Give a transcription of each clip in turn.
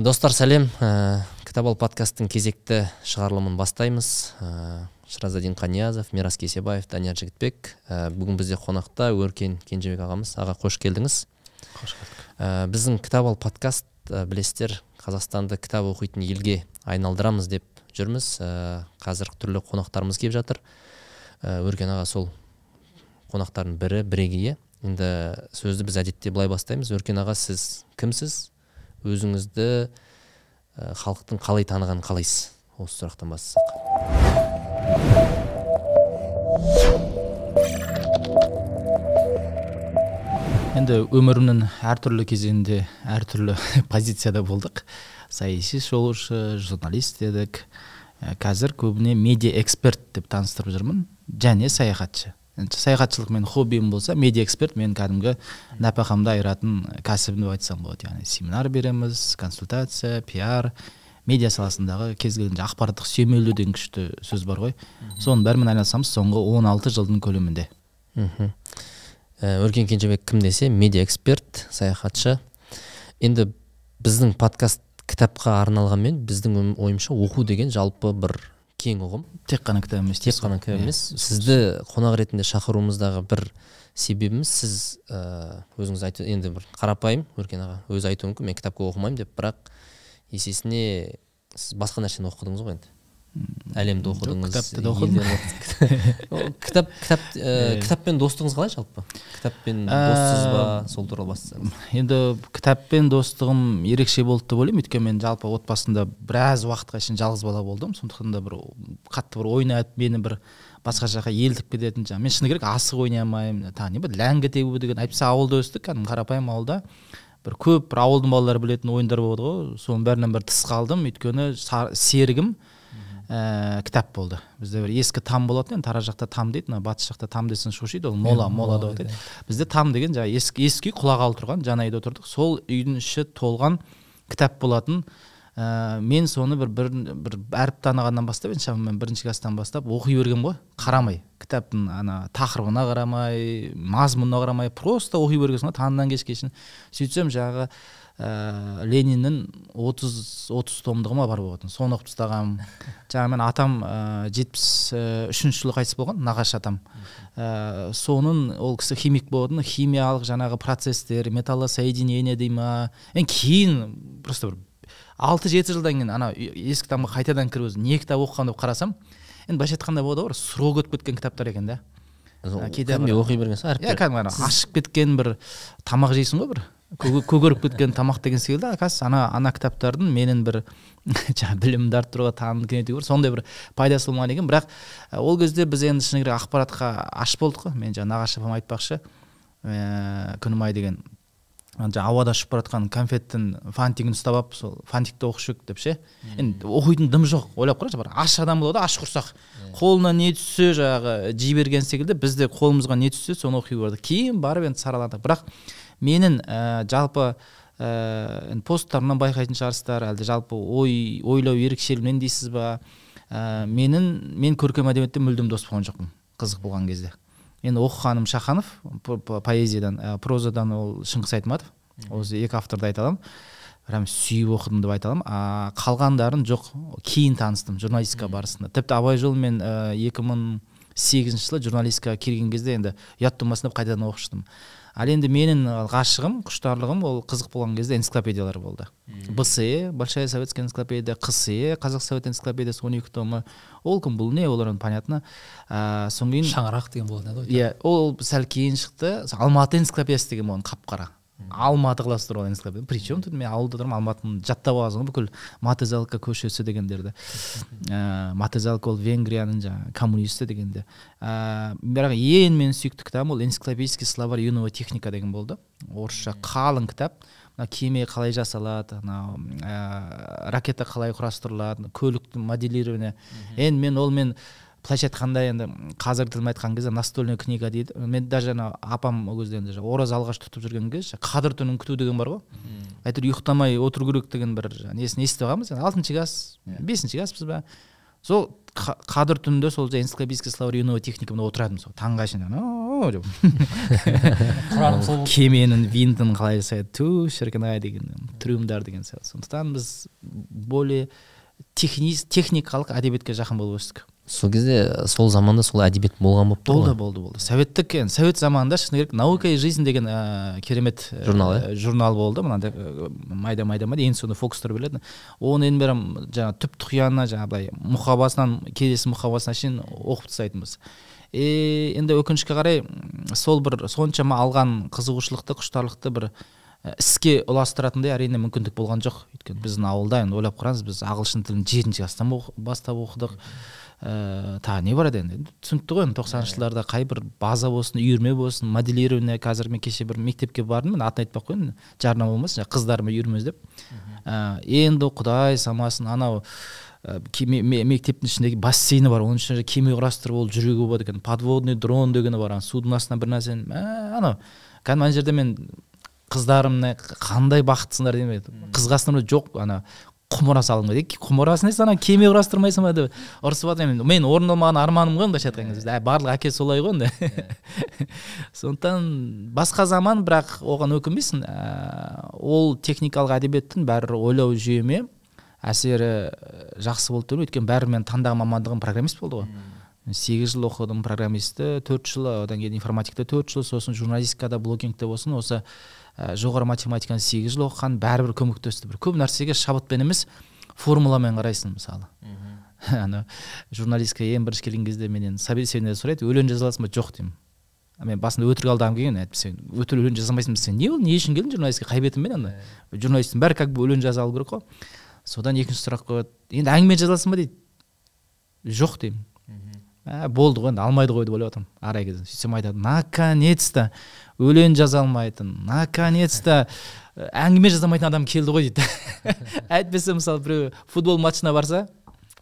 достар сәлем. Ә, кітап ал подкасттың кезекті шығарылымын бастаймыз. Ә, шыразадин қаниязов мирас кесебаев данияр жігітбек. Ә, бүгін бізде қонақта өркен кенжебек ағамыз. Аға қош келдіңіз. Қош келдік. Ә, біздің кітап ал подкаст ә, білесіздер қазақстанды кітап оқитын елге айналдырамыз деп жүрміз. Ә, қазір түрлі қонақтарымыз келіп жатыр. Ә, өркен аға сол қонақтардың бірі бірегейі. Енді сөзді біз әдетте былай бастаймыз. Өркен аға сіз кімсіз? Өзіңізді ә, халықтың қалай танығанын қалайсыз? Осы сұрақтан бастасақ. Енді өмірімнің әртүрлі кезеңінде әртүрлі позицияда болдық. Саяси шолушы журналист дедік ә, қазір көбіне медиа эксперт деп таныстырып жүрмін және саяхатшы. Саяхатшылық менің хоббиім болса медиа эксперт мен кәдімгі нәпақамды айыратын кәсібім деп айтсам болады. Яғни семинар береміз консультация пиар медиа саласындағы кез келген ақпараттық сүйемелдеу деген күшті сөз бар ғой. Соның бәрімен айналысамыз соңғы 16 жылдың көлемінде. Мхм. Ә, өркен кенжебек кім десе медиа эксперт саяхатшы. Енді біздің подкаст кітапқа арналғанмен біздің ой- ойымша оқу деген жалпы бір кең ұғым. Тек қана кітап емес тек қана кітап Иә. емес сізді қонақ ретінде шақыруымыздағы бір себебіміз сіз ә, өзіңіз айтып енді бір қарапайым өркен аға өзі айтуы мүмкін мен кітапқа оқымаймын деп бірақ есесіне сіз басқа нәрсені оқыдыңыз ғой енді. Әлемді оқыдыңыз кітапты да оқыдым. кітап кітап ә, кітаппен достығыңыз қалай жалпы? Кітаппен доссыз ба сол туралы бастасаңыз енді кітаппен достығым ерекше болды деп ойлаймын. Өйткені мен жалпы отбасында біраз уақытқа шейін жалғыз бала болдым. Сондықтан да бір қатты бір ойнатып мені бір басқа жаққа елтіп кететін жаңағы. Мен шыны керек асық ойнай алмаймын тағы не бар ләңгі тебу деген. Әйтпесе ауылда өстік кәдімгі қарапайым ауылда. Бір көп бір ауылдың балалары білетін ойындар болады ғой. Соның бәрінен бір тыс қалдым. Өйткені са- серігім ә, кітап болды. Бізде бір ескі там болатын енді тараз жақта там дейді мына батыс жақта там десең шошиды ол мола мола деп атайды бізде там деген жаңағы ескі ескі үй құлағалы тұрған жаңа үйде отырдық. Сол үйдің іші толған кітап болатын. Ә, мен соны бір бір, бір әріп танығаннан бастап енді шамамен бірінші класстан бастап оқи бергенмін ғой. Қарамай. Кітаптың ана тақырыбына қарамай мазмұнына қарамай просто оқи бергенсің ғой таңнан кешке шейін. Сөйтсем жаңағы ә, лениннің отыз отыз томдығы ма бар болатын соны оқып тастағанмын жаңағы мен атам жетпіс үшінші жылы қайтыс болған нағашы атам. Ә, соның ол кісі химик болатын химиялық жаңағы процесстер металлосоединение дей ма. Енді кейін просто бір алты жеті жылдан кейін ана ескі кітапқа қайтадан кіріп өзім не кітап оқығам деп қарасам енді былайша айтқанда болады ғой бір срок өтіп кеткен кітаптар екен да. Кейде оқи бергенсіз ғой иә кәдімгі ашып кеткен бір тамақ жейсің ғой бір. Көгеріп кеткен тамақ деген секілді. Оказывается ана ана кітаптардың менің бір жаңағы білімімді арттыруға танымды кеңейтуге бір сондай бір пайдасы болмаған екен. Бірақ ол кезде біз енді шыны керек ақпаратқа аш болдық қой. Мен жаңағы нағашы апам айтпақшы ііі күнімай деген жаңағы ауада ұшып бара жатқан конфеттің фантигін ұстап алып сол фантикті оқушы едік деп ше. Енді оқитын дым жоқ ойлап қарашы бір аш адам болады аш құрсақ. Қолына не түссе жаңағы жей берген секілді біз де қолымызға не түссе соны оқи бардық кейін барып енді сараладық бірақ менің ә, жалпы ә, посттарымнан байқайтын шығарсыздар әлде жалпы ой ойлау ерекшелігімнен дейсіз ба? Ә, менің мен көркем әдебиетте мүлдем дос болған жоқпын қызық болған кезде. Енді оқығаным шаханов по- по- поэзиядан ә, прозадан ол шыңғыс айтматов. Осы екі авторды айта аламын. Прям сүйіп оқыдым деп айта аламын. А қалғандарын жоқ кейін таныстым журналистика барысында. Тіпті абай жолы мен екі мың сегізінші жылы журналистикаға келген кезде енді ұят тумасын деп қайтадан оқып шықтым ал енді менің ғашығым құштарлығым ол қызық болған кезде энциклопедиялар болды. Бсе большая советская энциклопедия қсе қазақ совет энциклопедиясы он екі томы. Ол кім бұл не олар понятно. Ә, содан кейін шаңырақ деген болатын еді ғой иә ол сәл кейін шықты. Алматы энциклопедиясы деген болған қап қара алматы қаласы туралы энциклопедия причем тут мен ауылда тұрмын алматыны жаттап аласың ғой бүкіл матезалка көшесі дегендерді. Ә, матезалка ол венгрияның жаңағы коммунисті дегенде. Ә, бірақ ең менің сүйікті кітабым ол энциклопедический словарь юного техника деген болды. Орысша қалың кітап. Мына кеме қалай жасалады анау ә, ракета қалай құрастырылады көліктің моделирование. Енді мен ол мен былайша айтқанда енді? Қазіргі тілмен айтқан кезде настольная книга дейді. Мен даже ана апам ол кезде енді ораза алғаш тұтып жүрген кезде қадір түнін күту деген бар ғой. Әйтеуір ұйықтамай отыру керек деген бір несін естіп алғанбыз алтыншы класс бесінші класспыз ба? Сол қа- қадір түнінде сол энциклопедический словарь юного техникумда отыратынбыз ғой таңға шейін деп. Сол кеменің винтін қалай жасайды? Ту шіркін ай деген трюмдар деген сияқты. Сондықтан біз более техникалық әдебиетке жақын болып өстік. Сол кезде сол заманда сол әдебиет болған болып тұр болды болды болды. Советтік енді совет заманында шыны керек наука и жизнь деген ә, керемет ә, Журнал, иә? журнал болды. Мынандай ә, майда майда ма ең соңында фокустар білетін оны енді бәрі жаңағы түп тұқиянына жаңағы былай мұқабасынан келесі мұқабасына шейін оқып тастайтынбыз. И енді өкінішке қарай сол бір соншама алған қызығушылықты құштарлықты бір іске ұластыратындай әрине мүмкіндік болған жоқ. Өйткені біздің ауылда енді ойлап қараңыз біз ағылшын тілін жетінші класстан бастап оқыдық. Ыыы тағы не бар еді енді. Түсінікті ғой енді тоқсаныншы жылдарда қай бір база болсын үйірме болсын моделирование қазір мен кеше бір мектепке бардым. Мен атын айтпай ақ қояйын жарнама болмасын жаңағы қыздармен үйірмеміз деп Ііі, енді құдай самасын анау ә, мектептің ішіндегі бассейні бар. Оның ішінде кеме құрастырып ол жүруге болады екен. Подводный дрон дегені бар. Ана судың астынан бір нәрсені мә, анау кәдімгі ана жерде мен қыздарымны қандай бақыттысыңдар деймін қызғасыныр ма жоқ ана құмыра салғым келеді құмырасы несі ана кеме құрастырмайсың ба деп ұрысып жатыр мен мен орындалмаған арманым ғой былайша айтқан кезде. Ә, барлық әке солай ғой енді. Сондықтан басқа заман бірақ оған өкінбейсің. Ә, ол техникалық әдебиеттің бәрі ойлау жүйеме әсері ә, жақсы болды деп өйткені бәрі мен таңдаған мамандығым программист болды ғой. Сегіз жыл оқыдым программистті төрт жыл одан кейін информатикта төрт жыл сосын журналистикада блогингте болсын. Осы ә, жоғары математиканы сегіз жыл оқыған бәрібір көмектесті. Бір көп нәрсеге шабытпен емес формуламен қарайсың мысалы. Ана журналистикаға ең бірінші келген кезде менен собеседование сұрайды өлең жаза аласың ба? Жоқ деймін. Мен басында өтірік алдағым келген әйтпесе өтірік өлең жаза алмайсың сен не ол не үшін келдің журналистикаға қай бетіңмен ана? Журналисттің бәрі как бы өлең жаза алу керек қой. Содан екінші сұрақ қояды. Енді әңгіме жаза аласың ба дейді? Жоқ деймін. Ә, болды ғой енді алмайды ғой деп ойлап отырмын арай кезде. Сөйтсем айтады наконец то өлең жаза алмайтын наконец то әңгіме жаза алмайтын адам келді ғой дейді. Әйтпесе мысалы біреу футбол матчына барса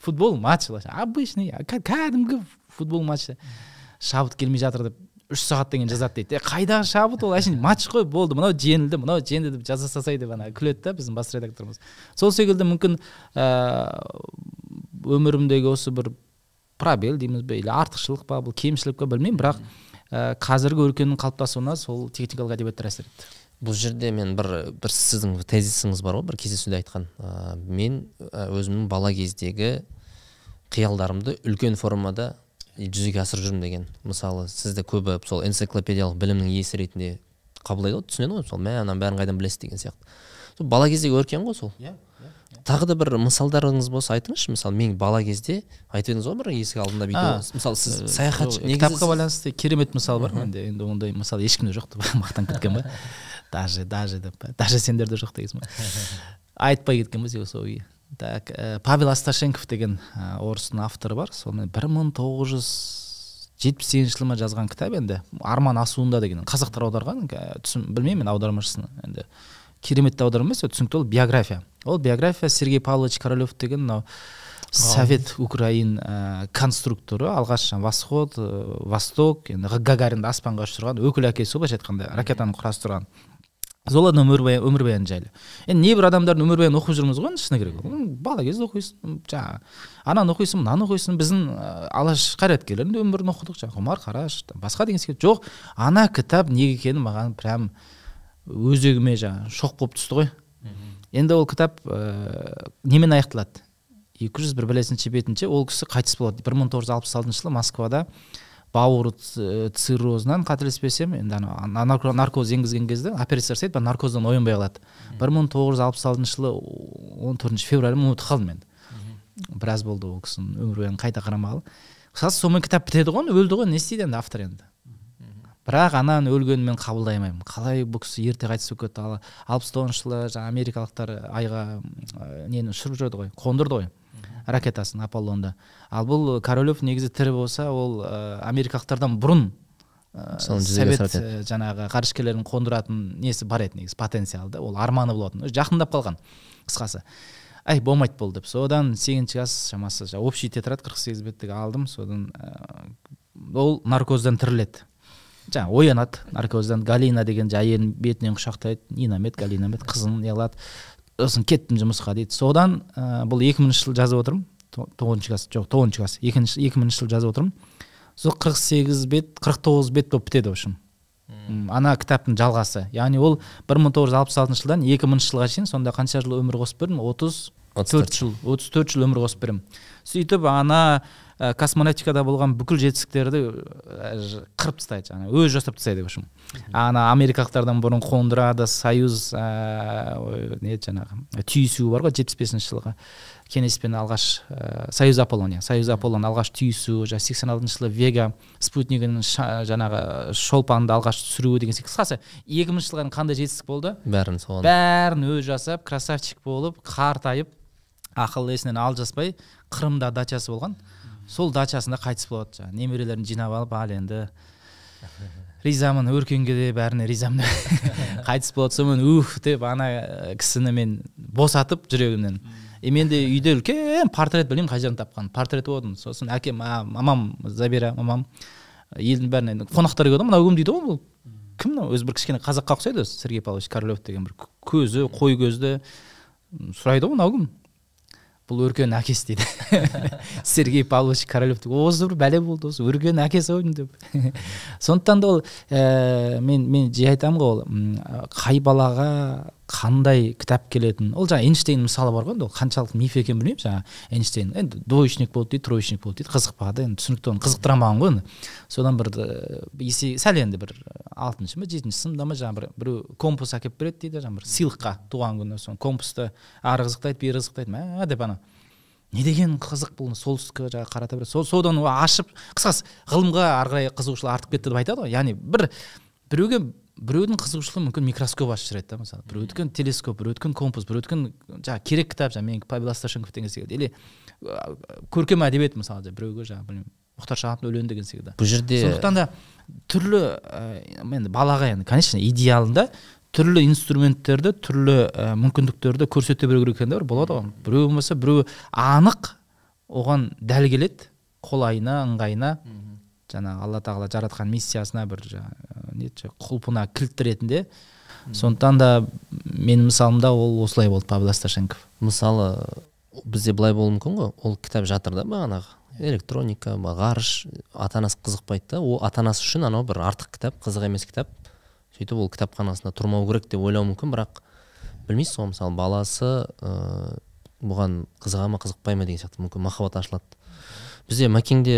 футбол матч былайша обычный кә- кәдімгі футбол матчы. Шабыт келмей жатыр деп үш сағаттан кейін жазады дейді. Е қайдағы шабыт ол? Әшейін матч қой болды мынау жеңілді мынау жеңді деп жаза салсай деп ана күледі да біздің бас редакторымыз. Сол секілді мүмкін ыыы өмірімдегі осы бір пробел дейміз бе или артықшылық па бұл кемшілік па білмеймін бірақ ә, қазіргі өркеннің қалыптасуына сол техникалық әдебиеттер әсер етті. Бұл жерде мен бір бір сіздің тезисіңіз бар ғой бір кездесуде айтқан. Ә, мен ә, өзімнің бала кездегі қиялдарымды үлкен формада жүзеге асырып жүрмін деген. Мысалы сізді көбі сол энциклопедиялық білімнің иесі ретінде қабылдайды ғой түсінеді ғой сол мә ананың бәрін қайдан білесіз деген сияқты. Сол бала кездегі өркен ғой сол. Иә. Тағы да бір мысалдарыңыз болса айтыңызшы. Мысалы мен бала кезде айтып едіңіз ғой бір есік алдында бүйтіп мысалы сіз саяхатшы Жоқ, кітапқа байланысты керемет мысал бар менде. Енді ондай мысал ешкімде жоқ деп мақтанып кеткен ба? Даже даже деп даже сендерде жоқ дегенсің ба айтпай кеткенбіз иә сол так ә, павел асташенков деген ә, орыстың авторы бар. Сонымен бір мың тоғыз жүз жетпіс сегізінші жылы ма жазған кітап енді. Арман асуында деген. Қазақтар аударған түсін білмеймін мен аудармашысын енді. Керемет аударма емес түсінікті ол биография. Ол биография сергей павлович королев деген мынау совет украин ә, конструкторы алғаш восход ә, восток енді гагаринді аспанға ұшырған өкіл әкесі ғой былайша айтқанда ракетаны құрастырған. Солардың өмірбаян өмірбаяны жайлы. Енді небір адамдардың өмірбаянын оқып жүрміз ғой енді шыны керек бала кезде оқисың жаңағы ананы оқисың мынаны оқисың. Біздің ә, алаш қайраткерлерінің өмірін оқыдық жаңағы ғұмар қараш басқа деген секілді. Жоқ ана кітап неге екені маған прям өзегіме жаңағы шоқ болып түсті ғой. Енді ол кітап ә, немен аяқталады? екі жүз бір білесінші бетінше ол кісі қайтыс болады. бір мың тоғыз жүз алпыс алтыншы жылы москвада бауыр ц- циррозынан қателеспесем енді ана нарко- наркоз енгізген кезде операция жасайды бірақ наркоздан оянбай қалады. Бір мың тоғыз жүз алпыс алтыншы жылы он төртінші февраль ұмытып қалдым енді. Біраз болды ол кісінің өмірбаянын қайта қарамағалы. Қысқасы сонымен кітап бітеді ғой өлді ғой не істейді енді автор енді? Бірақ ананы өлгенін мен қабылдай алмаймын. Қалай бұл кісі ерте қайтыс болып кетті? Ал алпыс тоғызыншы жылы жаңағы америкалықтар айға ә, нені ұшырып жүреді ғой қондырды ғой ракетасын аполлонды. Ал бұл королев негізі тірі болса ол ә, америкалықтардан бұрын ә, Соны совет ә, жаңағы ғарышкерлерін қондыратын несі бар еді негізі потенциалы да ол арманы болатын жақындап қалған қысқасы. Әй болмайды бұл деп. Содан сегізінші класс шамасы общий тетрадь қырық сегіз беттік алдым. Содан ә, ол наркоздан тіріледі. Жаңағы оянады наркоздан галина деген әйелін бетінен құшақтайды нинамет галинамет қызын не қылады сосын кеттім жұмысқа дейді. Содан ә, бұл екі мыңыншы жылы жазып отырмын. То- тоғызыншы класс жоқ тоғызыншы класс. Екінші екі мыңыншы жылы жазып отырмын. Сол қырық сегіз бет қырық тоғыз бет болып бітеді в общем. Ана кітаптың жалғасы. Яғни ол бір мың тоғыз жүз алпыс алтыншы жылдан екі мыңыншы жылға шейін сонда қанша жыл өмір қосып бердім? Отыз төрт жыл. отыз төрт жыл өмір қосып беремін. Сөйтіп ана ә, космонавтикада болған бүкіл жетістіктерді ж- қырып тастайды жаңағы өзі жасап тастайды в общем. Ана америкалықтардан бұрын қондырады союз ә, не жаңағы түйісуі бар ғой жетпіс бесінші жылғы кенеспен алғаш ә, союз аполлон иә союз аполлон алғаш түйісу жаңағы сексен алтыншы жылы вега спутнигінің жаңағы шолпанды алғаш түсіруі деген секілді. Қысқасы екі мыңыншы дейін қандай жетістік болды? Бәрін соған. Бәрін өзі жасап красавчик болып қартайып ақыл есінен алжаспай қырымда дачасы болған. Сол дачасында қайтыс болады жаңағы. Немерелерін жинап алып ал енді ризамын өркенге де бәріне ризамын. Қайтыс болады сонымен ух деп ана ә, кісіні мен босатып жүрегімнен. И менде үйде үлкен портрет білмеймін қай жерден тапқан портрет болатын сосын әкем а, мамам забира мамам елдің бәріне енді қонақтар келеді ғой мынау кім дейді ғой бұл? Кім мынау? Өзі бір кішкене қазаққа ұқсайды өзі сергей павлович королев деген бір көзі қой көзді. Сұрайды ғой мынау кім? Бұл өркен әкесі дейді. Сергей павлович королев осы бір бәле болды осы өркен әкесі ғой деп. Сондықтан да ол ә, мен мен жиі айтамын ғой ол қай балаға қандай кітап келетінін ол жаңағы эйнштейн мысалы бар ғой енді ол қаншалықты миф екенін білмеймін жаңағы эйнштейн. Енді двоечник болды дейді троечник болды дейді қызықпады енді түсінікті оны қызықтыра алмаған ғой енді содан бір есе сәл енді бір алтыншы ма жетінші сыныпта ма жаңағы бір біреу компас әкеліп береді дейді жаңағы бір сыйлыққа туған күні соны компасты ары қызықтайды бері қызықтайды мә деп ана. Не деген қызық бұл солтүстікке жаңағы қарата береді сол содан ашып қысқасы ғылымға ары қарай қызығушылық артып кетті деп айтады ғой. Яғни бір біреуге біреудің қызығушылығы мүмкін микроскоп ашып жібереді да мысалы. Біреудікі телескоп біреудікі компас біреудікі жаңағы керек кітап жаңағы менікі павел асташенков деген секілді или көркем әдебиет мысалы біреуге жаңағы білмеймін мұхтар шахановтың өлеңі деген секілді бұл жерде сондықтан да түрлі ә, енді балаға енді конечно идеалында түрлі инструменттерді түрлі ә, мүмкіндіктерді көрсете білу керек екен бір болады ғой. Біреу болмаса біреу анық оған дәл келеді қолайына ыңғайына. Жаңағы алла тағала жаратқан миссиясына бір жаңағы не құлпына кілт ретінде сондықтан да менің мысалымда ол осылай болды павел асташенков мысалы бізде былай болуы мүмкін ғой. Ол кітап жатыр да бағанағы. Электроника ғарыш ата анасы қызықпайды да. Ол ата анасы үшін анау бір артық кітап қызық емес кітап. Сөйтіп ол кітапханасында тұрмау керек деп ойлауы мүмкін бірақ білмейсіз ғой мысалы баласы ыыы бұған қызыға ма қызықпай ма деген сияқты мүмкін махаббат ашылады. Бізде мәкеңде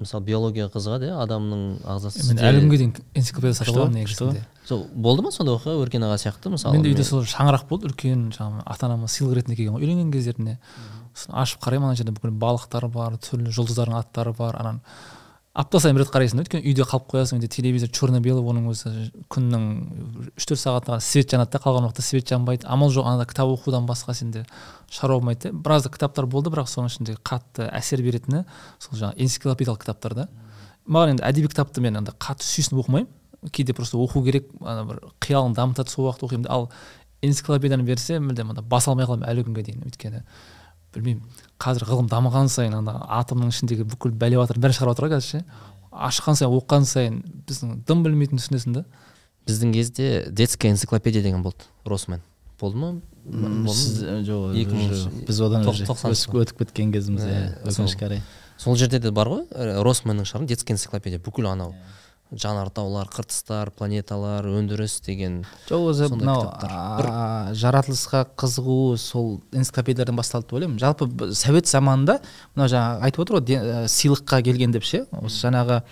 мысалы биология қызығады иә адамның ағзасы мен әлі күнге дейін энциклопедия сатып аламын негізінде сол болды ма сондай оқиға өркен аға сияқты мысалы? Менде үйде сол шаңырақ болды үлкен жаңағы ата анама сыйлық ретінде келген ғой үйленген кездеріне сосын ашып қараймын ана жерде бүкіл балықтар бар түрлі жұлдыздардың аттары бар анан апта сайын бір рет қарайсың өйткені үйде қалып қоясың үйде телевизор черно белый оның өзі күннің үш төрт сағатына свет жанады да қалған уақытта свет жанбайды. Амал жоқ анада кітап оқудан басқа сенде шаруа болмайды да. Біраз кітаптар болды бірақ соның ішінде қатты әсер беретіні сол жаңағы энциклопедиялық кітаптар да. Маған енді әдеби кітапты мен андай қатты сүйсініп оқымаймын. Кейде просто оқу керек ана бір қиялын дамытады сол уақытта оқимын ал энциклопедияны берсе мүлдем анда баса алмай қаламын әлі күнге дейін өйткені білмеймін. Қазір ғылым дамыған сайын ана атомның ішіндегі бүкіл бәлеуатырдың бәрін шығарып жатыр ғой қазір ше. Ашқан сайын оқыған сайын біздің дым білмейтін түсінесің да біздің кезде детская энциклопедия деген болды росмен. Болды ма? Сіз жоқ Екі біз одан уже өсіп өтіп кеткен кезіміз иә өкінішке қарай. Сол жерде де бар ғой росменнің шығарған детская энциклопедия бүкіл анау. Жанартаулар қыртыстар планеталар өндіріс деген жоқ өзі мынау жаратылысқа қызығу сол энциклопедиядан басталды деп ойлаймын. Жалпы совет заманында мынау жаңағы айтып отыр ғой ә, сыйлыққа келген деп ше? Осы жаңағы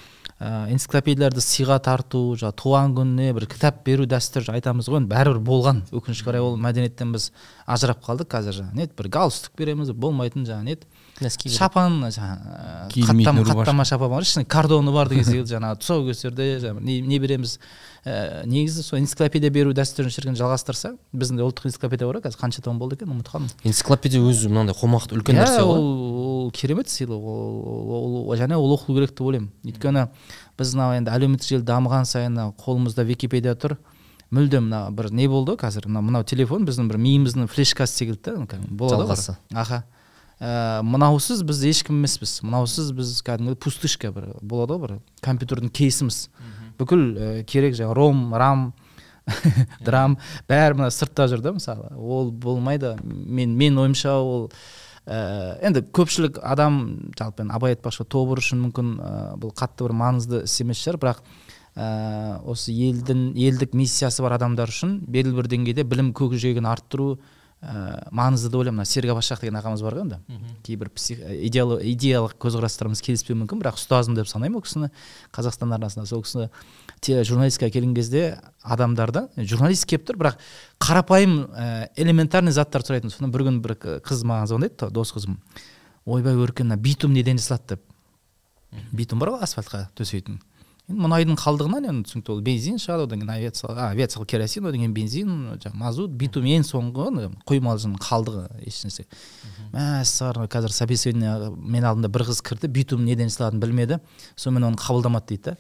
ә, энциклопедияларды сыйға тарту жаңағы туған күніне бір кітап беру дәстүр айтамыз ғой. Енді бәрібір болған өкінішке қарай ол мәдениеттен біз ажырап қалдық қазір жаңағы не еді бір галстук береміз болмайтын жаңағы не еді нәски шапан жаңағы Киілмейтін хаттама рубашка. хаттама шапан бар. Ішінде кордоны бар деген секілді жаңағы тұсаукесерде жаңағы не, не береміз. Ә, негізі сол энциклопедия беру дәстүрін шіркін жалғастырса біздің де ұлттық энциклопедия бар ғой қазір қанша том болды екен ұмытып қалдым. Энциклопедия өзі мынандай қомақты үлкен Иә, нәрсе ғой. ол, ол керемет сыйлық ол, және ол оқылу керек деп ойлаймын. Өйткені біз мынау енді әлеуметтік желі дамыған сайын мына қолымызда википедия тұр. Мүлдем мына бір не болды ғой қазір мынау мынау телефон біздің бір миымыздың флешкасы секілді да кәдімгі болады ғой. Аха. Ә, мынаусыз біз ешкім емеспіз. Мынаусыз біз кәдімгі пустышка бір болады ғой бір компьютердің кейсіміз. Бүкіл ә, керек жаңағы ром рам драм бәрі мына сыртта жүр да мысалы. Ол болмайды. Мен мен ойымша ол ә, енді көпшілік адам жалпы енді абай айтпақшы тобыр үшін мүмкін ә, бұл қатты бір маңызды іс емес шығар. Бірақ ә, осы елдің елдік миссиясы бар адамдар үшін белгілі бір деңгейде білім көкжиегін арттыру ә, маңызды деп ойлаймын мына серік абашақ деген ағамыз бар ғой енді. Кейбір псих, идеал, идеялық көзқарастарымыз келіспеуі мүмкін бірақ ұстазым деп санаймын ол кісіні. Қазақстан арнасында сол кісі те журналистикаға келген кезде адамдарда журналист келіп тұр бірақ қарапайым ә, элементарный заттар сұрайтын содан бір күні бір қыз маған звондайды дос қызым ойбай өркен мына битум неден жасалады деп. Битум бар ғой асфальтқа төсейтін. Енді мұнайдың қалдығынан енді түсінікті ол бензин шығады одан кейін авиациялық авиациялық керосин одан кейін бензин жаңағы мазут битум ең соңғы құймалжың қалдығы ешнәрсе мәссаған қазір собеседование мен алдымда бір қыз кірді битум неден жасалатынын білмеді сонымен оны қабылдамады дейді да.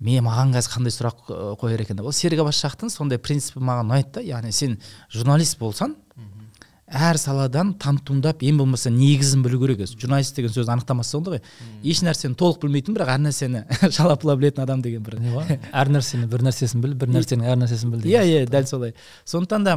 Мен маған қазір қандай сұрақ қояр екен деп. Ол серік абашақтың сондай принципі маған ұнайды да яғни сен журналист болсаң әр саладан там тұмдап ең болмаса негізін білу керек өзі. Журналист деген сөз анықтамасы сонда ғой. Еш нәрсені толық білмейтін бірақ әр нәрсені шалапыла білетін адам деген бір. Не ғой? Әр нәрсені бір нәрсесін біл бір нәрсенің әр нәрсесін біл иә иә дәл солай. Сондықтан да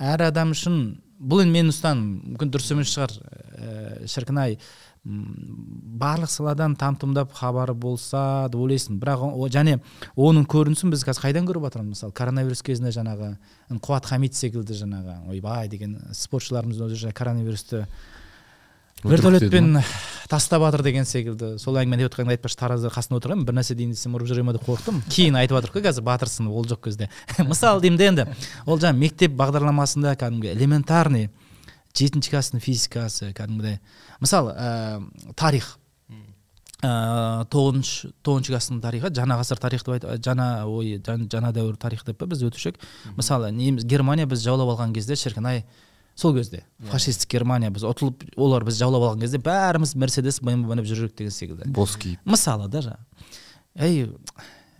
әр адам үшін бұл енді менің ұстаным мүмкін дұрыс емес шығар ііі шіркін ай. Барлық саладан там тұмдап хабары болса деп ойлайсың. Бірақ және оның көрінісін біз қазір қайдан көріп жатырмыз мысалы коронавирус кезінде жаңағы қуат хамит секілді жаңағы ойбай деген спортшыларымыз өзі коронавирусты вертолетпен тастап жатыр деген секілді. Сол әңгімені деп отқанда айтпашы таразда қасында отырғанмын бір нәрсе дейін десем ұрып жүре ма деп қорықтым. Кейін айтып жатырмық қой қазір батырсын ол жоқ кезде. Мысалы деймін де енді. Ол жаңағы мектеп бағдарламасында кәдімгі элементарный жетінші класстың физикасы кәдімгідей. Мысалы ә, тарих. Ә, тоғызыншы тоғызыншы класстың тарихы жаңа ғасыр тарих деп айт жаңа ой жаңа дәуір тарих деп па біз өтуші мысалы неміз германия біз жаулап алған кезде шіркін ай сол кезде. Фашистік германия біз ұтылып олар біз жаулап алған кезде бәріміз мерседес бмв мініп жүріп едік деген секілді. Бос киіп. Мысалы да жаңағы әй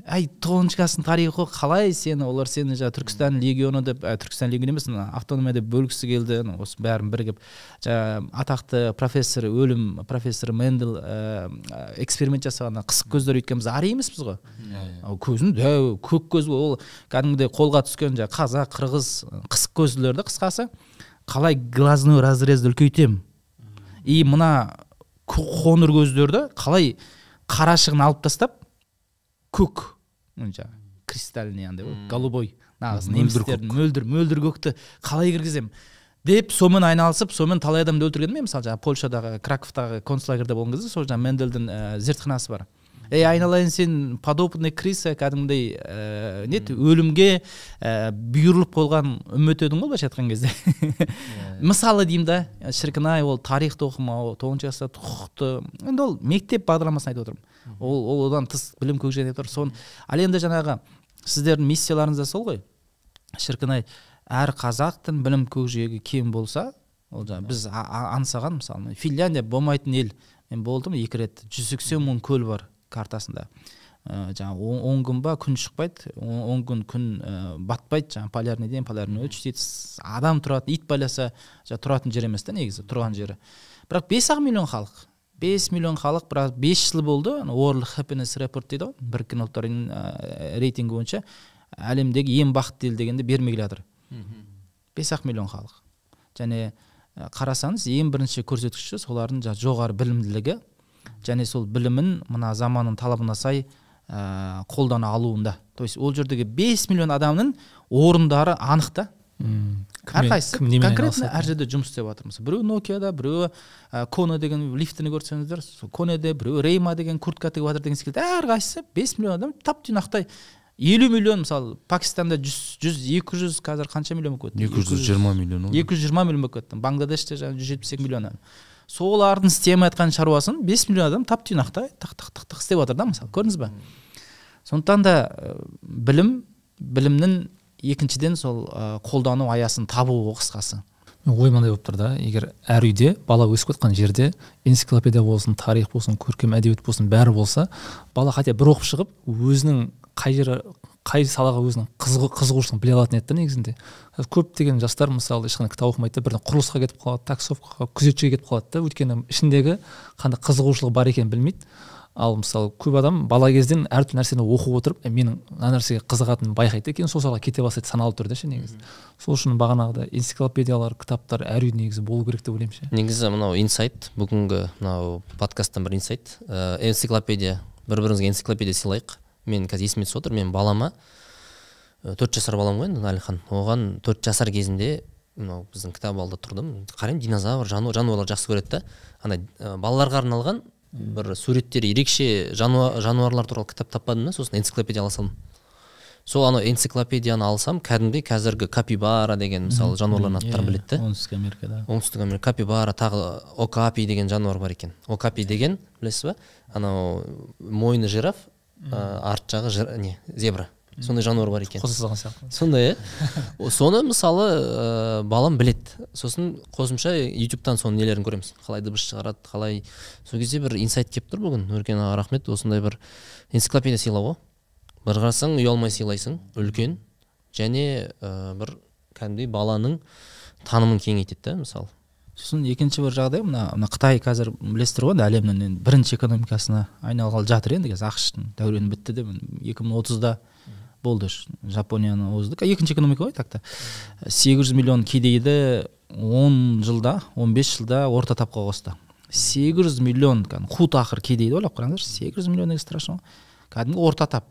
әй тоғызыншы тарихы ғой қалай сені? Олар сені жаңағы түркістан легионы деп ә, түркістан легионы емес автономия деп бөлгісі келді. Осы бәрін бірігіп жаңағы атақты профессор өлім профессор мендел ә, эксперимент жасаған қысық көздер өйткені біз арий емеспіз ғой. Yeah, көзін дәу көк көз ол кәдімгідей қолға түскен жаңағы қазақ қырғыз қысық көзділер да қысқасы. Қалай глазной разрезді үлкейтемін. И мына қоңыр көздерді қалай қарашығын алып тастап көк жаңағы кристальный андай ғой голубой. Нағыз немістердің мөлдір мөлдір көкті қалай кіргіземін деп сонымен айналысып сонымен талай адамды өлтірген мен мысалы жаңағы польшадағы краковтағы концлагерьде болған кезде сол жаңағы мендельдің ә, зертханасы бар. Ей айналайын сен подобный крыса кәдімгідей ә, не өлімге ә, бұйырылып қойған үміт едің ғой былайша айтқан кезде. Мысалы деймін да шіркін ай ол тарихты оқымау тоғызыншы класста құқықты енді ол мектеп бағдарламасын айтып отырмын. Ол ол одан тыс білім көкжиегі тұр. Соны ал енді жаңағы сіздердің миссияларыңыз да сол ғой. Шіркін ай әр қазақтың білім көкжиегі кем болса ол жаңағы біз аңсаған мысалы финляндия болмайтын ел. Мен болдым екі рет. жүз сексен мың көл бар. Картасында. Ә, жаңағы он күн ба күн шықпайды. Он күн күн ә, батпайды. Жаңағы полярныйден полярный өлші дейді адам тұратын ит байласа тұратын жер емес та негізі тұрған жері. Бірақ бес ақ миллион халық. Бес миллион халық бірақ бес жыл болды world happiness report дейді ғой біріккен ұлттар ә, рейтингі бойынша. Әлемдегі ең бақытты ел дегенде бермей келе жатыр бес ақ миллион халық. Және қарасаңыз ең бірінші көрсеткіші солардың жоғары білімділігі. Және сол білімін мына заманның талабына сай ә, қолдана алуында. То есть ол жердегі 5 миллион адамның орындары анық та. Әрқайсысы конкретно әр жерде жұмыс істеп жатыр мысалы біреуі нокияда біреуі ә, коне деген лифтіні көрсеңіздер сол конеде біреуі рейма деген куртка тігіп жатыр деген секілді әрқайсысы бес миллион адам тап тұйнақтай елу миллион мысалы пакистанда жүз жүз екі жүз қазір қанша миллион болып кетті екі жүз жиырма миллион екі жүз жиырма миллион болып кетті бангладеште жаңағы жүз жетпіс екі миллион солардың істемей жатқан шаруасын бес миллион адам тап тұйнақтай тық тық тық тық істеп жатыр да мысалы көрдіңіз ба сондықтан да білім білімнің екіншіден сол ә, қолдану аясын табу қысқасы. Ой мынандай болып тұр да. Егер әр үйде бала өсіп жатқан жерде энциклопедия болсын тарих болсын көркем әдебиет болсын бәрі болса бала хотя бір оқып шығып өзінің қай жері қай салаға өзінің қызығушылығын біле алатын еді да негізінде. Көптеген жастар мысалы ешқандай кітап оқымайды да бірден құрылысқа кетіп қалады таксовкаға күзетшіге кетіп қалады да. Өйткені ішіндегі қандай қызығушылығы бар екенін білмейді. Ал мысалы көп адам бала кезден әртүрлі нәрсені оқып отырып «Ә, менің мына нәрсеге қызығатынын байқайды екен сол салаға кете бастайды саналы түрде ше негізі. Сол үшін бағанағыдай энциклопедиялар кітаптар әр үйде негізі болу керек деп ойлаймын ше. Негізі мынау инсайт бүгінгі мынау подкасттан бір инсайт. Ә, энциклопедия. Бір бірімізге энциклопедия сыйлайық. Мен қазір есіме түсіп отыр мен балама ә, төрт жасар балам ғой енді әлихан. Оған төрт жасар кезінде мынау біздің кітап алда тұрдым. Қараймын динозавр жануар жануарлар жақсы көреді да. Ана ә, балаларға арналған бір суреттері ерекше жануар, жануарлар туралы кітап таппадым да сосын энциклопедия ала салдым. Сол анау энциклопедияны алсам кәдімгідей қазіргі капибара деген мысалы жануарлардың аттарын біледі да. оңтүстік америкада. Оңтүстік америка капибара тағы окапи деген жануар бар екен. Окапи. деген білесіз ба? Анау мойны жираф ә, арт жағы жир- не зебра. Сондай жануар бар екен. Салған сияқты. Сондай иә соны мысалы ә, балам біледі. Сосын қосымша ютубтан соның нелерін көреміз. Қалай дыбыс шығарады қалай. Сол кезде бір инсайт келіп тұр бүгін. Өркен аға рахмет. Осындай бір энциклопедия сыйлау ғой бір қарасаң ұялмай сыйлайсың үлкен. Және ә, бір кәдімгідей баланың танымын кеңейтеді да мысалы. Сосын екінші бір жағдай мына мына қытай қазір білесіздер ғой енді әлемнің енді бірінші экономикасына айналғалы жатыр енді қазір ақш тың дәурені бітті де екі мың отызда болды жапонияны озды. Екінші экономика ғой так та сегіз жүз миллион кедейді он жылда он бес жылда орта тапқа қосты. Сегіз жүз миллион кәдімгі қу тақыр кедейді ойлап қараңыздаршы сегіз жүз миллион деген страшно ғой кәдімгі орта тап.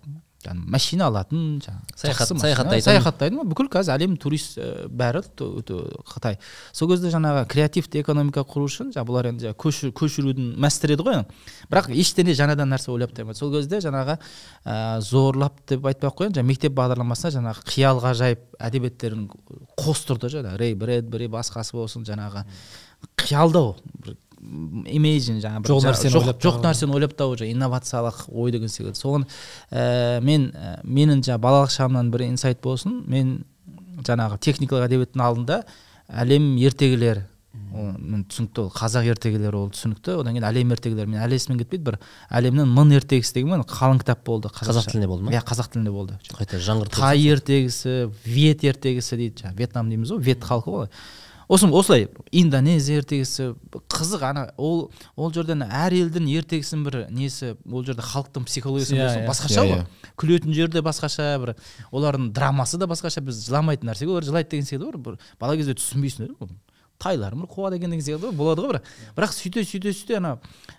Машина алатын жаңағы саяхаттайтын. саяхаттайды ма? Бүкіл қазір әлем турист ә, бәрі қытай. Сол кезде жаңағы креативті экономика құру үшін жаңағы бұлар енді көшірудің мәстері еді ғой бірақ ештеңе жаңадан нәрсе ойлап таппайды сол кезде жаңағы ә, зорлап деп айтпай ақ қояйын жаңағы мектеп бағдарламасына жаңағы қиял ғажайып әдебиеттерін қостырды жаңағы рей брэдбери басқасы болсын жаңағы қиялдау бір имейджин жаңағы Жоқ нәрсені жоқ, ойлап жоқ нәрсені ойлап табу жаңағы инновациялық ой деген секілді. Соған ә, мен ә, менің жаңағы балалық шағымнан бір инсайт болсын. Мен жаңағы техникалық әдебиеттің алдында әлем ертегілері ол мен түсінікті ол қазақ ертегілері ол түсінікті. Одан кейін әлем ертегілері мен әлі есімнен кетпейді бір әлемнің мың ертегісі деген қалың кітап болды қазақ тілінде болды ма? Иә қазақ тілінде болды. Қайта жаңғыртып тай ертегісі вет ертегісі дейді жаңағы вьетнам дейміз ғой вет халқы ғой. Осы осылай индонезия ертегісі қызық ана ол ол жерден әр елдің ертегісінің бір несі ол жерде халықтың психологиясы Иә, болсын иә. басқаша Иә, ғой. иә. күлетін жері де басқаша бір олардың драмасы да басқаша біз жыламайтын нәрсеге олар жылайды деген секілді бір, бір бала кезде түсінбейсің ғой. Тайлар бір қуады екен деген секілді ғой болады ғой бірақ бірақ сөйте сөйте сөйте ана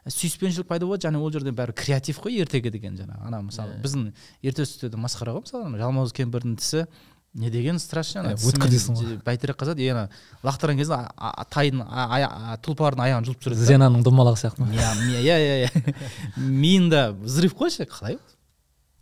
сүйіспеншілік пайда болады және ол жерде бәрі креатив қой ертегі деген жаңағы. Ана мысалы біздің ерте сөйтеді масқара ғой мысалы жалмауыз кемпірдің тісі не деген страшно ана. Тісімен өткір дейсің ғой. бәйтерек қазады и ана лақтырған кезде тайдың тұлпардың аяғын жұлып түсіреді зенаның домалағы сияқты ма? Иә иә иә. Иә миында взрыв қой ше қалай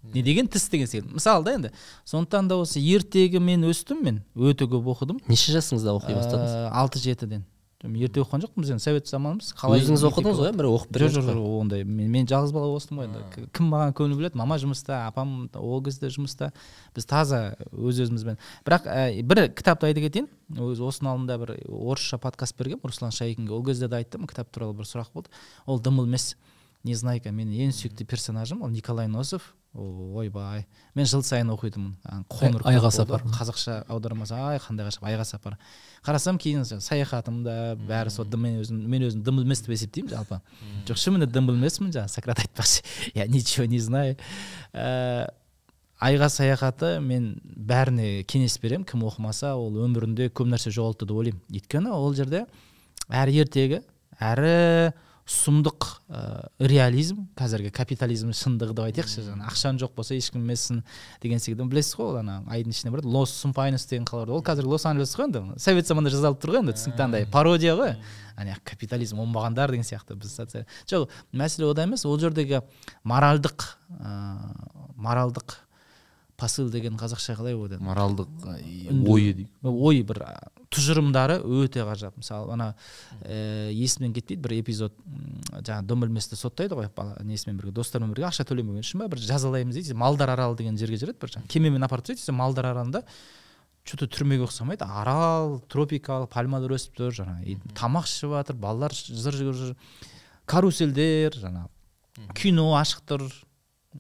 не деген тіс деген секілді. Мысалы да енді сондықтан да осы ертегі мен өстім мен өте көп оқыдым. Неше жасыңызда оқи бастадыңыз? Э, алты жетіден. Ерте оқыған жоқпын біз енді совет заманымыз қалай өзіңіз оқыдыңыз ғой бір оқып жоқ жоқ жоқ ондай. Мен, мен жалғыз бала өстім ғой енді. Кім маған көңіл бөледі? Мама жұмыста апам ол кезде жұмыста. Біз таза өз өзімізбен. Бірақ ә, бір кітапты айта кетейін. Өзі осының алдында бір орысша подкаст бергенмін руслан шайкинге. Ол кезде де айттым кітап туралы бір сұрақ болды. Ол дым емес незнайка менің ең сүйікті персонажым ол николай носов. Ойбай мен жыл сайын оқитынмын қоңыр Айға сапар. Қазақша аудармасы ай қандай ғажап айға сапар. Қарасам кейін саяхатым да бәрі сол мен өзім мен өзім дым емес деп есептеймін жалпы. Жоқ шынымен де дым емеспін жаңағы сократ айтпақшы. Я ничего не знаю. Ә, айға саяхаты мен бәріне кеңес беремін кім оқымаса ол өмірінде көп нәрсе жоғалтты деп ойлаймын. Өйткені ол жерде әрі ертегі әрі сұмдық ә, реализм. Қазіргі капитализм шындығы деп айтайықшы жаңағы ақшаң жоқ болса ешкім емессің деген секілді. Білесіз ғой ол ана айдың ішінде барады лос сумпайнес деген қала бар ол қазір лос анджелес қой енді. Совет заманында жасалып тұр ғой енді түсінікті андай пародия ғой. Ана капитализм оңбағандар деген сияқты біз жоқ мәселе ода емес. Ол жердегі моральдық ә, моральдық посыл деген қазақша қалай болады моралдық ойы дейді. Ой бір тұжырымдары өте ғажап. Мысалы ана ә, есімнен кетпейді бір эпизод жаңағы дым білместі соттайды ғой бала несімен бірге достарымен бірге. Ақша төлемеген үшін ба бір жазалаймыз дейді. Малдар аралы деген жерге жүреді бір жаңағы кемемен апарып тастайды. Сөйтсе малдар аралында че то түрмеге ұқсамайды. Арал тропикалық пальмалар өсіп тұр жаңағы тамақ ішіп жатыр балалар зыр жүгіріп жүр карусельдер жаңағы кино ашық тұр.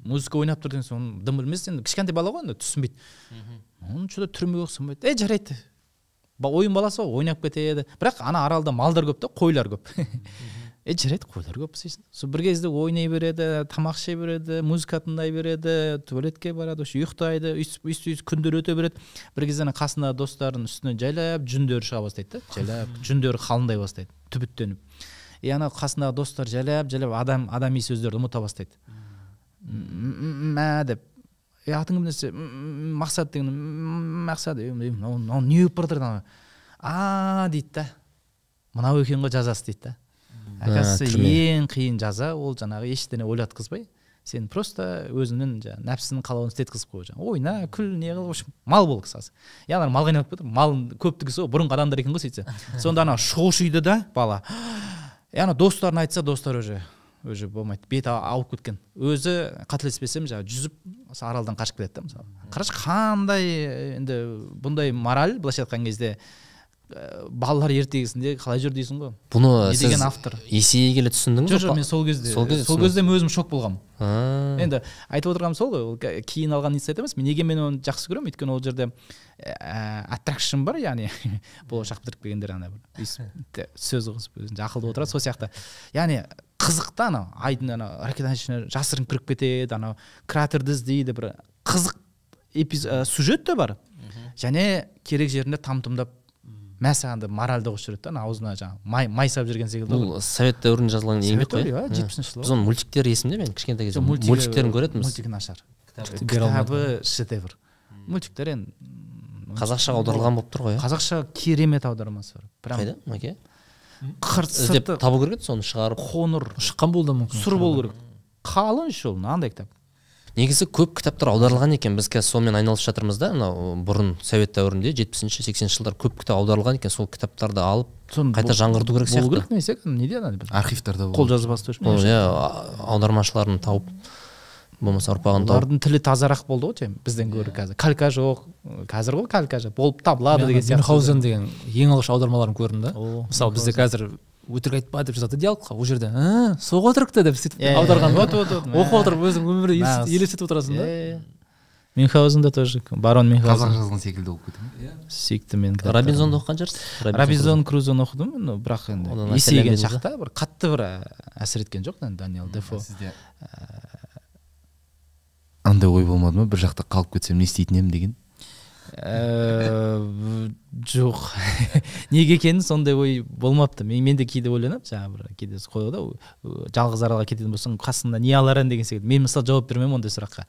Музыка ойнап тұр деген соң дым білмес енді. Кішкентай бала ғой енді түсінбейді. Оны че то түрмеге ұқсамайды. Ей жарайды. Ба- ойын баласы ғой ойнап кетеді. Бірақ ана аралда малдар көп та қойлар көп. Е жарайды қойлар көп істейсің сол бір кезде ойнай береді тамақ іше береді музыка тыңдай береді туалетке барады вообще ұйықтайды өйстіп өйстіп күндер өте береді. Бір кезде ана қасындағы достарының үстіне жайлап жүндері шыға бастайды да. Жайлап жүндері қалыңдай бастайды түбіттеніп. И ана қасындағы достар жайлап жайлап адам адами сөздерді ұмыта бастайды. Мә деп. Атың кім десе мақсат деген «М, мақсат мынау не болып бара жатыр ана а дейді да. Мынау екен ғой жазасы дейді да. Оказывается түрме. ең қиын жаза ол жаңағы ештеңе ойлатқызбай. Сен просто өзіңнің жаңағы нәпсінің қалауын істеткізіп қою жаңағы ойна күл не қыл в общем мал бол қысқасы и аналар малға айналып кетті малын көптігі сол бұрынғы адамдар екен ғой сөйтсе. Сонда ана шошиды да бала. И ана достарына айтса достар уже. Уже болмайды. Беті ауып кеткен. Өзі қателеспесем жаңағы жүзіп осы аралдан қашып кетеді да мысалы. Қарашы қандай енді бұндай мораль былайша айтқан кезде ә, балалар ертегісінде қалай жүр дейсің ғой? Бұны сіз деген автор. есейе келе түсіндіңіз жоқ жоқ мен сол кезде сол кезде сол кезде өзім шок болғанмын. Енді айтып отырғаным сол ғой ол кейін алған инсайт емес. Мен неге мен оны жақсы көремін? Өйткені ол жерде аттракшн бар яғни болашақ бітіріп келгендер ана бір сөз қосып өзінше ақылды отырады сол сияқты. Яғни қызық та анау. Айдың ана ракетаның ішіне жасырын кіріп кетеді анау кратерді іздейді бір қызық эпиз- ә, сюжет те бар. Және керек жерінде там тұмдап мә саған деп моральды қосып жібереді да ана аузына жаңағы май май салып жіберген секілді бұл совет дәуірінде жазылған еңбек қой. иә, жетпісінші жылы. Біз оның мультиктері есімде мен кішкентай кезде мультиктерін көретінбіз. мультигі нашар. Кітабы шедевр. Мультиктер енді қазақшаға аударылған болып тұр ғой иә қазақша керемет аудармасы бар. Прям қайда? Мәке қырт іздеп табу керек еді соны шығарып. Қоңыр шыққан болуы да мүмкін. Сұр болу керек. Қалың еще ол мынандай кітап. Негізі көп кітаптар аударылған екен. Біз қазір сонымен айналысып жатырмыз да. Мынау бұрын совет дәуірінде жетпісінші сексенінші жылдары көп кітап аударылған екен. Сол кітаптарды алып соны қайта жаңғырту керек болу сияқты. керек немесе неде ана архивтарда қол болады жазбасы точно ол иә аудармашыларын тауып болмаса ұрпағын тауып. Олардың тілі тазарақ болды ғой чем бізден гөрі қазір. Калька жоқ қазір ғой калька жоқ болып табылады деген сияқты. Мюнхгаузен деген ең алғаш аудармаларын көрдім да мысалы бізде қазір өтірік айтпа деп жазады диалогқа ол жерде «А, соқ өтірікті деп сөйтіп Иә, аударған. Вот, вот, вот, оқып отырып өзің өмірі елестетіп отырасың да. Иә, иә. мюнхгаузен да тоже барон қазақ мюнхгаузен жазған секілді болып кетті ма сүйікті менің кітаптарым. робинзонды оқыған шығарсыз? Робинзон. Крузоны оқыдым но бірақ енді есейген шақта бір қатты бір ә, әсер еткен жоқ енді даниэл дефо. сізде. Андай ой болмады ма? Бір жақта қалып кетсем не істейтін едім деген? Ә, жоқ. Неге екенін сондай ой болмапты. Мен, мен де кейде ойланамын жаңағы бір кейде қояды ғой ә, жалғыз аралға кететін болсаң қасыңда не алар едің деген секілді. Мен мысалы жауап бермеймін ондай сұраққа.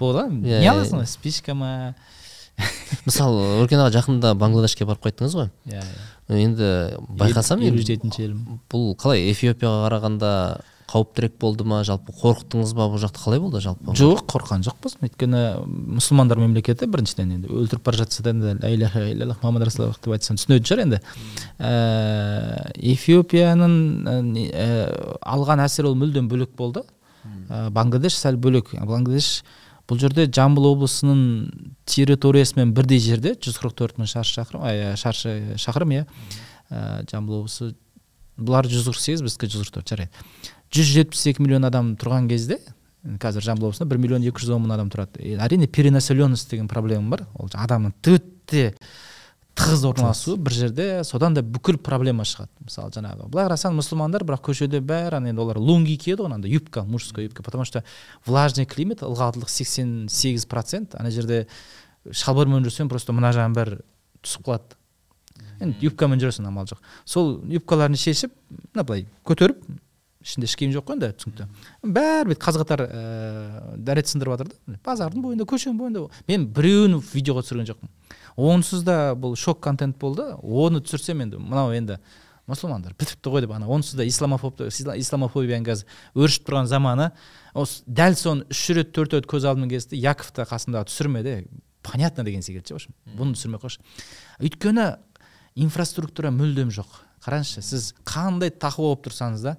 Болады ғой Иә, не иә. аласың спичка ма? Мысалы өркен аға жақында бангладешке барып қайттыңыз ғой. Иә иә. енді байқасам елу жетінші елім. бұл қалай эфиопияға қарағанда қауіптірек болды ма жалпы қорықтыңыз ба? Бұл жақта қалай болды жалпы? Жоқ қорыққан жоқпыз. Өйткені мұсылмандар мемлекеті біріншіден енді өлтіріп бара жатса да енді ля иляха илляллах мұхаммад расулаллах деп айтсам түсінетін шығар енді. Ііі эфиопияның ә, ә, алған әсері ол мүлдем бөлек болды. Ә, бангладеш сәл бөлек. Бангладеш бұл жерде жамбыл облысының территориясымен бірдей жерде 144 мың шаршы шақырым ә, шаршы шақырым иә. Ә, жамбыл облысы бұлар 148 біздікі 144 жарайды. 172 миллион адам тұрған кезде қазір жамбыл облысында бір миллион екі жүз он мың адам тұрады. И әрине перенаселенность деген проблема бар. Ол адамның өте тығыз орналасуы бір жерде содан да бүкіл проблема шығады. Мысалы жаңағы былай қарасаң мұсылмандар бірақ көшеде бәрі енді олар лунги киеді ғой андай юбка мужская юбка потому что влажный климат ылғалдылық сексен сегіз процент ана жерде шалбармен жүрсең просто мына жағың бәрі түсіп қалады. Енді юбкамен жүресің амал жоқ. Сол юбкаларын шешіп мына былай көтеріп ішінде іш киім жоқ қой енді түсінікті. Бәрі бүйтіп қаз қатар ііі дәрет сындырып жатыр да. Базардың бойында көшенің бойында. Мен біреуін видеоға түсірген жоқпын. Онсыз да бұл шок контент болды. Оны түсірсем енді мынау енді мұсылмандар бітіпті ғой деп ана. Онсыз да исламофоб исламофобияның қазір өршіп тұрған заманы. Осы дәл соны үш рет төрт рет көз алдыма келді яков та қасымдағы түсірмеді. Понятно деген секілді ше в общем бұны түсірмей ақ қойшы өйткені инфраструктура мүлдем жоқ. Қараңызшы сіз қандай тақуа болып тұрсаңыз да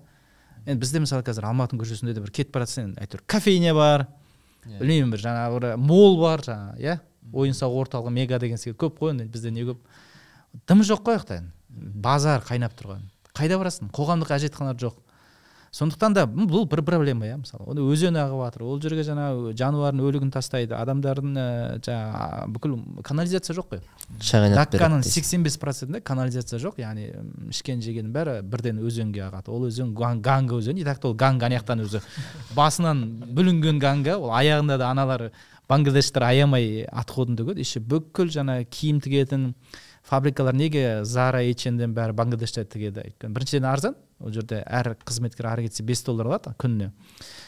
енді бізде мысалы қазір алматының көшесінде де бір кетіп бара жатсаң әйтеуір кофейня бар білмеймін бір жаңағы бір мол бар жаңағы иә? Ойын сауық орталығы мега деген секілді көп қой енді бізде не көп. Дым жоқ қой базар қайнап тұрған. Қайда барасың? Қоғамдық әжетханалар жоқ. Сондықтан да бұл бір проблема иә мысалы. Оны өзен ағып жатыр ол жерге жаңағы жануардың өлігін тастайды. Адамдардың ә, жаңағы бүкіл канализация жоқ қой. Дакканың сексен бес процентінде канализация жоқ. Яғни ішкен жегеннің бәрі бірден өзенге ағады. Ол өзен Ган- ганга өзені и так та ол ганга ана жақтан өзі басынан бүлінген ганга ол аяғында да аналар бангладештер аямай отходын төгеді. Еще бүкіл жаңағы киім тігетін фабрикалар неге зара H&M бәрі бангладеште тігеді? Өйткені біріншіден арзан ол жерде әр қызметкер ары кетсе бес доллар алады күніне.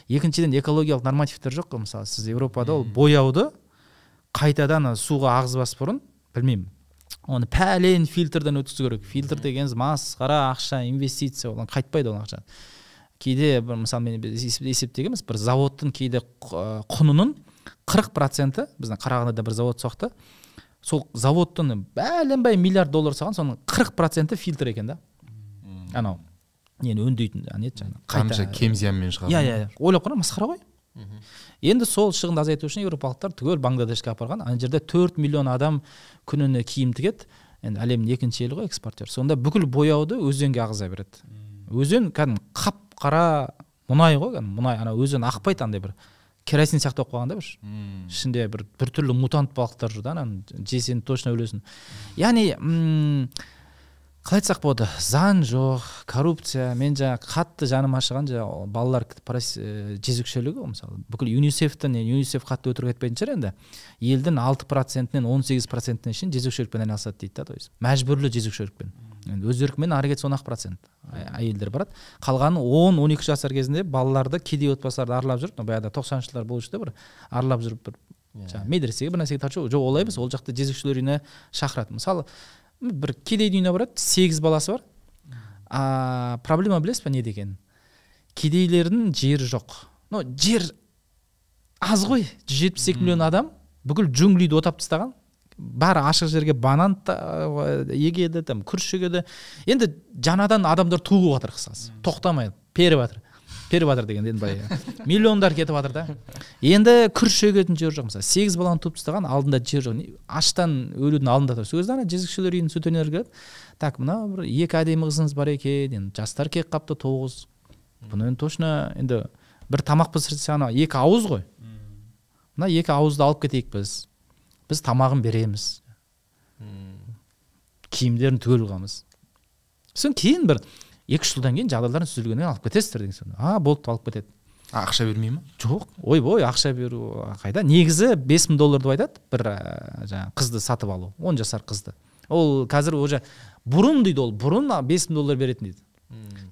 Екіншіден экологиялық нормативтер жоқ қой мысалы сіз европада ол бояуды қайтадан суға ағызбас бұрын білмеймін. Оны пәлен фильтрден өткізу керек. Фильтр дегеніңіз масқара ақша инвестиция одан қайтпайды ол ақша кейде бір мысалы мен біз есеп- есептегенбіз бір заводтың кейде құнының қырық проценті біздің қарағандыда бір завод соқты сол заводтың бәленбай миллиард доллар салған соның қырық проценті фильтр екен да. Анау. Нені өңдейтін не еді жаңағы қанша кем зиянмен шығады иә иә ойлап қара масқара ғой енді сол шығынды азайту үшін еуропалықтар түгел бангладешке апарған ана жерде төрт миллион адам күніне киім тігеді енді әлемнің екінші елі ғой экспортер сонда бүкіл бояуды өзенге ағыза береді өзен кәдімгі қап қара мұнай ғой кәдімгі мұнай ана өзен ақпайды андай бір керосин сияқты болып қалған да бір ішінде бір біртүрлі мутант балықтар жүр да ананы жесең точно өлесің яғни қалай айтсақ болады. Заң жоқ коррупция мен жаңағы қатты жаным ашыған жаңағы балалар ә, жезөкшелігі ғой мысалы. Бүкіл юнисефтен юнисеф қатты өтірік айтпайтын шығар енді. Елдің алты процентінен он сегіз процентіне шейін жезөкшелікпен айналысады дейді да то есть. Мәжбүрлі жезөкшелікпен. Енді өз еркімен ары кетсе он ақ процент әйелдер барады. Қалғаны он он екі жасар кезінде балаларды кедей отбасыларды аралап жүріп баяғыда тоқсаныншы жылдар болушы еді бір аралап жүріп бір жаңағы медресеге бір нәрсеге тартып жоқ олай емес ол жақта жезөкшелер үйіне шақырады. Мысалы бір кедейдің үйіне барады сегіз баласы бар. А проблема білесіз ба неде екенін кедейлердің жері жоқ. Но жер аз ғой. жүз жетпіс екі миллион адам бүкіл джунглиді отап тастаған. Бәрі ашық жерге банан егеді там күріш егеді енді жаңадан адамдар туып жатыр қысқасы. Тоқтамай періп жатыр. Періп жатыр деген енді былай. Миллиондар кетіп жатыр да. Енді күріш егетін жер жоқ мысалы. Сегіз баланы туып тастаған алдында жер жоқ. Аштан өлудің алдында тұр сол кезде ана жезөкшелер үйінің сутенерлері келеді. Так мынау бір екі әдемі қызыңыз бар екен енді жастар келіп қалыпты тоғыз. Бұны енді точно енді бір тамақ пісірсе ана екі ауыз ғой. Мына екі ауызды алып кетейік біз. Біз тамағын береміз. Киімдерін түгел қыламыз. Сосын кейін бір екі үш жылдан кейін жағдайларың түзелгеннен кейін алып кетесіздер деген соң а болды алып кетеді. А, ақша бермей ма? Жоқ ойбой ақша беру қайда? Негізі бес мың доллар деп айтады бір жаңағы қызды сатып алу он жасар қызды. Ол қазір уже бұрын дейді ол бұрын бес мың доллар беретін дейді.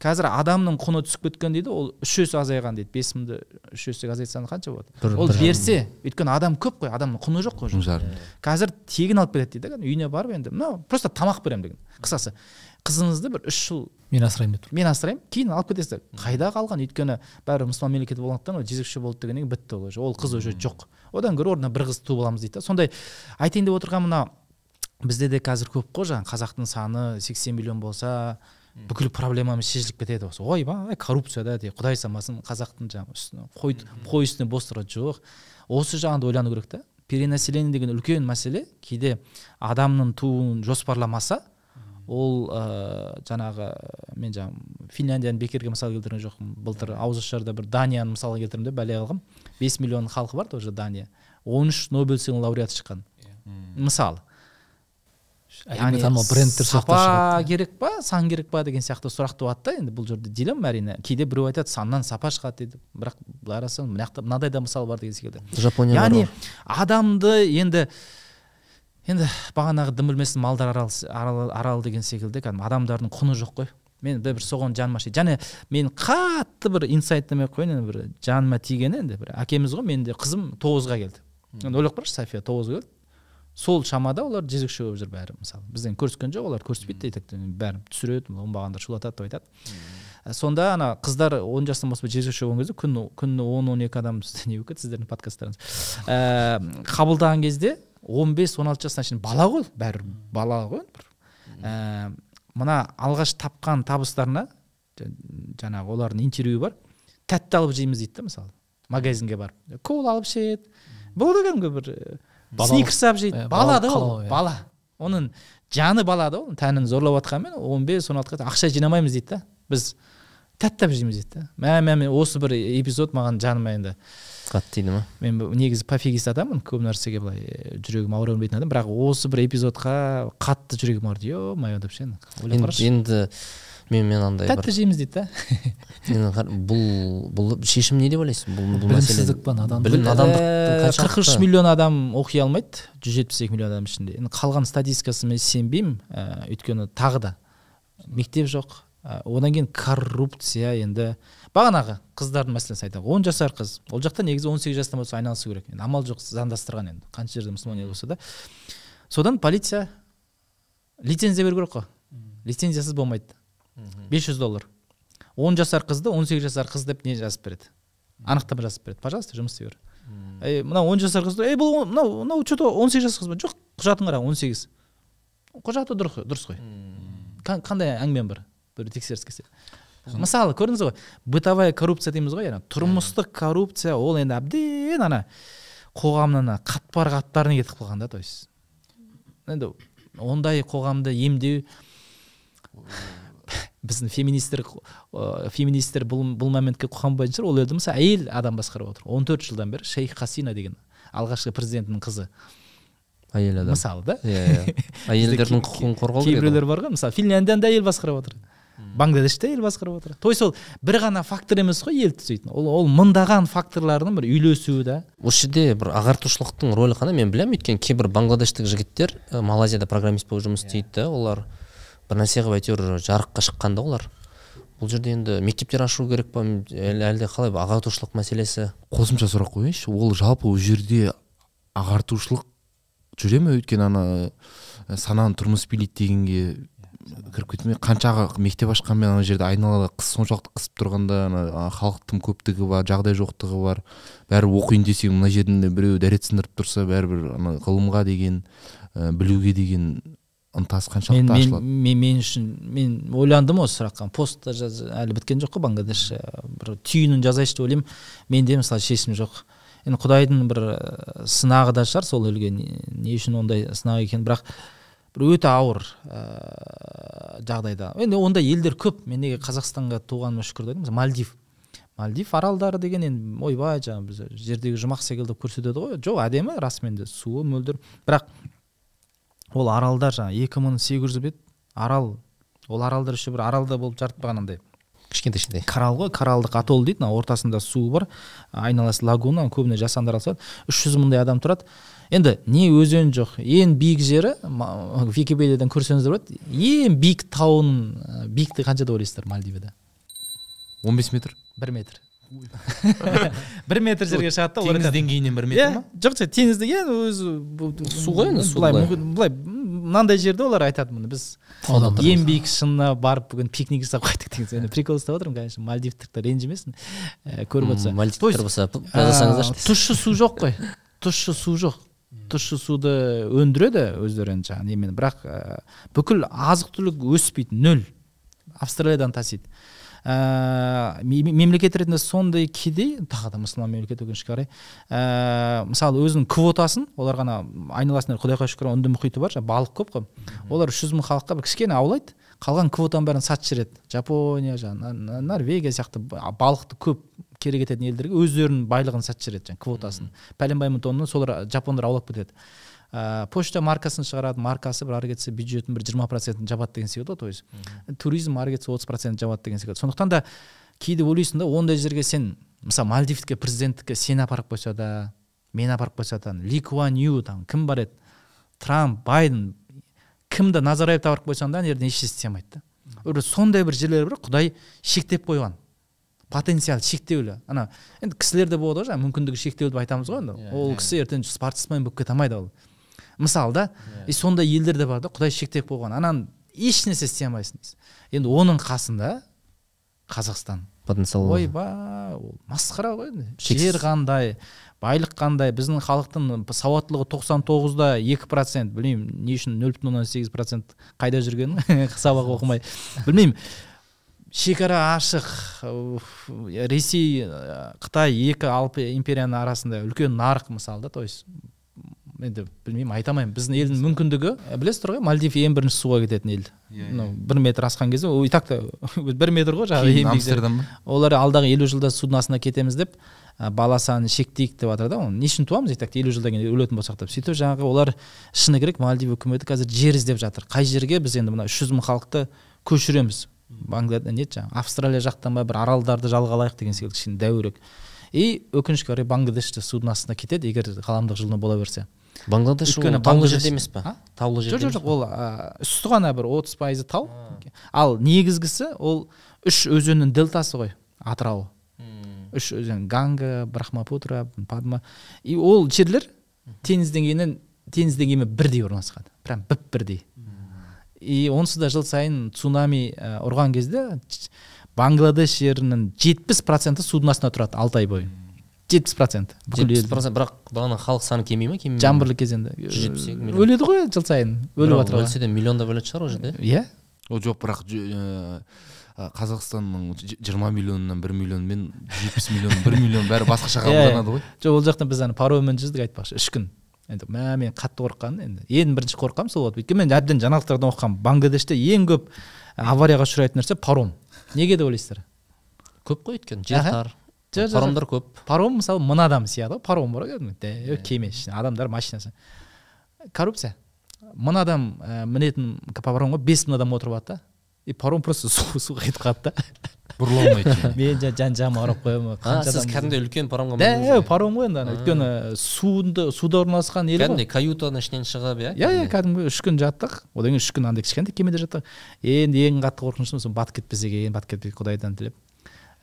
Қазір адамның құны түсіп кеткен дейді ол үш есе азайған дейді. Бес мыңды үш есеге азайтсаң қанша болады? Ол берсе өйткені адам көп қой адамның құны жоқ қой уже. қазір тегін алып кетеді дейді да үйіне барып енді мынау просто тамақ беремін деген. Қысқасы қызыңызды бір үш жыл мен асыраймын деп тұр мен асыраймын. Кейін алып кетесіздер. Қайда қалған? Өйткені бәрі мұсылман мемлекеті болғандықтан ол жезөкше болды дегеннен кейін бітті ол уже. Ол қыз уже жоқ. Одан гөрі орнына бір қыз туып аламыз дейді да. Сондай айтайын деп отырған мына бізде де қазір көп қой жаңағы қазақтың саны сексен миллион болса бүкіл проблемамыз шешіліп кетеді осы. Ойбай коррупцияда де құдай самасын қазақтың жаңағы үстіне қой қой үстіне бос тұрады. Жоқ. Осы жағын ойлану керек та. Перенаселение деген үлкен мәселе. Кейде адамның тууын жоспарламаса ол ә, жаңағы мен жаңағы финляндияны бекерге мысал келтірген жоқпын. Былтыр ауызашарда бір данияны мысал келтіремін деп бәле қылғам бес миллион халқы бар тоже дания. Он үш нобель сыйлығының лауреаты шыққан. Мысалы әлемге танымал брендтер сапа керек па сан керек па деген сияқты сұрақ туады да енді бұл жерде дилемма әрине. Кейде біреу айтады саннан сапа шығады дейді. Бірақ былай қарасаң мына жақта мынадай да мысал бар деген секілді. Жапония яғни адамды енді енді бағанағы дым білмесін малдар арал, арал, арал деген секілді кәдімгі адамдардың құны жоқ қой. Мен де бір соған жаным ашиды және мен қатты бір инсайт демей ақ қояйын енді бір жаныма тигені енді бір әкеміз ғой менің де қызым тоғызға келді. Енді ойлап қарашы софия тоғызға келді. Сол шамада олар жезөкше болып жүр бәрі мысалы. Бізден көріскен жоқ олар көріспейді дейді бәрін түсіреді оңбағандар шулатады деп айтады. Ә, сонда ана қыздар он жастан баспай жезөкше болған кезде күні күніне он он екі адам не болып кетті сіздердің подкасттарыңыз. Ә, қабылдаған кезде он бес он алты жасына шейін бала ғой бәрі бала ғой бір. Ә, мына алғаш тапқан табыстарына жа- жаңағы олардың интервью бар тәтті алып жейміз дейді да мысалы магазинге барып. Кола алып ішеді. Болды кәдімгі бір Балалық- сникерс алып жейді. Бала да ол иә. бала. Оның жаны бала да ол тәнін зорлап жатқанмен он бес он алтыға ақша жинамаймыз дейді да. Біз тәп тәп жейміз дейді да. Мә мә мә осы бір эпизод маған жаныма енді қатты тиді ма? Мен негізі пофигист адаммын көп нәрсеге былай э, жүрегім ауыра бермейтін адам. Бірақ осы бір эпизодқа қатты жүрегім ауырды. Е мое деп ше енді мен мен андай тәтті жейміз дейді да. Енді бұл бұл шешім не деп ойлайсың бұл бұл білімсіздік па надандық Э, қырық үш миллион адам оқи алмайды жүз жетпіс екі миллион адам ішінде. Енді қалған статистикасы мен сенбеймін ә, өйткені тағы да мектеп жоқ одан кейін коррупция енді бағанағы қыздардың мәселесін айтайық. Он жасар қыз. Ол жақта негізі он сегіз жастан болса айналысу керек. Енді амал жоқ заңдастырған енді. Қанша жерде мұсылман ел болса да. Содан полиция лицензия беру керек қой. Лицензиясыз болмайды. Бес жүз доллар. Он жасар қызды он сегіз жасар қыз деп не жазып береді? Анықтама жазып береді. Пожалуйста жұмыс істей бер. Ей мынау он жасар қызды ей бұл мынау мынау че то он сегіз жасар қыз ба жоқ құжатын қара он сегіз. Құжаты дұрыс дұрыс қой. Қа- қандай әңгімем бар? Бір тексеріс келсе мысалы көрдіңіз ғой бытовая коррупция дейміз ғой яғни тұрмыстық коррупция ол енді әбден ана қоғамның ана қатпар қатпарына кетіп қалған да то есть. Енді ондай қоғамды емдеу біздің феминистер ә, феминистер бұл, бұл моментке қуанбайтын шығар. Ол елді мысалы әйел адам басқарып отыр. 14 жылдан бері шейх хасина деген алғашқы президенттің қызы. Әйел адам. Мысалы да. Иә иә. Әйелдердің құқығын қорғау керек кейбіреулер бар ғой мысалы финляндияны да әйел басқарып отыр. Бангладеште әйел басқарып отыр то есть ол бір ғана фактор емес қой ел түзейтін. Ол, ол мыңдаған факторлардың бір үйлесуі да. Осы жерде бір ағартушылықтың рөлі қандай мен білемін. Өйткені кейбір бангладештік жігіттер ә, малайзияда программист болып жұмыс істейді да олар бір нәрсе қылып әйтеуір жарыққа шыққан да олар бұл жерде енді мектептер ашу керек па? Әлде қалай ағартушылық мәселесі? Қосымша сұрақ қояйыншы. Ол жалпы ол жерде ағартушылық жүре ме? Өйткені ана сананы тұрмыс билейді дегенге кіріп кетті ме қанша аға- мектеп ашқанмен ана жерде айналада қыс соншалықты қысып тұрғанда ана а, халық тым көптігі бар жағдай жоқтығы бар. Бәрібір оқиын десең мына жерінде біреу дәрет сындырып тұрса бәрібір ана ғылымға деген ә, білуге деген ынтасы мен, қаншалықты мен, ашылады? мен, мен үшін мен ойландым осы сұраққа. Пост жаз, әлі біткен жоқ қой бангладеш бір түйінін жазайыншы деп ойлаймын. Менде мысалы шешім жоқ. Енді құдайдың бір сынағы да шығар сол елге не, не үшін ондай сынақ екен? Бірақ бір өте ауыр ә, жағдайда. Енді ондай елдер көп. Мен неге қазақстанға туғаныма шүкір дедім. Мысалы мальдив. Мальдив аралдары деген енді ойбай жаңағы біз жердегі жұмақ секілді көрсетеді ғой. Жоқ әдемі расымен де суы мөлдір. Бірақ ол аралдар жаңағы екі мың сегіз жүз бет арал. Ол аралдар еще бір аралда болып жарытпаған андай кішкентай кішкентай коралл ғой коралдық атолл дейді мына ортасында суы бар. Айналасы лагуна көбіне жасанды арал салады үш жүз мыңдай адам тұрады. Енді не өзен жоқ ең биік жері википедиядан көрсеңіздер болады ең биік тауының ә, биіктігі қанша деп ойлайсыздар мальдивада 15 метр. Бір метр. Бір метр жерге шығады да олар теңіз деңгейінен бір иә метр ма? Жоқ жоқ теңізде иә өзі Су ғой енді, су былай былай. мүмкін былай мынандай жерде олар айтады міне біз ең биік шыңына барып бүгін пикник жасап қайттық деген сияқты. прикол ұстап отырмын конечно мальдивтіктер ренжімесін көріп отырса. Мальдивтер болса жазасаңыздаршы. тұщы су жоқ қой тұщы су жоқ. Тұщы суды өндіреді өздері енді жаңағы немен бірақ ә, бүкіл азық түлік өспейді нөл. Австралиядан тасиды. Ә, ме- мемлекет ретінде сондай кедей тағы да мұсылман мемлекет өкінішке қарай ә, мысалы өзінің квотасын олар ғана айналасында құдайға шүкір үнді мұхиты бар жаңағы балық көп қой. Олар үш жүз мың халыққа бір кішкене аулайды қалған квотаның бәрін сатып жібереді. Жапония жаңағы норвегия сияқты ба- балықты көп керек ететін елдерге өздерінің байлығын сатып жібереді жаңағы квотасын. Пәленбай мың тоннаны солар жапондар аулап кетеді. Ә, почта маркасын шығарады маркасы бір ары кетсе бюджеттің бір жиырма процентін жабады деген секілді ғой то есть. Туризм ары кетсе отыз процент жабады деген секілді. Сондықтан да кейде ойлайсың да ондай жерге сен мысалы мальдивке президенттікке сені апарып қойса да мені апарып қойса да ли куан ю там кім бар еді? Трамп байден кімді назарбаевты апарып қойсаң да ана жерде ешнәрсе істей алмайды да. Сондай бір жерлер бар құдай шектеп қойған. Потенциал шектеулі. Ана енді кісілерде болады ғой жаңағы мүмкіндігі шектеулі деп айтамыз ғой енді. Ол кісі ертең спортсмен болып кете алмайды ол. Мысалы да и сондай елдер де бар да құдай шектеп қойған ананы ешнәрсе істей алмайсың дейсің. Енді оның қасында қазақстан. Потенциал ойбай ол масқара ғой енді. Жер қандай байлық қандай біздің халықтың сауаттылығы тоқсан тоғызда екі процент. Білмеймін не үшін нөл бүтін оннан сегіз процент қайда жүргенін сабақ оқымай. Білмеймін. Шекара ашық уф, ресей ә, қытай екі алып империяның арасында үлкен нарық мысалы да то есть енді білмеймін айта алмаймын. Біздің елдің мүмкіндігі ә, білесіздер ғой мальдив ең бірінші суға кететін ел. Мынау бір метр асқан кезде ол и так та бір метр ғой жаңағы амстердам олар алдағы елу жылда судносына кетеміз деп бала санын шектейік деп жатыр да оны. Не үшін туамыз и так елу жылдан кейін өлетін болсақ деп. Сөйтіп жаңағы олар шыны керек мальдив үкіметі қазір жер іздеп жатыр. Қай жерге біз енді мына үш жүз мың халықты көшіреміз? Бангладеш не еді жаңағы австралия жақтан ба бір аралдарды жалға алайық деген секілді кішкене дәуірек и өкінішке орай бангладеште судың астына кетеді егер ғаламдық жылыну бола берсе. Бангладеш Өйткені таулы Бангладеш- жерде емес па? Таулы жерде жоқ жоқ ол үсті ғана бір отыз пайызы тау. Ал негізгісі ол үш өзеннің дельтасы ғой атырауы. Үш өзен ганга брахмапутра падма. И ол жерлер теңіз деңгейінен теңіз деңгейімен бірдей орналасқан. Прям бүп бірдей и онсыз да жыл сайын цунами ә, ұрған кезде бангладеш жерінің жетпіс проценті судың астында тұрады алты ай бойы. жетпіс процент. Жетпіс процент бірақ бағана халық саны кемей ма кемей ме? жаңбырлы кезеңде. Жүз жетпіс екі миллион. өледі ғой жыл сайын. Өліп жатыр өлсе де миллиондап өлетін шығар ол жерде. Иә. Ол жоқ бірақ ә, қазақстанның жиырма миллионынан бір миллион мен жетпіс миллион бір миллион бәрі басқаша Иә, қабылданады ғой. Жоқ ол жақта біз ана пароммен жүздік айтпақшы. Үш күн. Енді мә мен қатты қорыққаным енді ең бірінші қорыққаным сол болды. Өйткені мен әбден жаңалықтардан оқығанмын. Бангладеште ең көп аварияға ұшырайтын нәрсе паром. Неге деп ойлайсыздар? Көп қой өйткені жер тар. Паромдар көп. Паром мысалы мың адам сияды ғой паром бар ғой кеме адамдар машинасы. Коррупция. Мың адам ә, мінетін паромға бес мың адам отырып алады да. И паром просто су суға кетіп қалады да бұрыла алмайды мен жа- жан жағыма қарап қоямын қанша сіз кәдімгідей үлкен паромға ғой. паром ғой енді ана өйткені суында суда орналасқан ел кәдімгідей каютаның ішінен шығып иә иә иә кәдімгі үш күн жаттық одан кейін үш күн андай кішкентай кемеде жаттық енді ең қатты қорқынышым сол батып кетпесе екен батып кетпей құдайдан тілеп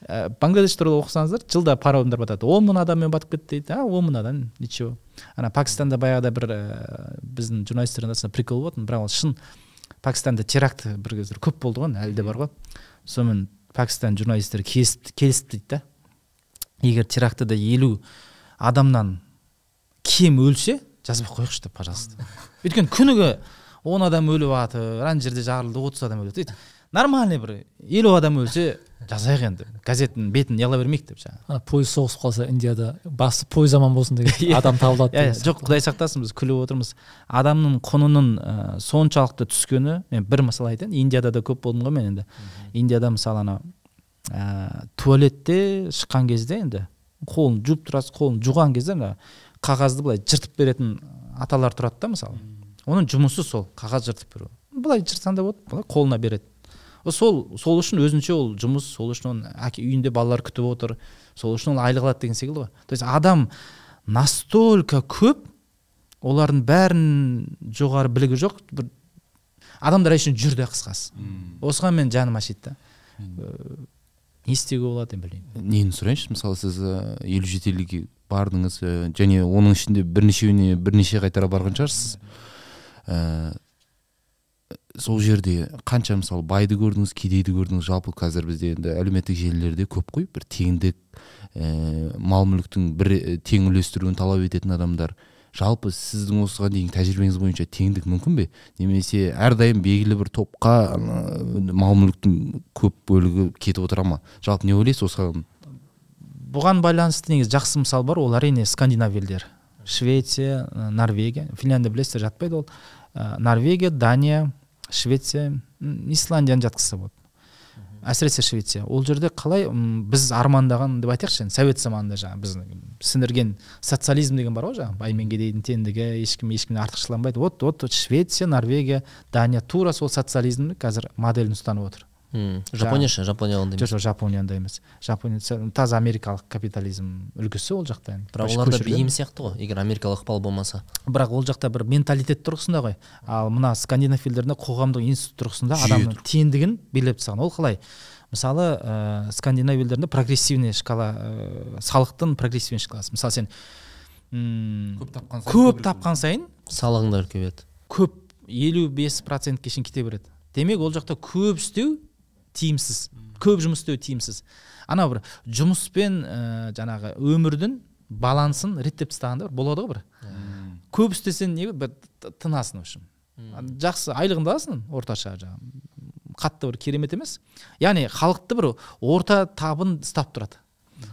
ә, бангладеш туралы оқысаңыздар жылда паромдар батады он мың адаммен батып кетті дейді а он мың адам ничего ана пакистанда баяғыда бір ә, біздің журналистердің арасында прикол болатын бірақ ол шын пакистанда теракт бір кездері көп болды ғой әлі де бар ғой. Сонымен пәкістан журналистері келісті дейді да. Егер терактіде елу адамнан кем өлсе жазбай қояйықшы деп пожалуйста. Өйткені күніге он адам өліп жатыр ана жерде жарылды отыз адам өледі дейді. Нормальный бір елу адам өлсе жазайық енді. Газеттің бетін неғыла бермейік деп жаңағы. Пойыз соғысып қалса индияда басы пойыз аман болсын деген Иә. адам табылады иә жоқ құдай сақтасын біз күліп отырмыз. Адамның құнының ә, соншалықты түскені мен бір мысал айтайын индияда да көп болдым ғой мен енді. Индияда мысалы ана ә, туалетте шыққан кезде енді қолын жуып тұрасыз қолын жуған кезде ана қағазды былай жыртып беретін аталар тұрады да мысалы. Оның жұмысы сол қағаз жыртып беру. Былай жыртсаң да болады былай қолына береді. Сол сол үшін өзінше ол жұмыс сол үшін оның әке үйінде балалар күтіп отыр сол үшін ол айлық алады деген секілді ғой. То есть адам настолько көп олардың бәрін жоғары білігі жоқ бір адамдар үшін жүрді қысқасы. Осыған мен жаным ашиды да. Э, не істеуге болады енді білмеймін нені сұрайыншы? Мысалы сіз ә, елу жеті елге бардыңыз ә, және оның ішінде бірнешеуіне бірнеше қайтара барған шығарсыз. Ә, сол жерде қанша мысалы байды көрдіңіз кедейді көрдіңіз. Жалпы қазір бізде енді әлеуметтік желілерде көп қой. Бір теңдік ә, мал мүліктің бір ә, тең үлестіруін талап ететін адамдар. Жалпы сіздің осыған дейінгі тәжірибеңіз бойынша теңдік мүмкін бе? Немесе әрдайым белгілі бір топқа ана, мал мүліктің көп бөлігі кетіп отыра ма? Жалпы не ойлайсыз осыған? Бұған байланысты негізі жақсы мысал бар. Ол әрине скандинав елдері швеция норвегия финляндия білесіздер жатпайды ол. Норвегия дания швеция исландияны жатқызса болады әсіресе швеция. Ол жерде қалай м, біз армандаған деп айтайықшы енді совет заманында жаңағы біз сіңірген социализм деген бар ғой жаңағы бай мен кедейдің теңдігі ешкім ешкімнен артықшыланбайды. Вот вот швеция норвегия дания тура сол социализмді қазір моделін ұстанып отыр. Жапония ше жапония ондай емес жоқ жапония андай емес жапония таза америкалық капитализм үлгісі ол жақта енді бірақ оларда бейім сияқты ғой егер америкалық ықпал болмаса. Бірақ ол жақта бір менталитет тұрғысында ғой. Ал мына скандинав елдерінде қоғамдық институт тұрғысында адамның теңдігін белгілеп тастаған. Ол қалай? Мысалы ә, скандинав елдерінде прогрессивный шкала ә, салықтың прогрессивный шкаласы. Мысалы сен м, көп тапқан көп тапқан сайын салығың да үлкейеді көп елу бес процентке шейін кете береді. Демек ол жақта көп істеу тиімсіз көп жұмыс істеу тиімсіз. Анау бір жұмыс пен ә, жаңағы өмірдің балансын реттеп тастағанда болады ғой бір. Көп істесең не бір тынасың в общем. Жақсы айлығыңды аласың орташа жаңағы қатты бір керемет емес. Яғни халықты бір орта табын ұстап тұрады.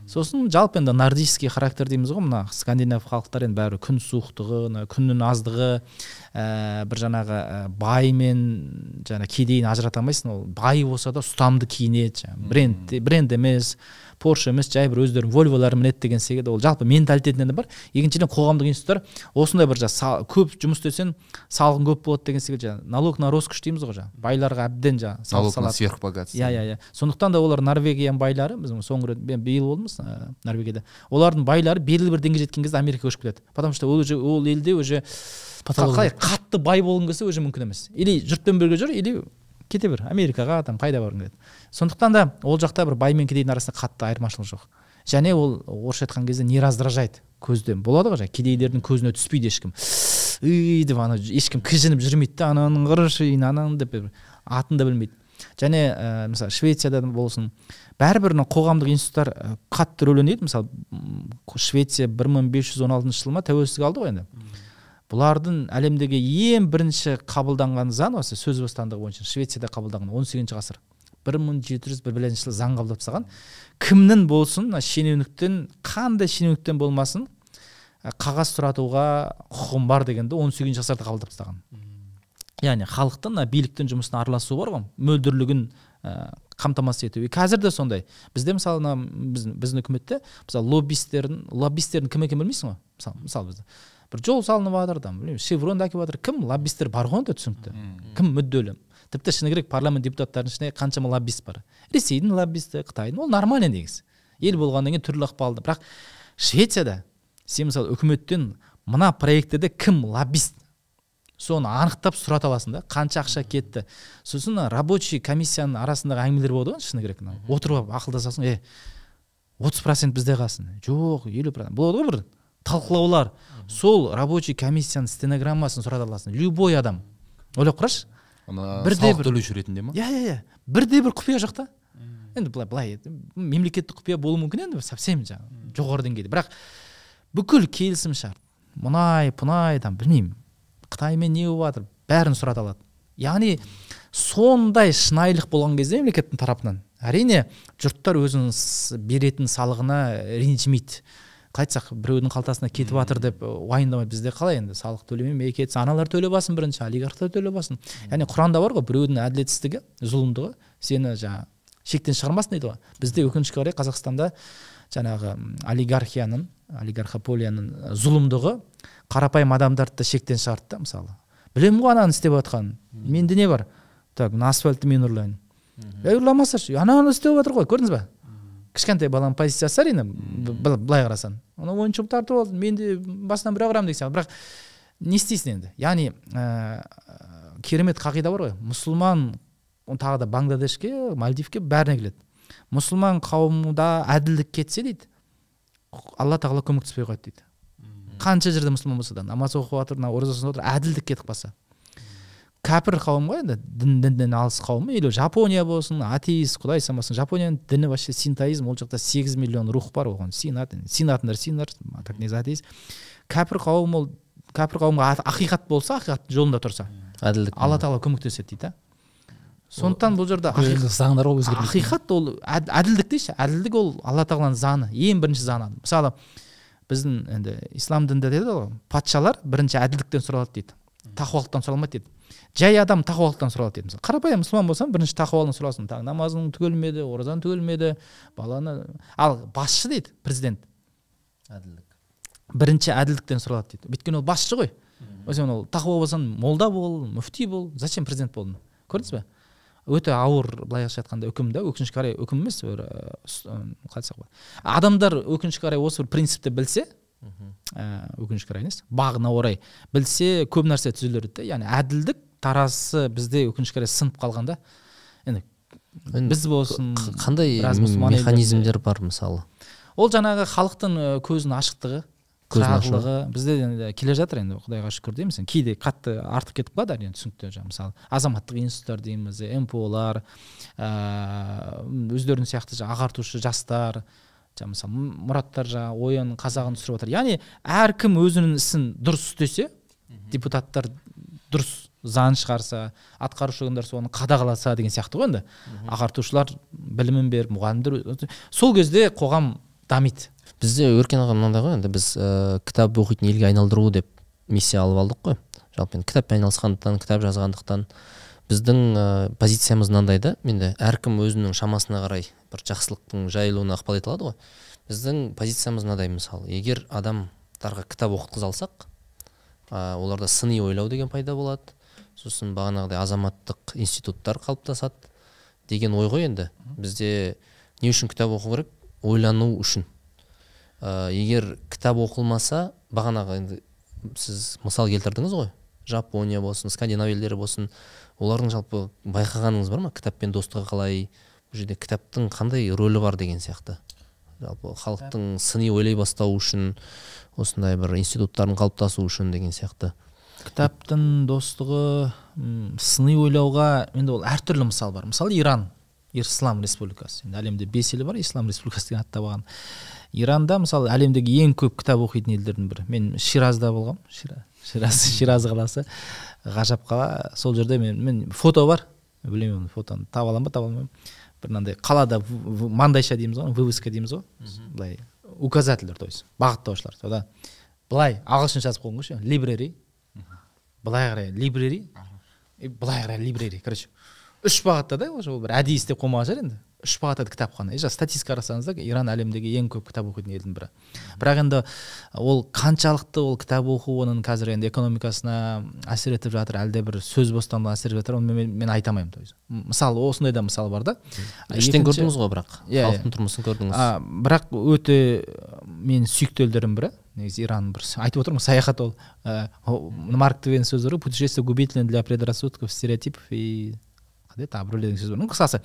Сосын жалпы енді нордический характер дейміз ғой мына скандинав халықтар енді бәрібір күн суықтығы күннің аздығы. Ә, бір жаңағы ә, бай мен жаңа кедейін ажырата алмайсың ол бай болса да ұстамды киінеді жаңағы бренд бренд емес порше емес жай бір өздерінің вольволарын мінеді деген секілді. Ол жалпы менталитетінен бар. Екіншіден қоғамдық институттар осындай бір жаңағы көп жұмыс істесең салығың көп болады деген секілді жаңағы налог на роскошь дейміз ғой жаңағы байларға әбден жаңағы салық налог на сверхбогатство. Иә иә иә. Сондықтан да олар норвегияның байлары біз соңғы рет мен биыл болдымыз ә, норвегияда. Олардың байлары белгілі бір деңгейге жеткен кезде америкаға көшіп кетеді потому что ол уже ол елде уже қалай қатты бай болғың келсе уже мүмкін емес. Или жұртпен бірге жүр или кете бер америкаға там қайда барғың келеді. Сондықтан да ол жақта бір бай мен кедейдің арасында қатты айырмашылық жоқ. Және ол орысша айтқан кезде не раздражает көзден. Болады ғой жаңағы кедейлердің көзіне түспейді ешкім. Үй деп ана ешкім кіжініп жүрмейді да ананың қырышы ананы деп атын да білмейді. Және ә, мысалы швецияда болсын бәрібір мына қоғамдық институттар ә, қатты рөл ойнайды мысалы швеция бір мың бес жүз он алтыншы жылы ма тәуелсіздік алды ғой енді. Бұлардың әлемдегі ең бірінші қабылданған заң осы сөз бостандығы бойынша швецияда қабылданған он сегізінші ғасыр. бір мың жеті жүз бір бірінші жылы заң қабылдап тастаған. Кімнің болсын мына шенеуніктен қандай шенеуніктен болмасын қағаз сұратуға құқым бар дегенді он сегізінші ғасырда қабылдап тастаған. Яғни халықтың мына биліктің жұмысына араласуы бар ғой мөлдірлігін ә, қамтамасыз ету И қазір де сондай. Бізде мысалы мына біздің біздің үкіметте мысалы лоббисттердің лоббисттердің кім екенін білмейсің ғой? Мысалы мысалы бізде. Бір жол салынып жатыр там білмеймін шевронды әкеліп жатыр. Кім лоббисттер бар ғой онда түсінікті? Кім мүдделі? Тіпті шыны керек парламент депутаттарының ішінде қаншама лоббист бар. Ресейдің лоббисті қытайдың ол нормально негізі. Ел болғаннан кейін түрлі ықпалды бірақ швецияда сен мысалы үкіметтен мына проектіде кім лоббист? Соны анықтап сұрата аласың да қанша ақша кетті. Сосын рабочий комиссияның арасындағы әңгімелер болады ғой шыны керек мынау. Отырып алып ақылдасасың е отыз процент бізде қалсын жоқ елу процент болады ғой бір. Талқылаулар. Сол рабочий комиссияның стенограммасын сұрата аласың. Любой адам. Ойлап қарашы. Ана бірде салық бір- төлеуші ретінде ма? Иә иә иә. Бірде бір құпия жоқ та енді былай былай мемлекеттік құпия болуы мүмкін енді совсем жаңағы жоғары деңгейде. Бірақ бүкіл келісім шарт мұнай пұнай там білмеймін қытаймен не болып жатыр бәрін сұрата алады. Яғни сондай шынайылық болған кезде мемлекеттің тарапынан әрине жұрттар өзінің беретін салығына ренжімейді. Қалай айтсақ біреудің қалтасына кетіп жатыр деп уайымдамайды бізде қалай енді? Салық төлемей мемлекет аналар төлеп алсын бірінші олигархтар төлеп алсын. Яғни құранда бар ғой біреудің әділетсіздігі зұлымдығы сені жаңағы шектен шығармасын дейді ғой. Бізде өкінішке қарай қазақстанда жаңағы олигархияның олигархополияның ы, зұлымдығы қарапайым адамдарды да шектен шығарды да мысалы. Білемін ғой ананы істеп жатқанын. Менде не бар? Так мына асфальтты мен ұрлайын. Ей ұрламасашы ананы істеп жатыр ғой көрдіңіз ба кішкентай баланың позициясы әрине былай қарасаң. Ана ойыншық тартып алды мен де басынан біреу ұрамын деген сияқты бірақ не істейсің енді? Яғни ә, керемет қағида бар ғой. Мұсылман тағы да бангладешке мальдивке бәріне келеді. Мұсылман қауымында әділдік кетсе дейді. Алла тағала көмектеспей қояды дейді. Қанша жерде мұсылман болса да намаз оқып жатыр мына ораза ұстап жатыр әділдік кетіп қалса. Кәпір қауым ғой енді? Дін діннен алыс қауым или жапония болсын атеист құдай санбасын жапонияның діні вообще синтоизм ол жақта сегіз миллион рух бар оған. Синат синатындар синар так атеист. Кәпір қауым ол? Кәпір қауымға ақиқат болса ақиқаттың жолында тұрса? Әділдік алла тағала көмектеседі дейді да сондықтан бұл жерде заңдар ғой өзгермейді. ақиқат ол әд- әділдік дейші. Әділдік ол алла тағаланың заңы ең бірінші заңы. Мысалы біздің енді ислам дінінде дейді ғой патшалар бірінші әділдіктен сұралады дейді тақуалықтан сұралмайды дейді. Жай адам тақуалықтан сұралады дейді мысалы қарапайым мұсылман болсаң бірінші тақуалығын сұралсын таң намазың түгелмеді оразаң түгелмеді баланы ал басшы дейді президент. Әділдік. Бірінші әділдіктен сұралады дейді. Өйткені ол басшы ғой. Сен ол тақуа болсаң молда бол мүфти бол зачем президент болдың? Көрдіңіз ба өте ауыр былайша айтқанда үкім да өкінішке қарай үкім емес бір қалай айтсақ болады. Адамдар өкінішке қарай осы бір принципті білсе ә, өкінішке қарай емес бағына орай білсе көп нәрсе түзелер еді да яғни әділдік таразысы бізде өкінішке қарай сынып қалған да. Енді біз болсын қандай механизмдер бар мысалы? Ол жаңағы халықтың көзінің ашықтығы қырағылығы бізде енді келе жатыр енді құдайға шүкір дейміз. Енді кейде қатты артып кетіп қалады әрине түсінікті жаңағы мысалы. Азаматтық институттар дейміз мполар ыыы өздерінің сияқты жаңағы ағартушы жастар жаңағы мысалы мұраттар жаңағы ойын қазағын түсіріп жатыр яғни әркім өзінің ісін дұрыс істесе депутаттар дұрыс заң шығарса атқарушы органдар соны қадағаласа деген сияқты ғой енді. Ағартушылар білімін беріп мұғалімдер сол кезде қоғам дамиды. Бізде өркен аға мынандай ғой енді біз ә, кітап оқитын елге айналдыру деп миссия алып алдық қой. Жалпы енді кітаппен айналысқандықтан кітап жазғандықтан біздің ә, позициямыз мынандай да. Енді әркім өзінің шамасына қарай бір жақсылықтың жайылуына ықпал ете алады ғой. Біздің позициямыз мынадай мысалы егер адамдарға кітап оқытқыза алсақ ә, оларда сыни ойлау деген пайда болады сосын бағанағыдай азаматтық институттар қалыптасады деген ой ғой енді. Бізде не үшін кітап оқу керек? Ойлану үшін. Ә, егер кітап оқылмаса бағанағы енді сіз мысал келтірдіңіз ғой. Жапония болсын скандинав елдері болсын олардың жалпы байқағаныңыз бар ма? Кітаппен достығы қалай? Бұл жерде кітаптың қандай рөлі бар деген сияқты. Жалпы халықтың сыни ойлай бастауы үшін осындай бір институттардың қалыптасуы үшін деген сияқты. Кітаптың достығы сыни ойлауға енді ол әртүрлі мысал бар. Мысалы иран ислам республикасы. Енді әлемде бес ел бар ислам республикасы деген аттап алған иранда мысалы әлемдегі ең көп кітап оқитын елдердің бірі. Мен ширазда болғанмын Шира- шираз шираз қаласы. Ғажап қала. Сол жерде мен, мен фото бар. Білмеймін фотоны. Таба аламын ба таба алмаймын. Бір мынандай қалада мандайша дейміз ғой вывеска дейміз ғой. Былай указательдер то есть бағыттаушылар. Сода былай ағылшынша жазып қойған ғой ше либрери былай қарай либрери. И былай қарай либрери. Короче үш бағытта да уже ол бір әдейі істеп қоймаған шығар енді. Үш бағытта кітапхана и жаңағы статистика қарасаңыздар иран әлемдегі ең көп кітап оқитын елдің бірі. Бірақ енді ол қаншалықты ол кітап оқу оның қазір енді экономикасына әсер етіп жатыр әлде бір сөз бостандығына әсер етіп жатыр оны мен, мен айта алмаймын то есть мысалы осындай да мысал бар да. Іштен көрдіңіз ғой бірақ? Иә, иә. халықтың тұрмысын көрдіңіз. А, бірақ өте менің сүйікті елдердің бірі негізі иран бір айтып отырмын саяхат ол. Ә, марк твен сөзі бар ғой путешествие губительно для предрассудков стереотипов и қандай еді абырой деген сөз бар. Ну қысқасы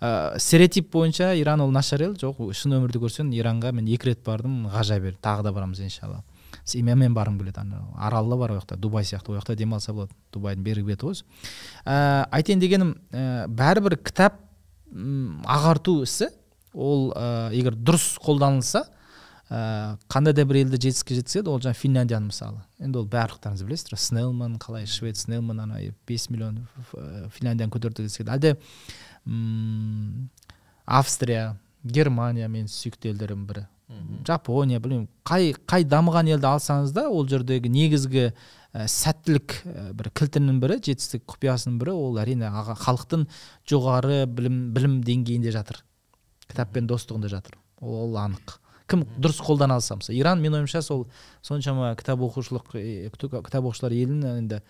ә, стереотип бойынша иран ол нашар ел. Жоқ шын өмірде көрсең иранға мен екі рет бардым ғажап ел. Тағы да барамыз иншалла. Семьямен барғым келеді ана. Аралы бар ол жақта дубай сияқты ол жақта демалса болады дубайдың бергі беті ғой. Ә, айтайын дегенім ә, бәрібір кітап ағарту ісі ол ә, егер дұрыс қолданылса ә, қандай да бір елді жетістікке жеткізеді ол жаңағы финляндияны мысалы. Енді ол барлықтарыңыз білесіздер снелман қалай швед снелман ана бес миллион финляндияны көтерді десе әлде м, австрия германия менің сүйікті елдерімнің бірі. Жапония білмеймін қай қай дамыған елді алсаңыз да ол жердегі негізгі ә, сәттілік ә, бір кілтінің бірі жетістік құпиясының бірі ол әрине аға халықтың жоғары білім білім деңгейінде жатыр. Кітаппен достығында жатыр. Ол, ол анық. Кім дұрыс қолдана алса мысалы иран менің ойымша сол соншама кітап оқушылық кітап кітап оқушылар елін енді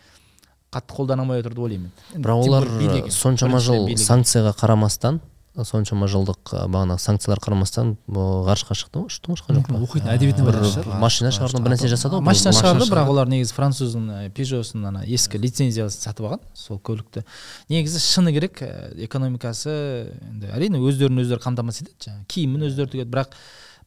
қатты қолдана алмай отыр деп ойлаймын. Бірақ олар билігі. соншама жыл санкцияға қарамастан соншама жылдық ә, бағанағы санкциялар қарамастан ғарышқа шықты ғой ұшты ма ұшқан жоқ па оқитын әдебиетіне бір машина шығарды бір нәрсе жасады ғой машина шығарды бірақ олар негізі француздың пежосын ана ескі лицензиясын сатып алған сол көлікті. Негізі шыны керек экономикасы енді әрине өздерін өздері қамтамасыз етеді жаңағы киімін өздері тігеді бірақ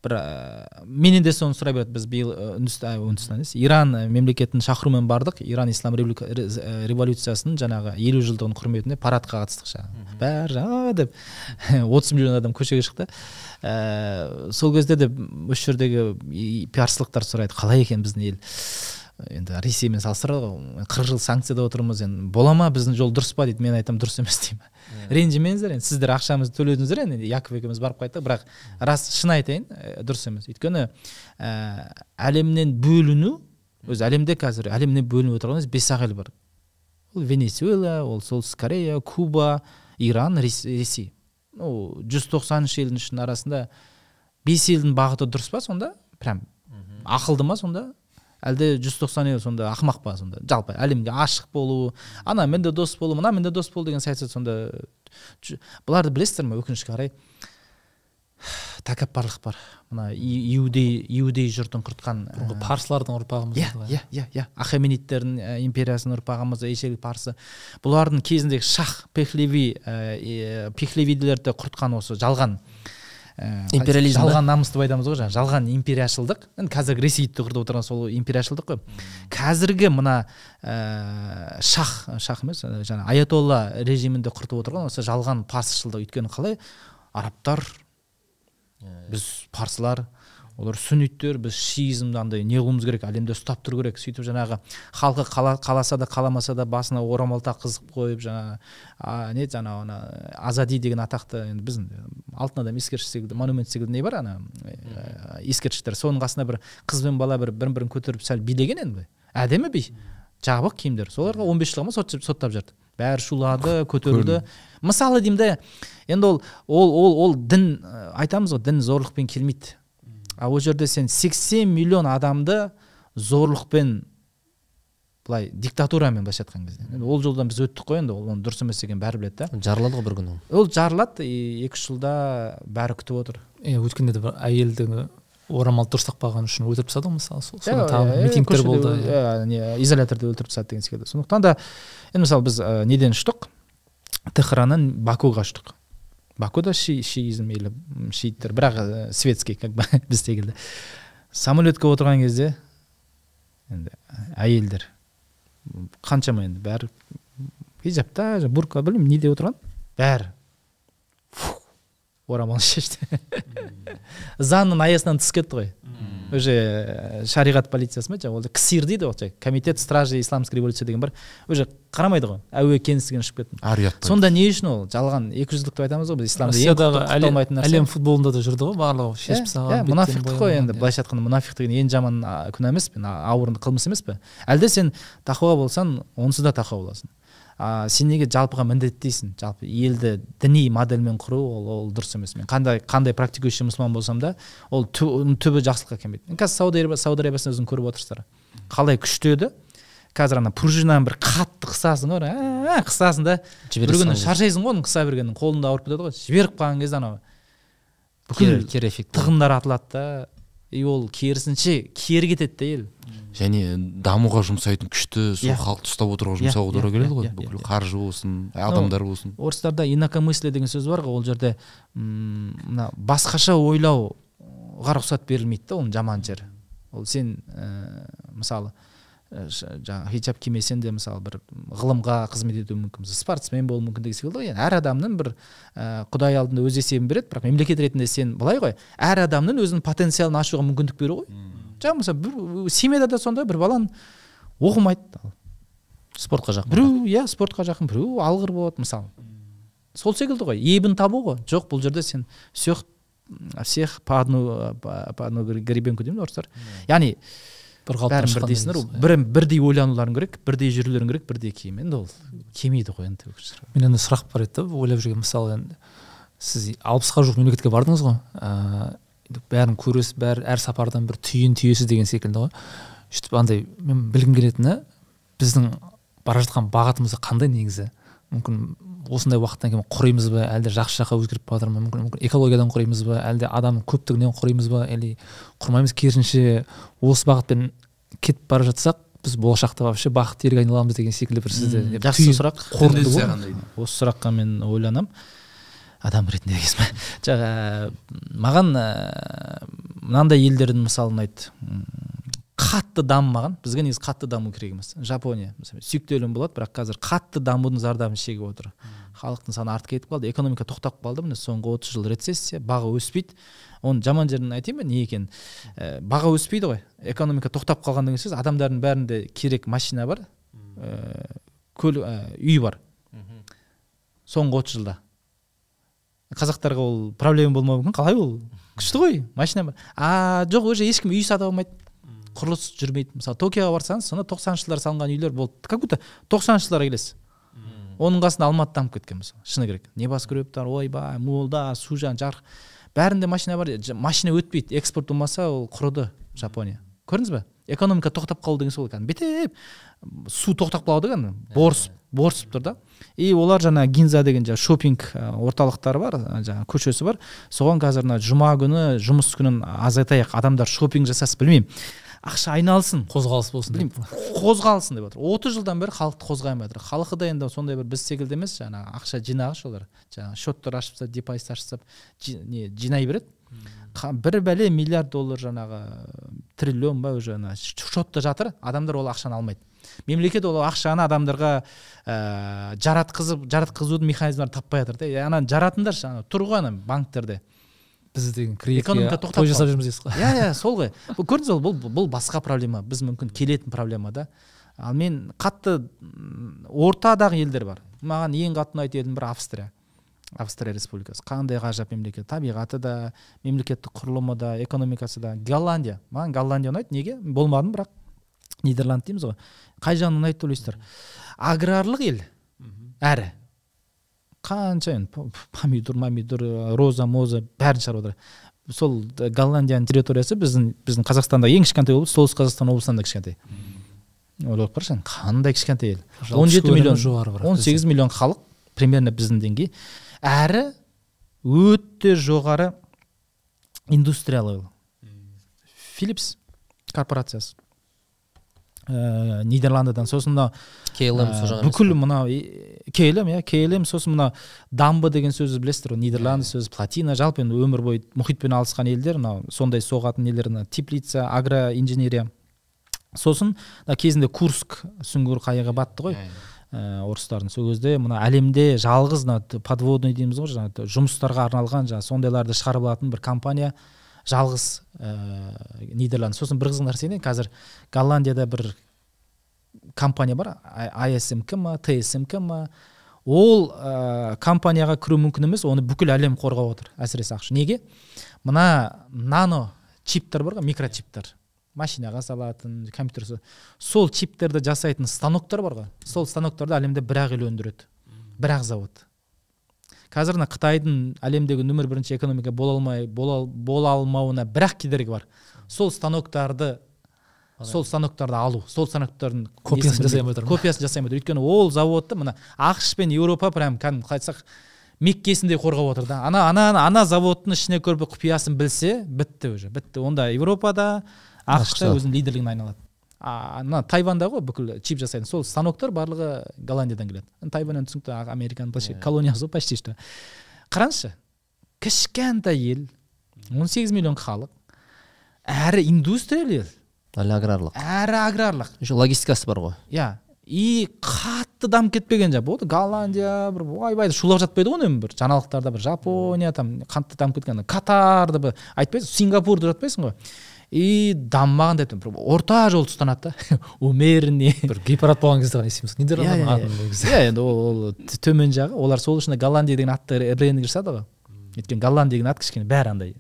бір ә, менен де соны сұрай береді біз биыл ә, үндістан үндістан емес иран ә, мемлекетін шақырумен бардық. Иран ислам револю- ре- революциясының жаңағы елу жылдығының құрметіне парадқа қатыстық жаңағы бәрі жаңа деп. отыз миллион адам көшеге шықты. Ә, сол кезде де осы жердегі пиаршылықтар сұрайды қалай екен біздің ел? Енді ресеймен салыстырады ғой қырық жыл санкцияда отырмыз енді бола ма біздің жол дұрыс па дейді мен айтамын дұрыс емес деймін. Ренжімеңіздер енді сіздер ақшамызды төледіңіздер енді яков екеуміз барып қайттық. Бірақ рас шын айтайын ә, дұрыс емес. Өйткені ә, әлемнен бөліну өзі әлемде қазір әлемнен бөлініп отырған емес бес ақ ел бар. Ол венесуэла ол солтүстік корея куба иран Рес- ресей. Ну жүз тоқсан үш елдің ішінің арасында бес елдің бағыты дұрыс па сонда? Прям ақылды ма сонда? Әлде жүз тоқсан ел сонда ақымақ па сонда? Жалпы әлемге ашық болу анамен де дос болу мынамен де дос болу деген саясат сонда бұларды білесіздер ме өкінішке қарай? Тәкаппарлық бар. Мына иудей иудей жұртын құртқан бұрынғы ә, парсылардың ұрпағымыз иә иә иә иә. Ахеменидтердің ә, империясының ұрпағымыз ешелік парсы. Бұлардың кезіндегі шах пехлеви ә, е, пехлевиділерді құртқан осы жалған. Ә, Империализм жалған намыс деп айтамыз ғой жаңағы жалған империяшылдық енді қазіргі де құртып отырған сол империяшылдық қой. Қазіргі мына ә, шах шах емес ә, жаңағы аятолла режимінде құртып отырған осы жалған парсышылдық өйткені қалай? Арабтар біз парсылар олар сунниттер біз шиизмді андай не қылуымыз керек әлемде ұстап тұру керек. Сөйтіп жаңағы халқы қала, қаласа да қаламаса да басына орамал таққызып қойып жаңағы а, не жаңағы ана азади деген атақты енді біздің алтын адам ескерткіш секілді монумент секілді не бар ана ә, ескерткіштер. Соның қасына бір қыз бен бала бір бірін бірін көтеріп сәл билеген енді әдемі би. Жабық киімдер. Соларға 15 бес жылға ма сот, соттап жатыр бәрі шулады көтерілді. Мысалы деймін да енді ол ол ол ол дін айтамыз ғой дін зорлықпен келмейді. А ол жерде сен 80 миллион адамды зорлықпен былай диктатурамен былайша айтқан кезде. Енді ол жолдан біз өттік қой енді ол оның дұрыс емес екенін бәрі біледі да. Жарылады ғой бір күні ол. Жарылады и екі үш жылда бәрі күтіп отыр. Иә өткенде де бір әйелді орамал дұрыс тақпағаны үшін өлтіріп тастады ғой мысалы сол. Соны тағы митингтер болды. иә, не изоляторда өлтіріп тастады деген секілді. Сондықтан да енді мысалы біз неден ұштық? Техраннан бакуға ұштық. Бакуда ши, шиизм или шииттер бірақ ә, светский как бы біз секілді самолетке отырған кезде енді әйелдер қаншама енді бәрі хижабта жаңа бурка білмеймін неде отырған? Бәрі. Орамал шешті. Заңның аясынан тыс кетті ғой. Уже ә, шариғат полициясы ма жаңағы ол ксир дейді ғой комитет стражи исламской революция деген бар. Уже қарамайды ғой әуе кеңістігінен ұшып кеттім ар ұят сонда не үшін ол? Жалған екі жүзділік деп айтамыз ғой біз исламда әлем, құпталмайтын нәрсе әлем футболында да жүрді ғой барлығы иә, шешіп тастаған иә, мұнафиқтық қой енді иә. былайша айтқанда мұнафиқ деген ең жаман күнә емес пе ауыр қылмыс емес пе? Әлде сен тақуа болсаң онсыз да тақуа боласың. А сен неге жалпыға міндеттейсің жалпы елді діни модельмен құру ол, ол дұрыс емес мен. Қандай қандай практикующий мұсылман болсам да ол оның түбі жақсылыққа келмейді. Мен қазір сауд сауд арабиясын өзің көріп отырсыздар. Қалай күшті еді қазір ана пружинаны бір қатты қысасың ғой ә, қысасың да. Бір күні шаршайсың ғой оны қыса бергеннен қолың да ауырып кетеді ғой. Жіберіп қалған кезде анау бүкіл тығындар атылады да. И ол керісінше кері кетеді да ел. Және дамуға жұмсайтын күшті сол Иә. халықты ұстап отыруға жұмсауға тура келеді ғой. бүкіл қаржы болсын адамдар болсын. орыстарда инакомыслие деген сөз бар ғой. Ол жерде мына басқаша ойлауға рұқсат берілмейді да оның жаман жері. Ол сен ә, мысалы жаңағы хиджаб кимесең де мысалы бір ғылымға қызмет етуі мүмкінсің спортсмен болуы мүмкін деген секілді ғой. Енді әр адамның бір ә, құдай алдында өз есебін береді бірақ мемлекет ретінде сен былай ғой әр адамның өзінің потенциалын ашуға мүмкіндік беру ғой. Жаңағы мысалы бір семьяда да сондай бір баланың оқымайды спортқа жақын біреу иә спортқа жақын біреу алғыр болады мысалы. Сол секілді ғой. Ебін табу ғой. Жоқ бұл жерде сен всех всех по одну по по одной гребенку деймін орыстар? Яғни бір қалыптан бәрін бірдейсіңдер негізі, иә. бір бірдей ойлануларың керек бірдей жүрулерің керек бірдей киім. Енді ол келмейді ғой енді менде мына сұрақ бар еді да ойлап жүрген мысалы енді сіз алпысқа жуық мемлекетке бардыңыз ғой. Ыыы бәрін көресіз бәрі әр сапардан бір түйін түйесіз деген секілді ғой. Сөйтіп андай мен білгім келетіні біздің бара жатқан бағытымыз қандай негізі? Мүмкін осындай уақыттан кейін құримыз ба? әлде жақсы жаққа өзгеріп бара жатыр ма? мүмкін, мүмкін экологиядан құримыз ба? әлде адамның көптігінен құримыз ба? или құрмаймыз? керісінше осы бағытпен кетіп бара жатсақ біз болашақта вообще бақытты елге айналамыз деген секілді бір сізді жақсы сұрақ. осы сұраққа мен ойланамын адам ретінде кезім жаңа маған ә, мынандай елдердің мысалы ұнайды қатты дамымаған. Бізге негізі қатты даму керек емес. Жапония мысалы сүйікті елім болады бірақ қазір қатты дамудың зардабын шегіп отыр. Халықтың саны артып кетіп қалды экономика тоқтап қалды. Міне соңғы отыз жыл рецессия баға өспейді. Оның жаман жерін айтайын ба? Не екенін? Ә, баға өспейді ғой. Экономика тоқтап қалған деген сөз адамдардың бәрінде керек машина бар ә, көлік ә, үй бар. Соңғы отыз жылда. Қазақтарға ол проблема болмауы мүмкін. Қалай ол? Күшті ғой машина бар. А жоқ уже ешкім үй сата алмайды. Құрылыс жүрмейді. Мысалы токиоға барсаңыз сонда тоқсаныншы жылдары салынған үйлер болды. Как будто тоқсаныншы жылдарға келесіз. Оның қасында алматы дамып кеткен мысалы шыны керек. Небоскрептар ойбай молда су жаңа жарық. Бәрінде машина бар. Машина өтпейді. Экспорт болмаса ол құрыды жапония. Көрдіңіз ба экономика тоқтап қалу деген сол кәдімгі. Бітеп су тоқтап қалады кәдімгі. Борсып борсып тұр да. И олар жаңа гинза деген жаңағы шопинг орталықтары бар жаңағы көшесі бар. Соған қазір мына жұма күні жұмыс күнін азайтайық. Адамдар шопинг жасасын білмеймін. Ақша айналсын. Қозғалыс болсын деп. Қозғалсын деп отыр. отыз жылдан бері халықты қозғай алмай жатыр халқы да енді сондай бір біз секілді емес жаңағы ақша жинағыш олар. Жаңағы счеттар ашып тастап депозит ашып тастап не жинай береді. Бір бәле миллиард доллар жаңағы триллион ба уже ана счетта жатыр. Адамдар ол ақшаны алмайды. Мемлекет ол ақшаны адамдарға ә, жаратқызып жаратқызудың механизмдарын таппай жатыр да. Ананы жаратыңдаршы ана тұр ғой ана банктерде. Біз деген Экономика тоқтап той жасап жүрміз дейсіз ғой. Иә иә сол ғой. Бұл көрдіңіз ба бұл бұл басқа проблема. Біз мүмкін келетін проблема да. Ал мен қатты ортадағы елдер бар. Маған ең қатты ұнайтын елдің бірі австрия. Австрия республикасы. Қандай ғажап мемлекет? Табиғаты да мемлекеттік құрылымы да экономикасы да. Голландия. Маған голландия ұнайды. Неге? Болмадым бірақ. Нидерланд дейміз ғой. Қай жағынан ұнайды деп ойлайсыздар? Аграрлық ел. Әрі. Қанша енді помидор помидор роза моза бәрін шығарып отыр сол голландияның территориясы біздің біздің қазақстанда ең кішкентай облыс солтүстік қазақстан облысынан да кішкентай ойлап қарашы қандай кішкентай ел он жеті миллион жоғары бірақ он сегіз миллион халық примерно біздің деңгей әрі өте жоғары индустриялы филипс корпорациясы ә, нидерландыдан. Сосын KLM сол ә, емес бүкіл мынау KLM иә KLM сосын мынау дамбы деген сөзді білесіздер ғой нидерланд сөзі платина жалпы енді өмір бойы мұхитпен алысқан елдер мынау сондай соғатын елдер мына теплица агроинженерия. Сосын мына кезінде курск сүңгуір қайығы батты ғой. ә, орыстардың сол кезде мына әлемде жалғыз мына подводный дейміз ғой жаңағы жұмыстарға арналған жаңағы сондайларды шығарып алатын бір компания. Жалғыз ә, нидерланд. Сосын бір қызық нәрсе қазір голландияда бір компания бар. ISMK ма TSMK ма? Ол ә, компанияға кіру мүмкін емес оны бүкіл әлем қорғап отыр әсіресе ақш. Неге? Мына нано чиптер бар ғой микрочиптер. Машинаға салатын компьютер со- сол чиптерді жасайтын станоктар бар ғой. Сол станоктарды әлемде бір ақ ел өндіреді. Бір ақ завод. Қазір мына қытайдың әлемдегі нөмір бірінші экономика бола алмай бола, бола алмауына бір ақ кедергі бар. Сол станоктарды сол станоктарды алу сол станоктардың Копиясын жасай алмай копиясын жасай алмай өйткені ол заводты мына ақш пен еуропа прям кәдімгі қалай айтсақ меккесіндей қорғап отыр да. Ана ана ана заводтың ішіне кіріп құпиясын білсе бітті уже бітті. Онда еуропада ақш та өзінің лидерлігін айналады. А ана тайванда ғой бүкіл чип жасайтын. Сол станоктар барлығы голландиядан келеді. Тайвань енді түсінікті американың былайша колониясы ғой почти что. Қараңызшы кішкентай ел 18 миллион халық әрі индустриялы ел әлі аграрлық. Әрі аграрлық. Еще логистикасы бар ғой. Иә. И қатты дамып кетпеген жа болды голландия бір ойбай шулап жатпайды ғой үнемі бір жаңалықтарда бір жапония там қатты дамып кеткен катарды бір айтпайсың сингапурды жатпайсың ғой. И дамымаған деп бір орта жол ұстанады да. Умеренный. Бір гепард болған кезде ғана естиміз иә нидерландның иә, атын ол кезде иә енді ол төмен жағы. Олар сол үшін голландия деген атты брендинг жасады ғой. Өйткені голландия деген ат кішкене бәрі андай.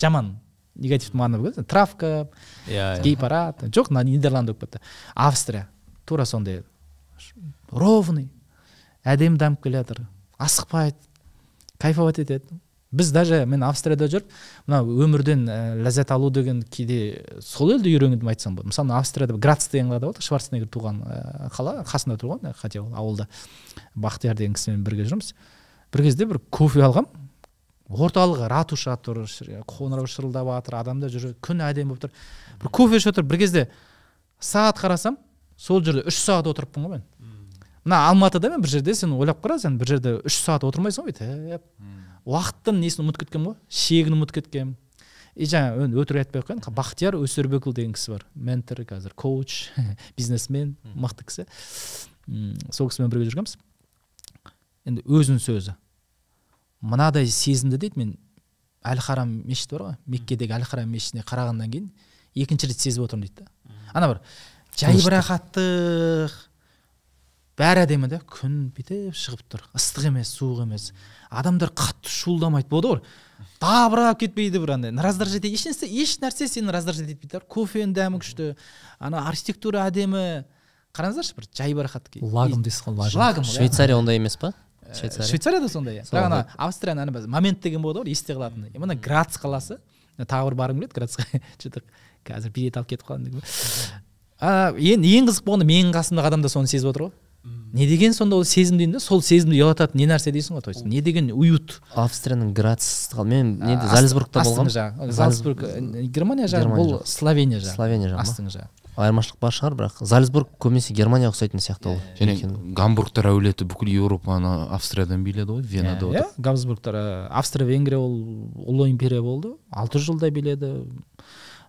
Жаман негативті мағына болып кетті. Травка иә гей-парад жоқ мына нидерланд болып кетті. Австрия. Тура сондай. Ровный. Әдемі дамып келе жатыр асықпайды. Кайфовать етеді. Біз даже мен австрияда жүріп мына өмірден ә, ләззат алу деген кейде сол елді үйрену деп айтсам болады. Мысалы австрияда грац деген қалада болады шварценеггер туған ә, қала қасында тұрған хотя ол ауылда. Бақтияр деген кісімен бірге жүрміз. Бір кезде бір кофе алғам. Орталығы ратуша тұр ш- қоңырау шырылдап жатыр адамдар жүр күн әдемі болып тұр. Бір кофе ішіп отыр бір кезде сағат қарасам сол жерде үш сағат отырыппын ғой мен. Мына алматыда мен бір жерде? Сен ойлап қара сен бір жерде үш сағат отырмайсың ғой бүйтіп уақыттың несін ұмытып кеткенмін ғой? Шегін ұмытып кеткенмін. И жаңа енді өтірік айтпай ақ қояйын. Бақтияр өсербекұлы деген кісі бар. Ментор қазір коуч бизнесмен мықты кісі. Сол кісімен бірге жүргенбіз. Енді өзінің сөзі. Мынадай сезімді дейді мен әл харам мешіті бар ғой. Меккедегі әл харам мешітіне қарағаннан кейін екінші рет сезіп отырмын дейді да. Ана бір жайбарақаттық бәрі әдемі да күн бүйтіп шығып тұр. Ыстық емес суық емес. Адамдар қатты шуылдамайды болды ғой. Дабырап кетпейді бір андай. Раздражать еш нәрсе еш нәрсе сені раздражать етпейді да кофенің дәмі күшті ана архитектура әдемі. Қараңыздаршы бір жайбарақат лагом дейсіз ғой лагом. Лагом иә. швейцария ондай емес па? Швейцария? Швейцарияда сондай иә. Бірақ ана австрияның ана момент деген болады ғой есте қалатын. Мына грац қаласы. Тағы бір барғым келеді грацқа. Че то қазір билет алып кетіп қалдым ең ең қызық болғанда менің қасымдағы адам да соны сезіп отыр ғой. Не деген сонда ол сезім деймін да сол сезімді ұялататын не нәрсе дейсің ғой то есть не деген уют? Австрияның грац мен неде зальцбургта болғанмын. жағы. Зальцбург э, германия жағы бұл словения жағы. Словения жағы ма? Астыңғы жағы. Айырмашылық бар шығар бірақ зальцбург көбінесе германияға ұқсайтын сияқты ол және гамбургтар әулеті бүкіл еуропаны австриядан биледі ғой венада иә отыр габсбургтар э, австро венгрия ол ұлы империя болды. Алты жүз жылдай биледі.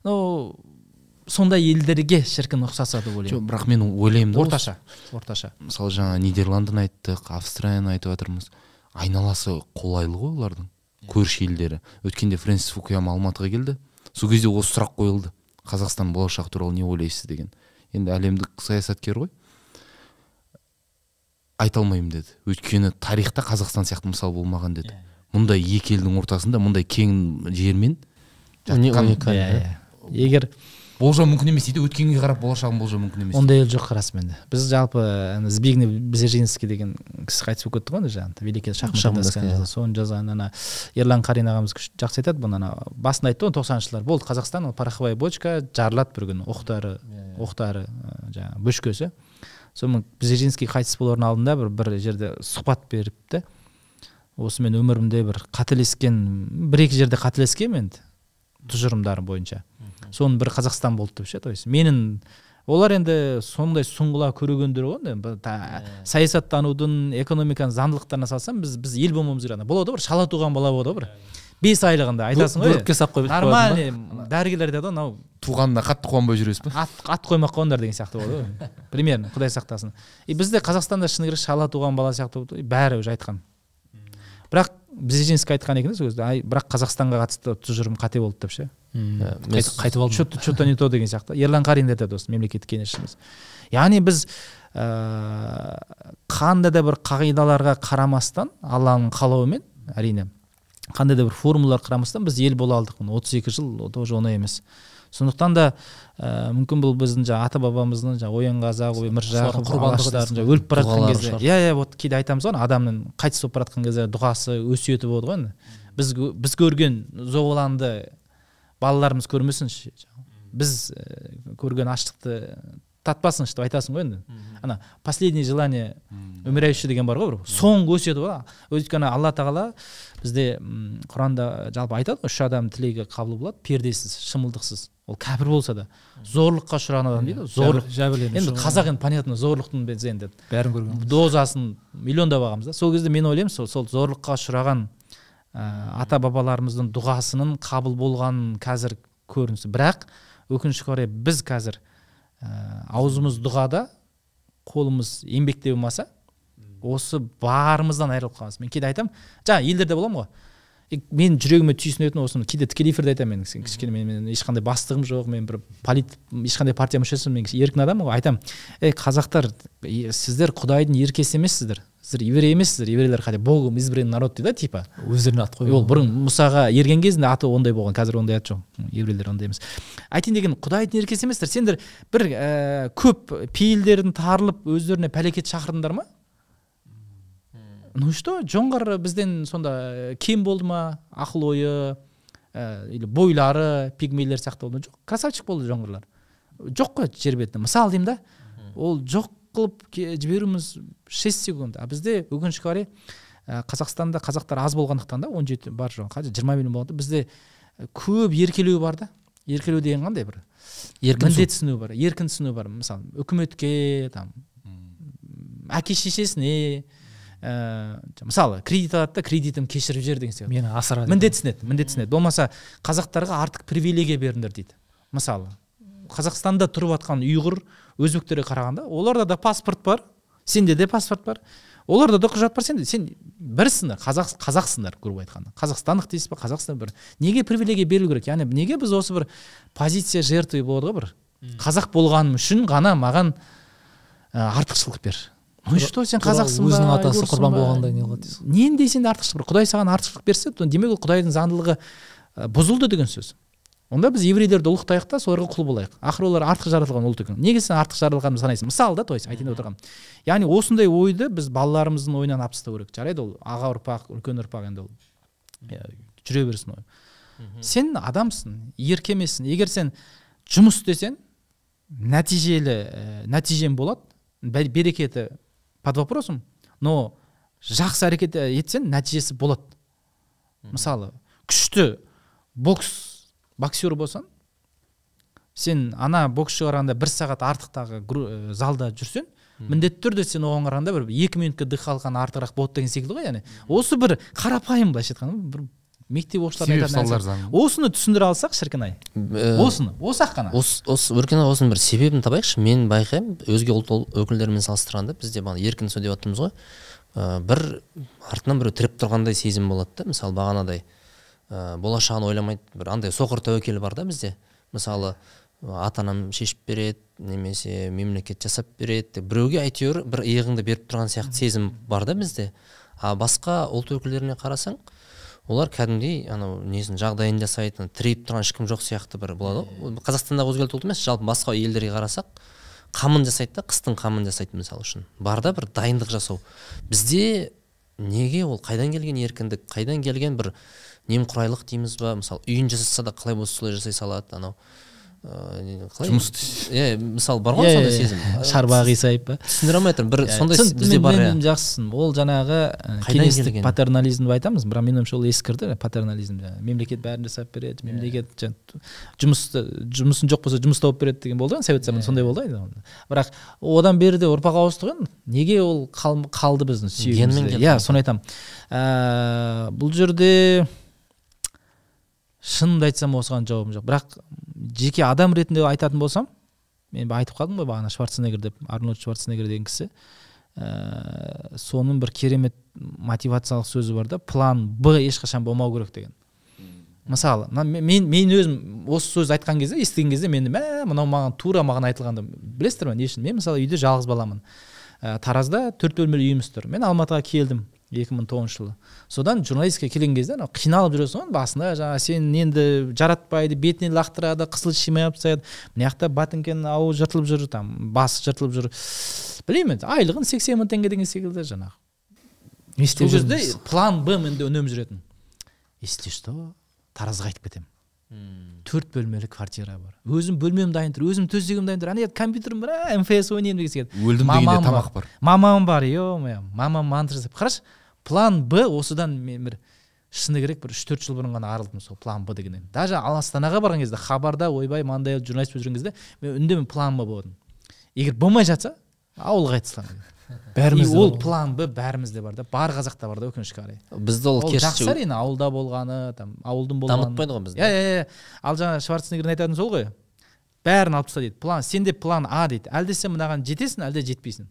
Ну сондай елдерге шіркін ұқсаса деп жоқ ойлаймын бірақ мен ойлаймын да орташа орташа. Мысалы жаңа нидерландыны айттық австрияны айтып жатырмыз. Айналасы қолайлы ғой олардың көрші елдері. Өткенде фрэнсис фукуяма алматыға келді. Сол кезде осы сұрақ қойылды. Қазақстан болашағы туралы не ойлайсыз деген. Енді әлемдік саясаткер ғой. Айта алмаймын деді. Өйткені тарихта қазақстан сияқты мысал болмаған деді. Мұндай екі елдің ортасында мұндай кең жермен иә иә. Егер болжау мүмкін емес дейді. Өткенге қарап болашағын болжау мүмкін емес ондай ел жоқ расымен де біз жалпы ана збигнев бзежинский деген кісі қайтыс болып кетті ғой ана жаңағы великий шахмат иә. соны жазған ана ерлан қарин ағамыз жақсы айтады бұны ана басында айтты ғой тоқсаныншы жылдары. Болды қазақстан ол пороховая бочка жарылады бір күні. Оқтары оқтары ә, жаңағы бөшкесі. Сонымен бзежинский қайтыс болардың алдында бір бір жерде сұхбат беріпті осы мен өмірімде бір қателескен бір екі жерде қателескенмін енді тұжырымдарым бойынша. Соның бір қазақстан болды деп ше? То есть менің олар енді сондай сұңғыла көрегендер ғой енді. Та- саясаттанудың экономиканың заңдылықтарына салсам біз біз ел болмауымыз керек ана болады ғой бір шала туған бала болады ғой бір. Бес айлығында айтасың ғой. Бөрікке салып қойып нормальный дәрігерлер айтады ғой мынау. Туғанына қатты қуанбай жүресіз ба ат, ат қоймақ қойыңдар деген сияқты болады ғой. Примерно құдай сақтасын. И бізде қазақстанда шыны керек шала туған бала сияқты болды. Ғой бәрі уже айтқан. Бірақ бзежинский айтқан екен да сол кезде ай бірақ қазақстанға қатысты тұжырым қате болды деп ше? Қайт- қайтып алдым. че то не то деген сияқты. Ерлан қарин айтады осы мемлекеттік кеңесшіміз. Яғни біз ә, қандай да бір қағидаларға қарамастан алланың қалауымен әрине қандай да бір формулалар қарамастан біз ел бола алдық. Міне отыз екі жыл тоже оңай емес. Сондықтан да ә, мүмкін бұл біздің жаңағы ата бабамыздың жаңағы ой міржақып алаштардың дейсіз жаңағы өліп бара жатқан кезде. Иә иә вот кейде айтамыз ғой адамның қайтыс болып бара жатқан кезде дұғасы өсиеті болады ғой енді. Біз біз көрген зобалаңды балаларымыз көрмесінші. Біз ә, көрген аштықты татпасыншы деп айтасың ғой енді. Ана последнее желание умирающий деген бар ғой бір. Соңғы өсиеті ғой. Өйткені алла тағала бізде құранда жалпы айтады ғой үш адам тілегі қабыл болады пердесіз шымылдықсыз ол кәпір болса да зорлыққа ұшыраған адам дейді ғой зорлық. Енді қазақ енді понятно зорлықтың біз енді бәрін көрген. Дозасын миллиондап алғанбыз да. Сол кезде мен ойлаймын сол, сол зорлыққа ұшыраған ата бабаларымыздың дұғасының қабыл болғанын қазір көрінісі. Бірақ өкінішке қарай біз қазір ә, аузымыз дұғада қолымыз еңбекте болмаса осы барымыздан айырылып қаламыз. Мен кейде айтамын жаңа елдерде боламын ғой мен жүрегіме түйсінетін осыны кейде тікелей эфирде айтамын мен. Кішкене- мен, мен ешқандай бастығым жоқ мен бір полит ешқандай партия мүшесімін мен еркін адаммын ғой. Айтамын ей қазақтар сіздер құдайдың еркесі емессіздер сіздер еврей емессіздер еврейлер хотя богом избранный народ дейді да типа. Өздеріне ат қойып ол бұрын мұсаға ерген кезінде аты ондай болған қазір ондай ат жоқ. Еврейлер ондай емес. Айтайын деген құдайдың еркесі емессіздер сендер бір ә, көп пейілдерін тарылып өздеріне пәлекет шақырдыңдар ма? Ну что? Жоңғар бізден сонда ә, кем болды ма? Ақыл ойы ә, или бойлары пигмейлер сияқты болды ма? жоқ красавчик болды жоңғарлар. Жоқ қой жер бетінде. Мысалы деймін да. Ол жоқ қылып жіберуіміз 6 секунд. А бізде өкінішке қарай қазақстанда қазақтар аз болғандықтан да он жеті бар жоқ қазір жиырма миллион болғанда бізде көп еркелеу бар да. Еркелеу деген қандай бір? Еркін міндет түсіну бар еркін түсіну бар. Мысалы үкіметке там әке шешесіне ә, мысалы кредит алады да кредитім кешіріп жібер деген сияқты. Мені асыра міндетсінеді міндетсінеді болмаса қазақтарға артық привилегия беріңдер дейді. Мысалы қазақстанда тұрып жатқан ұйғыр өзбектерге қарағанда оларда да паспорт бар сенде де паспорт бар. Оларда да құжат бар сенде сен бірсіңдер қазақ қазақсыңдар грубо айтқанда. Қазақстандық дейсіз ба қазақстан бір. Неге привилегия берілу керек? Яғни неге біз осы бір позиция жертвы болады ғой бір? Қазақ болғаным үшін ғана маған ә, артықшылық бер. Ну и что сен қазақсың ба өзінің атасы құрбан ба? болғандай не қылады дейсіз ғой. нендей сенде артықшылық бар құдай саған артықшылық берсе демек ол құдайдың заңдылығы бұзылды деген сөз. Онда біз еврейлерді ұлықтайық та соларға құл болайық. Ақыры олар артық жаратылған ұлт екен. Неге сен артық жаратылғанын санайсың? Мысалы да то есть айтайын деп отырғаным яғни осындай ойды біз балаларымыздың ойынан алып тастау керек жарайды ол аға ұрпақ үлкен ұрпақ енді ол. Иә, жүре берсін ой сен адамсың ерке емессің егер сен жұмыс істесең нәтижелі ә, нәтижең болады. Берекеті под вопросом но жақсы әрекет етсең нәтижесі болады. Мысалы күшті бокс боксер болсаң сен ана боксшыға қарағанда бір сағат артықтағы ә, залда жүрсең міндетті түрде сен оған қарағанда бір екі минутқа дыхалқан артығырақ болады деген секілді ғой яғни. Осы бір қарапайым былайша айтқанда бір мектеп оқушыларына осыны түсіндіре алсақ шіркін ай. Ә, осыны осы ақ қана. осы осы өркен аға осының бір себебін табайықшы. Мен байқаймын өзге ұлт өкілдерімен салыстырғанда бізде бағана еркін сөз деп жатырмыз ғой. Ә, бір артынан біреу тіреп тұрғандай сезім болады да мысалы бағанадай. Ә, болашағын ойламайды. Бір андай соқыр тәуекел бар да бізде. Мысалы ата анам шешіп береді немесе мемлекет жасап береді біреуге әйтеуір бір иығыңды беріп тұрған сияқты сезім бар да бізде. А басқа ұлт өкілдеріне қарасаң олар кәдімгідей анау несін жағдайын жасайды тіреп тұрған ешкім жоқ сияқты бір болады ғой. Қазақстандағы өзге ұлт емес жалпы басқа елдерге қарасақ қамын жасайды да қыстың қамын жасайды мысалы үшін. Бар да бір дайындық жасау. Бізде неге ол қайдан келген еркіндік қайдан келген бір немқұрайлық дейміз ба? Мысалы үйін жасаса да қалай болса солай жасай салады анау. Ыыы қалай? Жұмыс иә мысалы бар ғой сондай сезім. Шарбағы қисайып па? түсіндіре алмай тұрмын бір сондай бізде бар иә. жақсысың ол жаңағы Қайдан кеңестік патернализм деп айтамыз. Бірақ менің ойымша ол ескірді патернализм жаңағы. Мемлекет бәрін жасап береді мемлекет жаңа жұмысты жұмысын жоқ болса жұмыс тауып береді деген болды ғой совет заманында сондай болды ғой. Бірақ одан бері де ұрпақ ауыстық енді неге ол қал- қалды біздің сүйегімізде? Иә ғой. соны айтамын. Ә, бұл жерде шынымды айтсам осыған жауабым жоқ. бірақ жеке адам ретінде айтатын болсам мен айтып қалдым ғой бағана шварценеггер деп арнольд шварценеггер деген кісі. Ә, соның бір керемет мотивациялық сөзі бар да план б ешқашан болмау керек деген. Мысалы мен мен өзім осы сөзді айтқан кезде естіген кезде мен мә мынау маған тура маған айтылғанда білесіздер ма не үшін? Мен мысалы үйде жалғыз баламын. Ә, таразда төрт бөлмелі үйіміз тұр. Мен алматыға келдім. 2009 жылы. Содан журналистикаға келген кезде анау қиналып жүресің ғой басында жаңағы сен енді жаратпайды бетіне лақтырады қысылып шимай алып тастайды. мына жақта ботинкенің ауы жыртылып жүр там басы жыртылып жүр. Білмеймін енді айлығын сексен мың теңге деген секілді жаңағы. Не сол істеп кезде жүрміз? план б менде үнемі жүретін. Если что таразға қайтып кетемін. Төрт бөлмелі квартира бар. Өзім бөлмем дайын тұр өзім төсегім дайын тұр ана жерде компьютерім бар мфс ойнаймын деген секілді өлдім дегенде тамақ бар. Мамам бар е мое мамам мантра жасап қарашы план б осыдан мен бір шыны керек бір үш төрт жыл бұрын ғана арылдым сол план б дегеннен. Даже ал астанаға барған кезде хабарда ойбай мынандай журналист болып жүрген кезде мен үндемей план б болдым. Егер болмай жатса ауылға И бәрімізде ол план б бәрімізде бар да бар қазақта бар да өкінішке қарай. Бізде ол жақсы әрине ауылда болғаны там ауылдың болғаны. Дамытпайды ғой бізді. Иә иә иә. Ал жаңағы шварценеггердің айтатыны сол ғой. Бәрін алып таста дейді. План сенде план а дейді. Әлде сен мынаған жетесің әлде жетпейсің.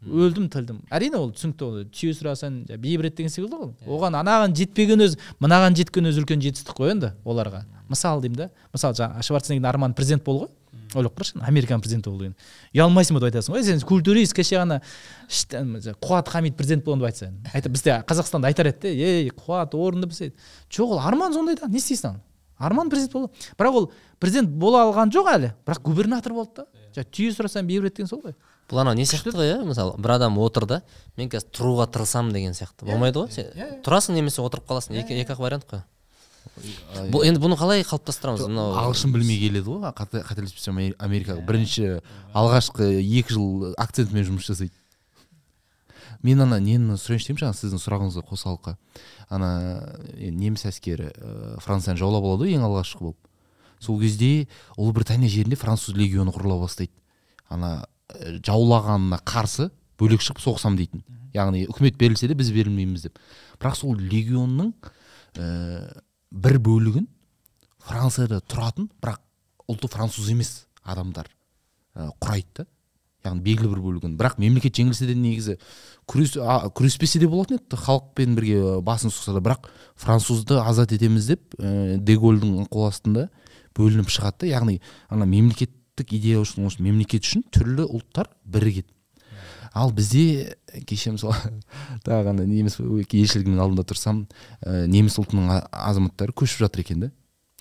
Өлдім тілдім әрине ол түсінікті ол. Түйе сұрасаң береді деген секілді ғой. Оған анаған жетпеген өзі мынаған жеткен өзі үлкен жетістік қой енді оларға. Мысалы деймін да. Мысалы жаңағы шварценеггердің арманы президент болу ғой. Ойлап қарашы американың президенті болу деген. Ұялмайсың ба деп айтасың ғой. Сен культурист кеше ғана қуат хамид президент болған деп айтса. Бізде қазақстанда айтар еді де ей қуат орынды біз жоқ ол арман сондай да не істейсің арман президент болу бірақ ол президент бола алған жоқ әлі бірақ губернатор болды да. Жаңағы түйе сұрасаң береді деген сол ғой. Бұл анау не сияқты ғой иә мысалы бір адам отыр да мен қазір тұруға тырысамын деген сияқты. Болмайды ғой сен тұрасың немесе отырып қаласың екі екі ақ вариант қой. Бұл енді бұны қалай қалыптастырамыз? Мынау ағылшын білмей келеді ғой қате- қателеспесем Аме- америкаға бірінші алғашқы екі жыл акцентмен жұмыс жасайды. Мен ана нені сұрайыншы деймін жаңа сіздің сұрағыңызға қосалқы ана неміс әскері францияны жаулап алады ғой ең алғашқы болып. Сол кезде ұлыбритания жерінде француз легионы құрыла бастайды. Ана жаулағанына қарсы бөлек шығып соғысамын дейтін. Яғни үкімет берілсе де біз берілмейміз деп. Бірақ сол легионның ә, бір бөлігін францияда тұратын бірақ ұлты француз емес адамдар ә, құрайды да. Яғни белгілі бір бөлігін. Бірақ мемлекет жеңілсе де негізі күрес күреспесе де болатын еді халықпен бірге басын сұқса да. Бірақ французды азат етеміз деп ә, дегольдің қол астында бөлініп шығады да. Яғни ана мемлекеттік идея үшін осы мемлекет үшін түрлі ұлттар бірігеді. Ал бізде кеше мысалы тағы ғана неміс елшілігінің алдында тұрсам ә, неміс ұлтының азаматтары көшіп жатыр екен да.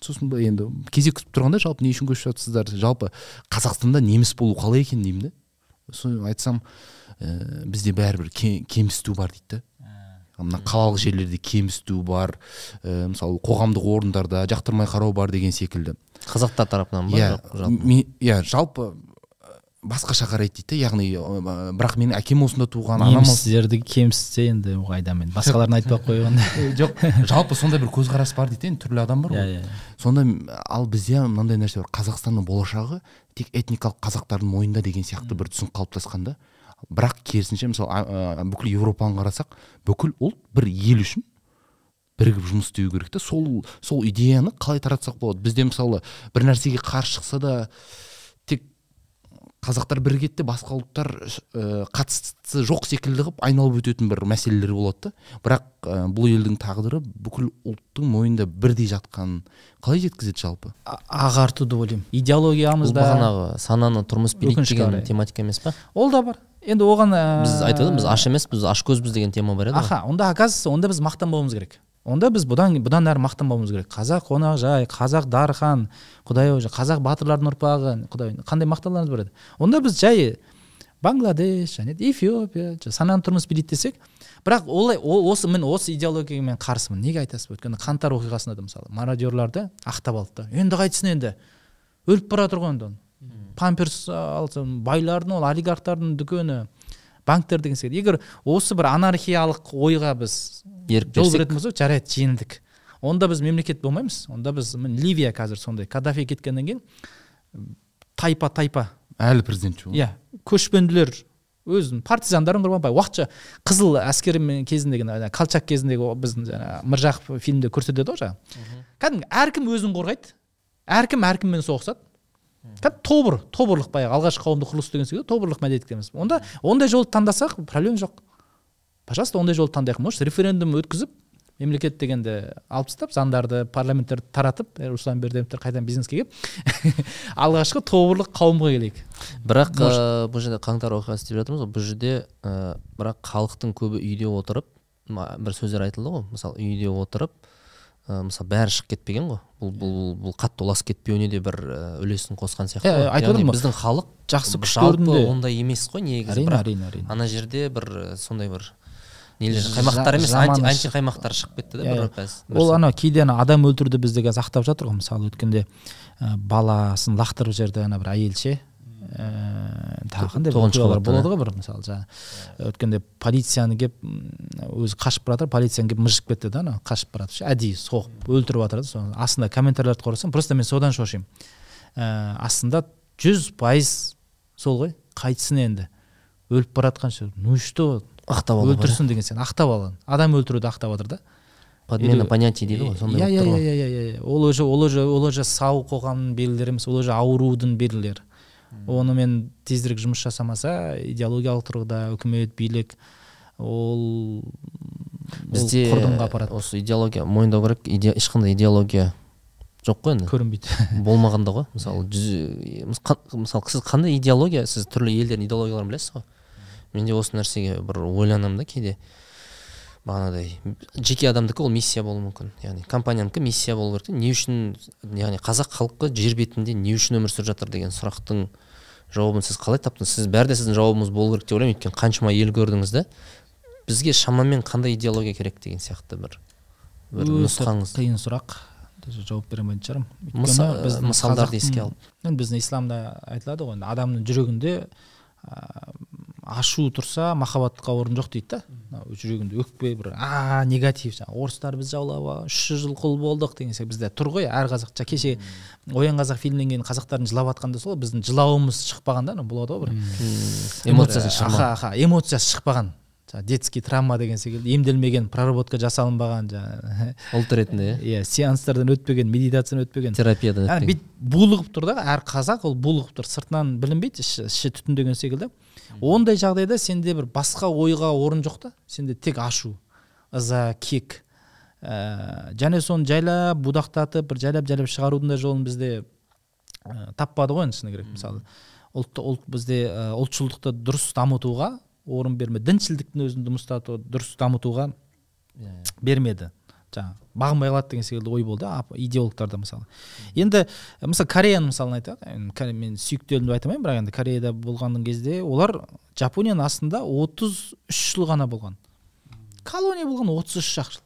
Сосын ба енді кезек күтіп тұрғанда жалпы не үшін көшіп жатырсыздар? Жалпы қазақстанда неміс болу қалай екен деймін да. Соны айтсам ә, бізде бәрібір ке- кемсіту бар дейді да. Мына қалалық жерлерде кемсіту бар ә, мысалы қоғамдық орындарда жақтырмай қарау бар деген секілді. Қазақтар тарапынан ба? Иә иә жалпы басқаша қарайды дейді яғни бірақ менің әкем осында туған анам немістерді кемсітсе енді ол қайда мен басқаларын айтпай ақ қойғанда жоқ жалпы сондай бір көзқарас бар дейді енді түрлі адам бар иә ғой иә. Сонда ал бізде мынандай нәрсе бар. Қазақстанның болашағы тек этникалық қазақтардың мойнында деген сияқты бір түсінік қалыптасқан да. Бірақ керісінше мысалы бүкіл европаны қарасақ бүкіл ұлт бір ел үшін бірігіп жұмыс істеу керек та. Сол сол идеяны қалай таратсақ болады? Бізде мысалы бір нәрсеге қарсы шықса да тек қазақтар бір кетте басқа ұлттар ә, қатысы жоқ секілді қылып айналып өтетін бір мәселелер болады да бірақ ә, бұл елдің тағдыры бүкіл ұлттың мойнында бірдей жатқанын қалай жеткізеді жалпы? А- ағартуды ойлаймын. Идеологиямызда бағанағы сананы тұрмыс билейді деген тематика емес па? Ол да бар. Енді оған ә, біз айтады біз аш емеспіз аш көзбіз деген тема бар еді ғой. Аха онда оказывается онда біз мақтанбауымыз керек. Онда біз бұдан бұдан әрі мақтанбауымыз керек. Қазақ қонақжай қазақ дархан құдай ау қазақ батырлардың ұрпағы құдай қандай мақтауларымыз бар еді. Онда біз жай бангладеш және эфиопия сананы тұрмыс билейді десек бірақ олай ол осы мен осы идеологияға мен қарсымын. Неге айтасыз? Өйткені қаңтар оқиғасында да мысалы мародерларды ақтап алды да. Енді қайтсын енді. Өліп бара жатыр ғой енді памперс алсын байлардың ол олигархтардың дүкені. Банктер деген секілді егер осы бір анархиялық ойға біз ерік жол беретін болсақ жарайды жеңілдік. Онда біз мемлекет болмаймыз. Онда біз ливия қазір сондай. Каддафи кеткеннен кейін тайпа тайпа. Әлі президент жоқ. Иә. Көшпенділер өзінің партизандарын құрбан уақытша қызыл әскер кезіндегі колчак кезіндегі біздің жаңағы міржақып фильмде көрсетеді ғой жаңағы кәдімгі әркім өзін қорғайды. Әркім әркіммен соғысады. Кәдімгі тобыр тобырлық баяғы алғашқы қауымдық құрылыс деген секілді тобырлық мәдениет дейміз онда ондай жолды таңдасақ проблема жоқ. Пожалуйста ондай жолды таңдайық. Может референдум өткізіп мемлекет дегенді алып тастап заңдарды парламенттерді таратып ә, руслан бердіевтер қайтадан бизнеске келіп алғашқы тобырлық қауымға келейік. Бірақ ә, бұл жерде қаңтар оқиғасы деп жатырмыз ғой. Бұл жерде ә, бірақ халықтың көбі үйде отырып бір сөздер айтылды ғой. Мысалы үйде отырып ә, мысалы бәрі шығып кетпеген ғой. Бұл бұл бұл қатты ұласып кетпеуіне де бір ә, үлесін қосқан сияқты Иә, ғой. айтып отырмын біздің халық жақсы жалпы ондай емес қой негізі әрине бірақ әрине әрине. ана жерде бір сондай бір нелер қаймақтар емес анти, қаймақтар шығып кетті да бір ол ана кейде ана адам өлтіруді бізде қазір ақтап жатыр ғой. Мысалы өткенде баласын лақтырып жіберді ана бір әйел ше. Ә, тағы қандай оқиғалар болады ғой бір мысалы жаңағы өткенде полицияны келіп өзі қашып бара жатыр полицияны келіп мыжып кетті да ана қашып бара жатыр. Ше әдейі соғып өлтіріп жатыр да соны. Астында комментарийлерді қарасам просто мен содан шошимын. Ә, астында жүз пайыз сол ғой қайтсын енді. Өліп бара жатқанша ну и что? Ақтап алу өлтірсін деген сияқты ақтап алған адам өлтіруді ақтап жатыр да. Подмена понятий дейді ғой сондай иә иә иә ғой. иә иә. Ол уже ол уже ол уже сау қоғамның белгілері емес ол уже аурудың белгілері. Онымен тезірек жұмыс жасамаса идеологиялық тұрғыда үкімет билік ол бізде құрдымға апарады. осы идеология мойындау керек иде, ешқандай идеология жоқ қой енді. Көрінбейді. Болмағанда ғой. Мысалы жүз мысалы сіз қандай идеология сіз түрлі елдердің идеологияларын білесіз ғой. Менде осы нәрсеге бір ойланамын да кейде. Бағанағыдай жеке адамдікі ол миссия болуы мүмкін. Яғни компаниянікі миссия болу керек. Не үшін яғни қазақ халқы жер бетінде не үшін өмір сүріп жатыр деген сұрақтың жауабын сіз қалай таптыңыз? Сіз бәрі де сіздің жауабыңыз болу керек деп ойлаймын. Өйткені қаншама ел көрдіңіз да бізге шамамен қандай идеология керек деген сияқты бір бір нұсқаңыз. қиын сұрақ. Даже жауап бере алмайтын шығармын. Біздің мысалдарды еске алып. енді біздің исламда айтылады ғой адамның жүрегінде ашу тұрса махаббатқа орын жоқ дейді да. Мынау жүрегінде өкпе бір а негатив жаңағы орыстар біз жаулап үш жүз жыл құл болдық деген сияқты бізде тұр ғой әр қазақ кеше оян қазақ фильмінен кейін қазақтардың жылап жатқанда сол ғой, біздің жылауымыз шықпаған да анау болады ғой бір. Эмоциясы шықпаған. аха аха эмоциясы шықпаған. Жаңағы детский травма деген секілді емделмеген проработка жасалынбаған жаңағы ұлт ретінде иә? Иә сеанстардан өтпеген медитациядан өтпеген. Терапиядан өтпеген. бүйтіп булығып тұр да әр қазақ ол булығып тұр сыртынан білінбейді іші, іші түтіндеген секілді. Ондай жағдайда сенде бір басқа ойға орын жоқ та? Сенде тек ашу ыза кек ә, және соны жайлап будақтатып бір жайлап жайлап шығарудың да жолын бізде ә, таппады ғой енді шыны керек мысалы. Ұлт, ұлт бізде ә, ұлтшылдықты дұрыс дамытуға орын бермеді. Діншілдіктің өзін дұрыс дамытуға бермеді. Жаңағы бағынбай қалады деген секілді ой болды идеологтарда мысалы. Енді мысалы кореяның мысалын айтайық мен сүйікті елім деп айта алмаймын бірақ енді кореяда болған кезде олар жапонияның астында 33 жыл ғана болған. Колония болған 33 ақ жыл.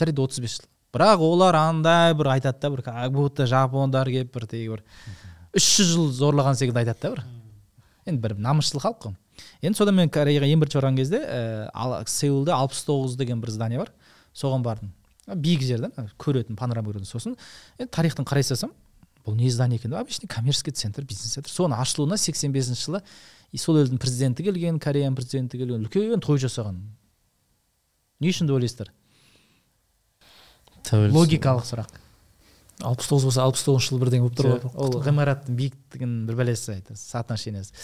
Жарайды 35 жыл. Бірақ олар андай бір айтады да бір как будто жапондар келіп бір тегі бір үш жүз жыл зорлаған секілді айтады да бір. Енді бір намысшыл халық қой. Енді содан мен кореяға ең бірінші барған кезде ә, сеулде алпыс тоғыз деген бір здание бар. Соған бардым. Биік жерден а, көретін панорама көретін сосын енді тарихтан қарай салсам бұл не здание екен? Обычный коммерческий центр бизнес центр. Соның ашылуына сексен бесінші жылы и сол елдің президенті келген кореяның президенті келген үлкен той жасаған. Не үшін деп ойлайсыздар? Логикалық сұрақ. алпыс тоғыз болса алпыс тоғызыншы жылы бірдеңе болып тұр ғой. Ол ғимараттың биіктігін бір бәлесі айтады соотношениесі.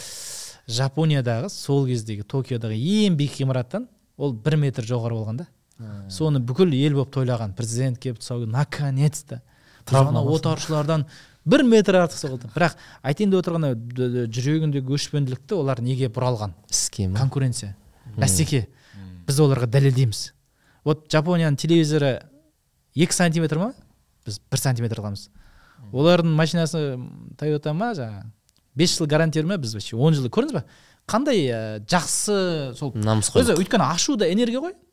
Жапониядағы сол кездегі токиодағы ең биік ғимараттан ол бір метр жоғары болған да соны бүкіл ел болып тойлаған президент келіп тұсау наконец то ана отаршылардан бір метр артық соғылды бірақ айтайын деп отырған ана д- д- жүрегіндегі өшпенділікті олар неге бұралған? Іске ма конкуренция. Бәсеке. Біз оларға дәлелдейміз. Вот жапонияның телевизоры екі сантиметр ма? Біз бір сантиметр аламыз. Олардың машинасы тойота ма жаңағы бес жыл гарантия ма? Біз вообще он жыл көрдіңіз ба? Қандай ә, жақсы сол намысқой өзі өйткені ашу да энергия ғой. Э,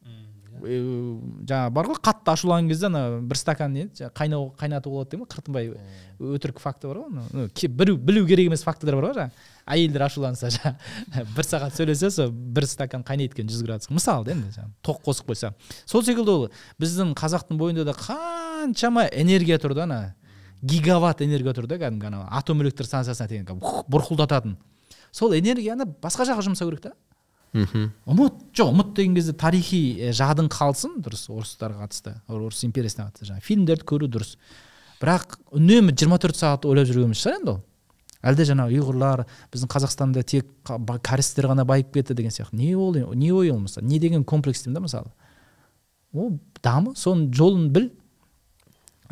жаңағы бар ғой қатты ашуланған кезде ана бір стакан не қайнау қайнату болады дейді ма? қыртынбай өтірік факті бар ғой білу, білу керек емес фактілер бар ғой жаңағы әйелдер ашуланса жаңағы бір сағат сөйлесе сол бір стакан қайнайды екен жүз градус мысалы да енді жаңағы тоқ қосып қойса. Сол секілді ол біздің қазақтың бойында да қаншама энергия тұр да ана. Гигаватт энергия тұр да кәдімгі анау атом электр станциясына деген бұрқылдататын. Сол энергияны басқа жаққа жұмсау керек та. Мхм. Ұмыт жоқ ұмыт деген кезде тарихи э, жадың қалсын дұрыс орыстарға қатысты орыс империясына қатысты жаңағы фильмдерді көру дұрыс. Бірақ үнемі 24 сағат ойлап жүргеніміз шығар енді ол. Әлде жаңағы ұйғырлар біздің қазақстанда тек кәрістер ғана байып кетті деген сияқты. Не ол не ой ол мысалы? Не деген комплекс деймін да мысалы? Ол дамы соның жолын біл.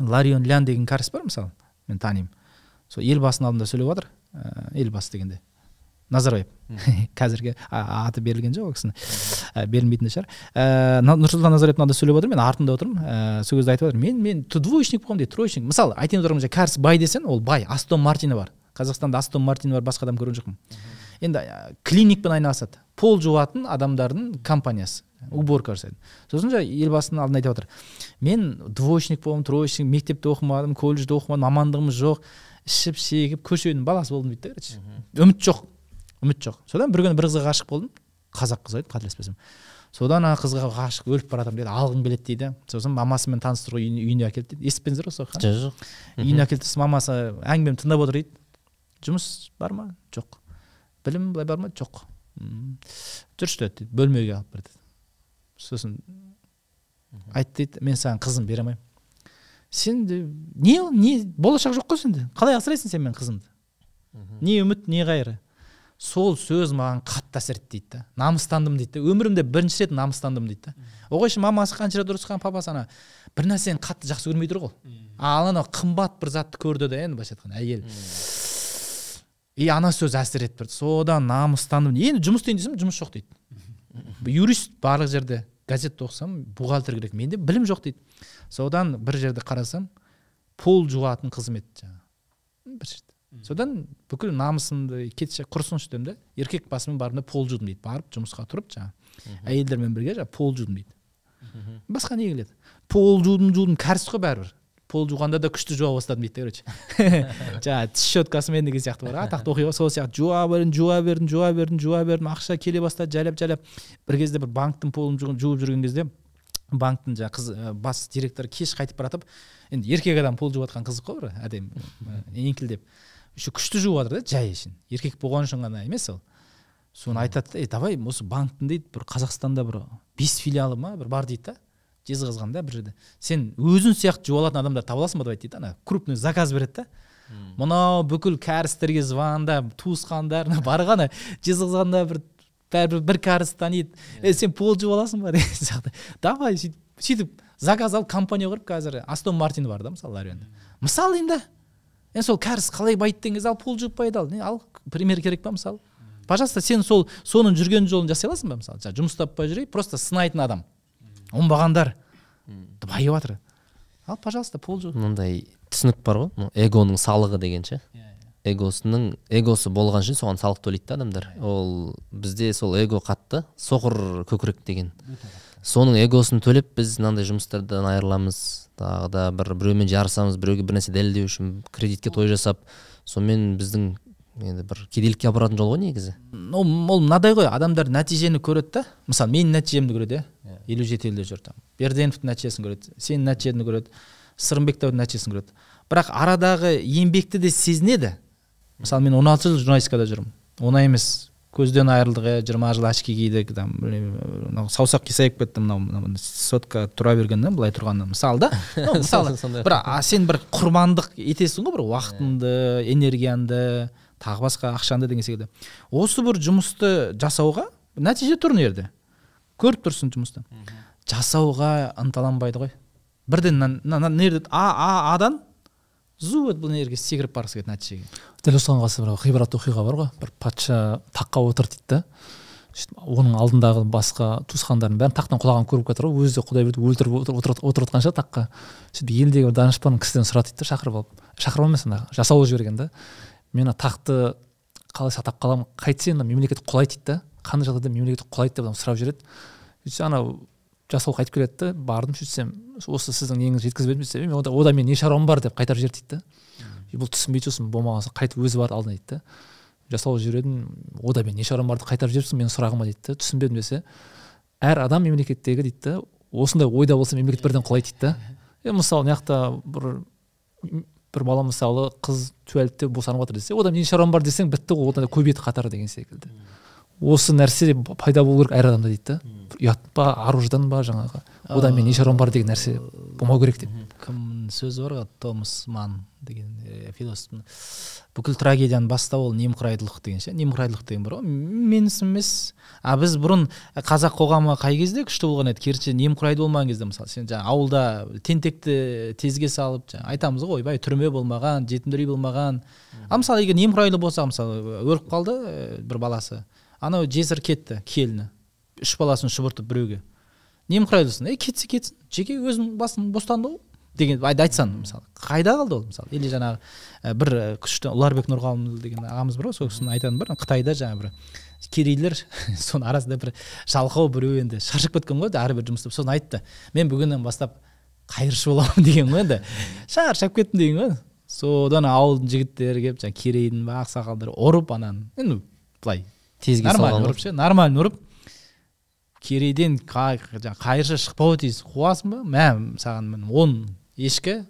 Ларион лян деген кәріс бар мысалы мен танимын. Сол елбасының алдында сөйлеп жатыр ә, елбасы дегенде. Назарбаев. Қазіргі аты берілген жоқ ол кісінің. Ә, берілмейтін де шығар. Ә, нұрсұлтан назарбаевтың алдында сөйлеп отырмын мен артында отырмын. Ә, сол кезде айтып жатыр мен мен двоечник боламын дейді троечник мысалы айтайын деп отырған жерде кәріс бай десең ол бай астон мартині бар. Қазақстанда астон мартині бар басқа адам көрген жоқпын. Енді ә, клиникпен айналысады. Пол жуатын адамдардың компаниясы уборка жасайды. Сосын жаңағы елбасының алдында айтып жатыр мен двоечник болдым троечник мектепте оқымадым колледжде оқымадым мамандығымыз жоқ ішіп шегіп көшенің баласы болдым дейді да короче. Үміт жоқ. Үміт жоқ. Содан бір күні бір қызға ғашық болдым. Қазақ қызы еді қателеспесем. Содан ана қызға ғашық өліп бара жатырмын дейді алғым келеді дейді. Сосын мамасымен таныстыруға үйіне, үйіне әкелді дейді. Естіпедіңіздер ғой сол жоқ жоқ. Үйіне әкелді сосын мамасы әңгімемді тыңдап отыр дейді. Жұмыс бар ма? Жоқ. Білім былай бар ма? Жоқ. «М, жүрші деді дейді. Бөлмеге алып бер деді. Сосын айтты дейді мен саған қызым бере алмаймын сен де не не болашақ жоқ қой сенде. Қалай асырайсың сен менің қызымды? Не үміт не қайыры? Сол сөз маған қатты әсер етті дейді да. Намыстандым дейді да. Өмірімде бірінші рет намыстандым дейді да. О қойшы мамасы қанша рет ұрысқан папасы ана бір нәрсені қатты жақсы көрмей тұр ғой. Ал анау қымбат бір затты көрді да енді былайша айтқанда әйел. И ана сөз әсер етіп тұрды содан намыстандым. Енді жұмыс істейін десем жұмыс жоқ дейді. Юрист барлық жерде газетті оқысам бухгалтер керек менде білім жоқ дейді. Содан бір жерде қарасам пол жуатын қызмет жаңағы. Бір жерде содан бүкіл намысымды кетші құрысыншы дедім да еркек басымен бардым да пол жудым дейді. Барып жұмысқа тұрып жаңағы әйелдермен бірге жаңағы пол жудым дейді. Басқа не келеді? Пол жудым жудым кәріс қой бәрібір. Пол жуғанда да күшті жуа бастадым дейді короче. Жаңағы тіс щеткасымен деген сияқты бар. Атақты оқиға сол сияқты. Жуа бердім жуа бердім жуа бердім жуа бердім. Ақша келе бастады жайлап жайлап. бір кезде бір банктің полын жу- жуып жүрген кезде банктың жаңағы қыз бас директоры кеш қайтып бара жатып енді еркек адам пол жуып жатқан қызық қой бір әдемі еңкілдеп еще күшті жуып жатыр да жай үшін еркек болған үшін ғана емес ол. Соны айтады да «Ей, давай осы банктың дейді бір қазақстанда бір бес филиалы ма бір бар дейді да жезқазған да бір жерде. Сен өзің сияқты жуа алатын адамдар таба аласың ба деп айтты дейді ана крупный заказ береді да. Мынау бүкіл кәрістерге звондап туысқандарына барған жезқазғанда бір бәрібір бір кәріс таниды. Е сен пол жуа аласың ба? деген сияқты. Давай сөйтіп сөйтіп заказ алып компания құрып қазір астон мартин бар да мысалы ларионда мысалы деймін да енді сол кәріс қалай байыды деген кезде ал пол жуып ал не ал пример керек па мысалы? Пожалуйста сен сол соның жүрген жолын жасай аласың ба мысалы? Жаңағы жұмыс таппай жүрейік просто сынайтын адам. Оңбағандар байып жатыр. Ал пожалуйста пол жу. Мындай түсінік бар ғой. Эгоның салығы деген ше. Эгосының эгосы болған үшін соған салық төлейді да адамдар. Ол бізде сол эго қатты соқыр көкірек деген. Соның эгосын төлеп біз мынандай жұмыстардан айырыламыз. Тағы да бір біреумен жарысамыз біреуге бір нәрсе дәлелдеу үшін кредитке той жасап сонымен біздің енді бір кедейлікке апаратын жол ғой негізі. Ол ол мынадай ғой адамдар нәтижені көреді да. Мысалы менің нәтижемді көреді иә елу жеті елде жүр там. Берденовтың нәтижесін көреді сенің нәтижеңді көреді сырымбектің нәтижесін көреді. Бірақ арадағы еңбекті де сезінеді. Мысалы мен он алты жыл журналистикада жүрмін. Оңай емес. Көзден айырылдық иә жиырма жыл очки кидік там білмеймін, мынау саусақ қисайып кетті мынау сотка тұра бергеннен былай тұрғаннан мысалы да. Ну, мысалы бір а, сен бір құрбандық етесің ғой бір уақытыңды энергияңды тағы басқа ақшаңды деген секілді. Осы бір жұмысты жасауға нәтиже тұр мына жерде көріп тұрсың жұмысты. Жасауға ынталанбайды ғой. Бірден мына- жерде а а адан зу бұл жерге секіріп барғысы келеді нәтижеге. Дәл осыған қатысты бір ғибратты оқиға бар ғой. Бір патша таққа отырды дейді да. Оның алдындағы басқа туысқандардың бәрін тақтан құлағанын көріп жатыр ғой. Өзі де құдай білді өлтіріп отыр- отыр- отырып жатқан шығар таққа. Сөйтіп елдегі бір данышпан кісіден сұрады дейді да шақырып алып. Шақырып емес ана жасауыл жіберген да. Мен мына тақты қалай сақтап қаламын қайтсе мемлекет құлайды дейді да. Қандай жағдайда мемлекет құлайды деп сұрап жүреді. Сөйтсе анау жасауыл қайтып келеді да бардым сөйтсем осы сіздің неңізді жеткізбедім десе «Е, ода, ода мен не шаруам бар? деп қайтарып жіберді дейді да. «Е, бұл түсінбейді сосын болмаған соң қайтып өзі барды алдына дейді да. Жасауыл жібердім ода мен не шаруам бар? деп қайтарып жіберіпсің менің сұрағыма дейді да. Түсінбедім десе әр адам мемлекеттегі дейді да осындай ойда болса мемлекет бірден құлайды дейді да. Е мысалы мына жақта бір бір бала мысалы қыз туалетте босанып жатыр десе одан не шаруам бар? десең бітті ғой одан да көбейеді қатары деген секілді. Осы нәрсе пайда болу керек әр адамда дейді да. Ұят па ар ұждан ба жаңағы? Одан мен не шаруам бар деген нәрсе болмау керек деп. кімнің сөзі бар ғой томас ман деген философтың. Бүкіл трагедияның бастауы ол немқұрайдылық деген ше? Немқұрайдылық деген бар ғой. Менісі емес. А біз бұрын қазақ қоғамы қай кезде күшті болған еді? Керісінше немқұрайды болмаған кезде мысалы. Сен жаңағы ауылда тентекті тезге салып жаңағы айтамыз ғой ойбай түрме болмаған жетімдер үй болмаған ал мысалы егер немқұрайлы болса мысалы өліп қалды бір баласы. Анау жесір кетті келіні. Үш баласын шұбыртып біреуге. Немқұрайлысың ей кетсе кетсін. Жеке өзінің басын бостандығы ғой. Деген ай- айтсаң мысалы. Қайда қалды ол мысалы? Или жаңағы ә, бір күшті ұларбек нұрғалымұлы деген ағамыз бар ғой сол кісінің айтатын бар қытайда жаңағы бір керейлер соның арасында бір жалқау біреу енді. Шаршап кеткен ғой әрбір жұмыста соны айтты мен бүгіннен бастап қайыршы боламын деген ғой енді. Шаршап кеттім деген ғой. Содан ауылдың жігіттері келіп жаңағы керейдің ба ақсақалдары ұрып ананы. Енді былай тезге нормально ұрып ше нормально ұрып керейден жаңағы қайыршы шықпауы тиіс. Қуасың ба? Мә саған міне он ешкі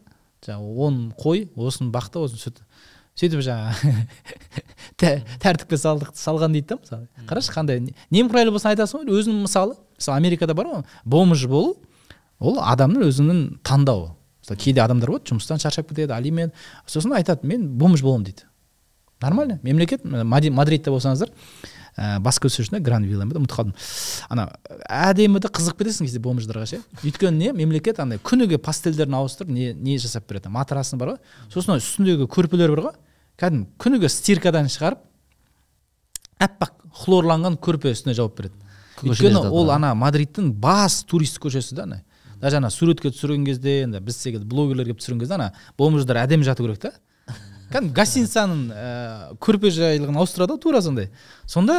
жаңағы он қой осыны бақты осыны сүт. Сөйтіп жаңағы тә- тәртіпке салдық салған дейді да мысалы. Қарашы қандай немқұрайлы болса айтасың ғой өзінің мысалы мысалы америкада бар ғой бомж болу ол адамның өзінің таңдауы. Мысалы кейде адамдар болады жұмыстан шаршап кетеді алимент. Сосын айтады мен бомж боламын дейді. Нормально мемлекет мадридте болсаңыздар ә, бас көшесінде гранд вилла ма ұмытып қалдым. Ана әдемі де қызығып кетесің кейде бомждарға ше? Өйткені не? Мемлекет андай күніге пастельдерін ауыстырып не не жасап береді? Матрасын бар ғой. Сосын үстіндегі көрпелер бар ғой. Кәдімгі күніге стиркадан шығарып аппақ хлорланған көрпе үстіне жауып береді. Өйткені ол ана мадридтің бас турист көшесі да ана. Даже ана суретке түсірген кезде енді біз секілді блогерлер келіп түсірген кезде ана бомждар әдемі жату керек та. Кәдімгі гостиницаның ә, көрпе жайлығын ауыстырады ғой тура сондай. Сонда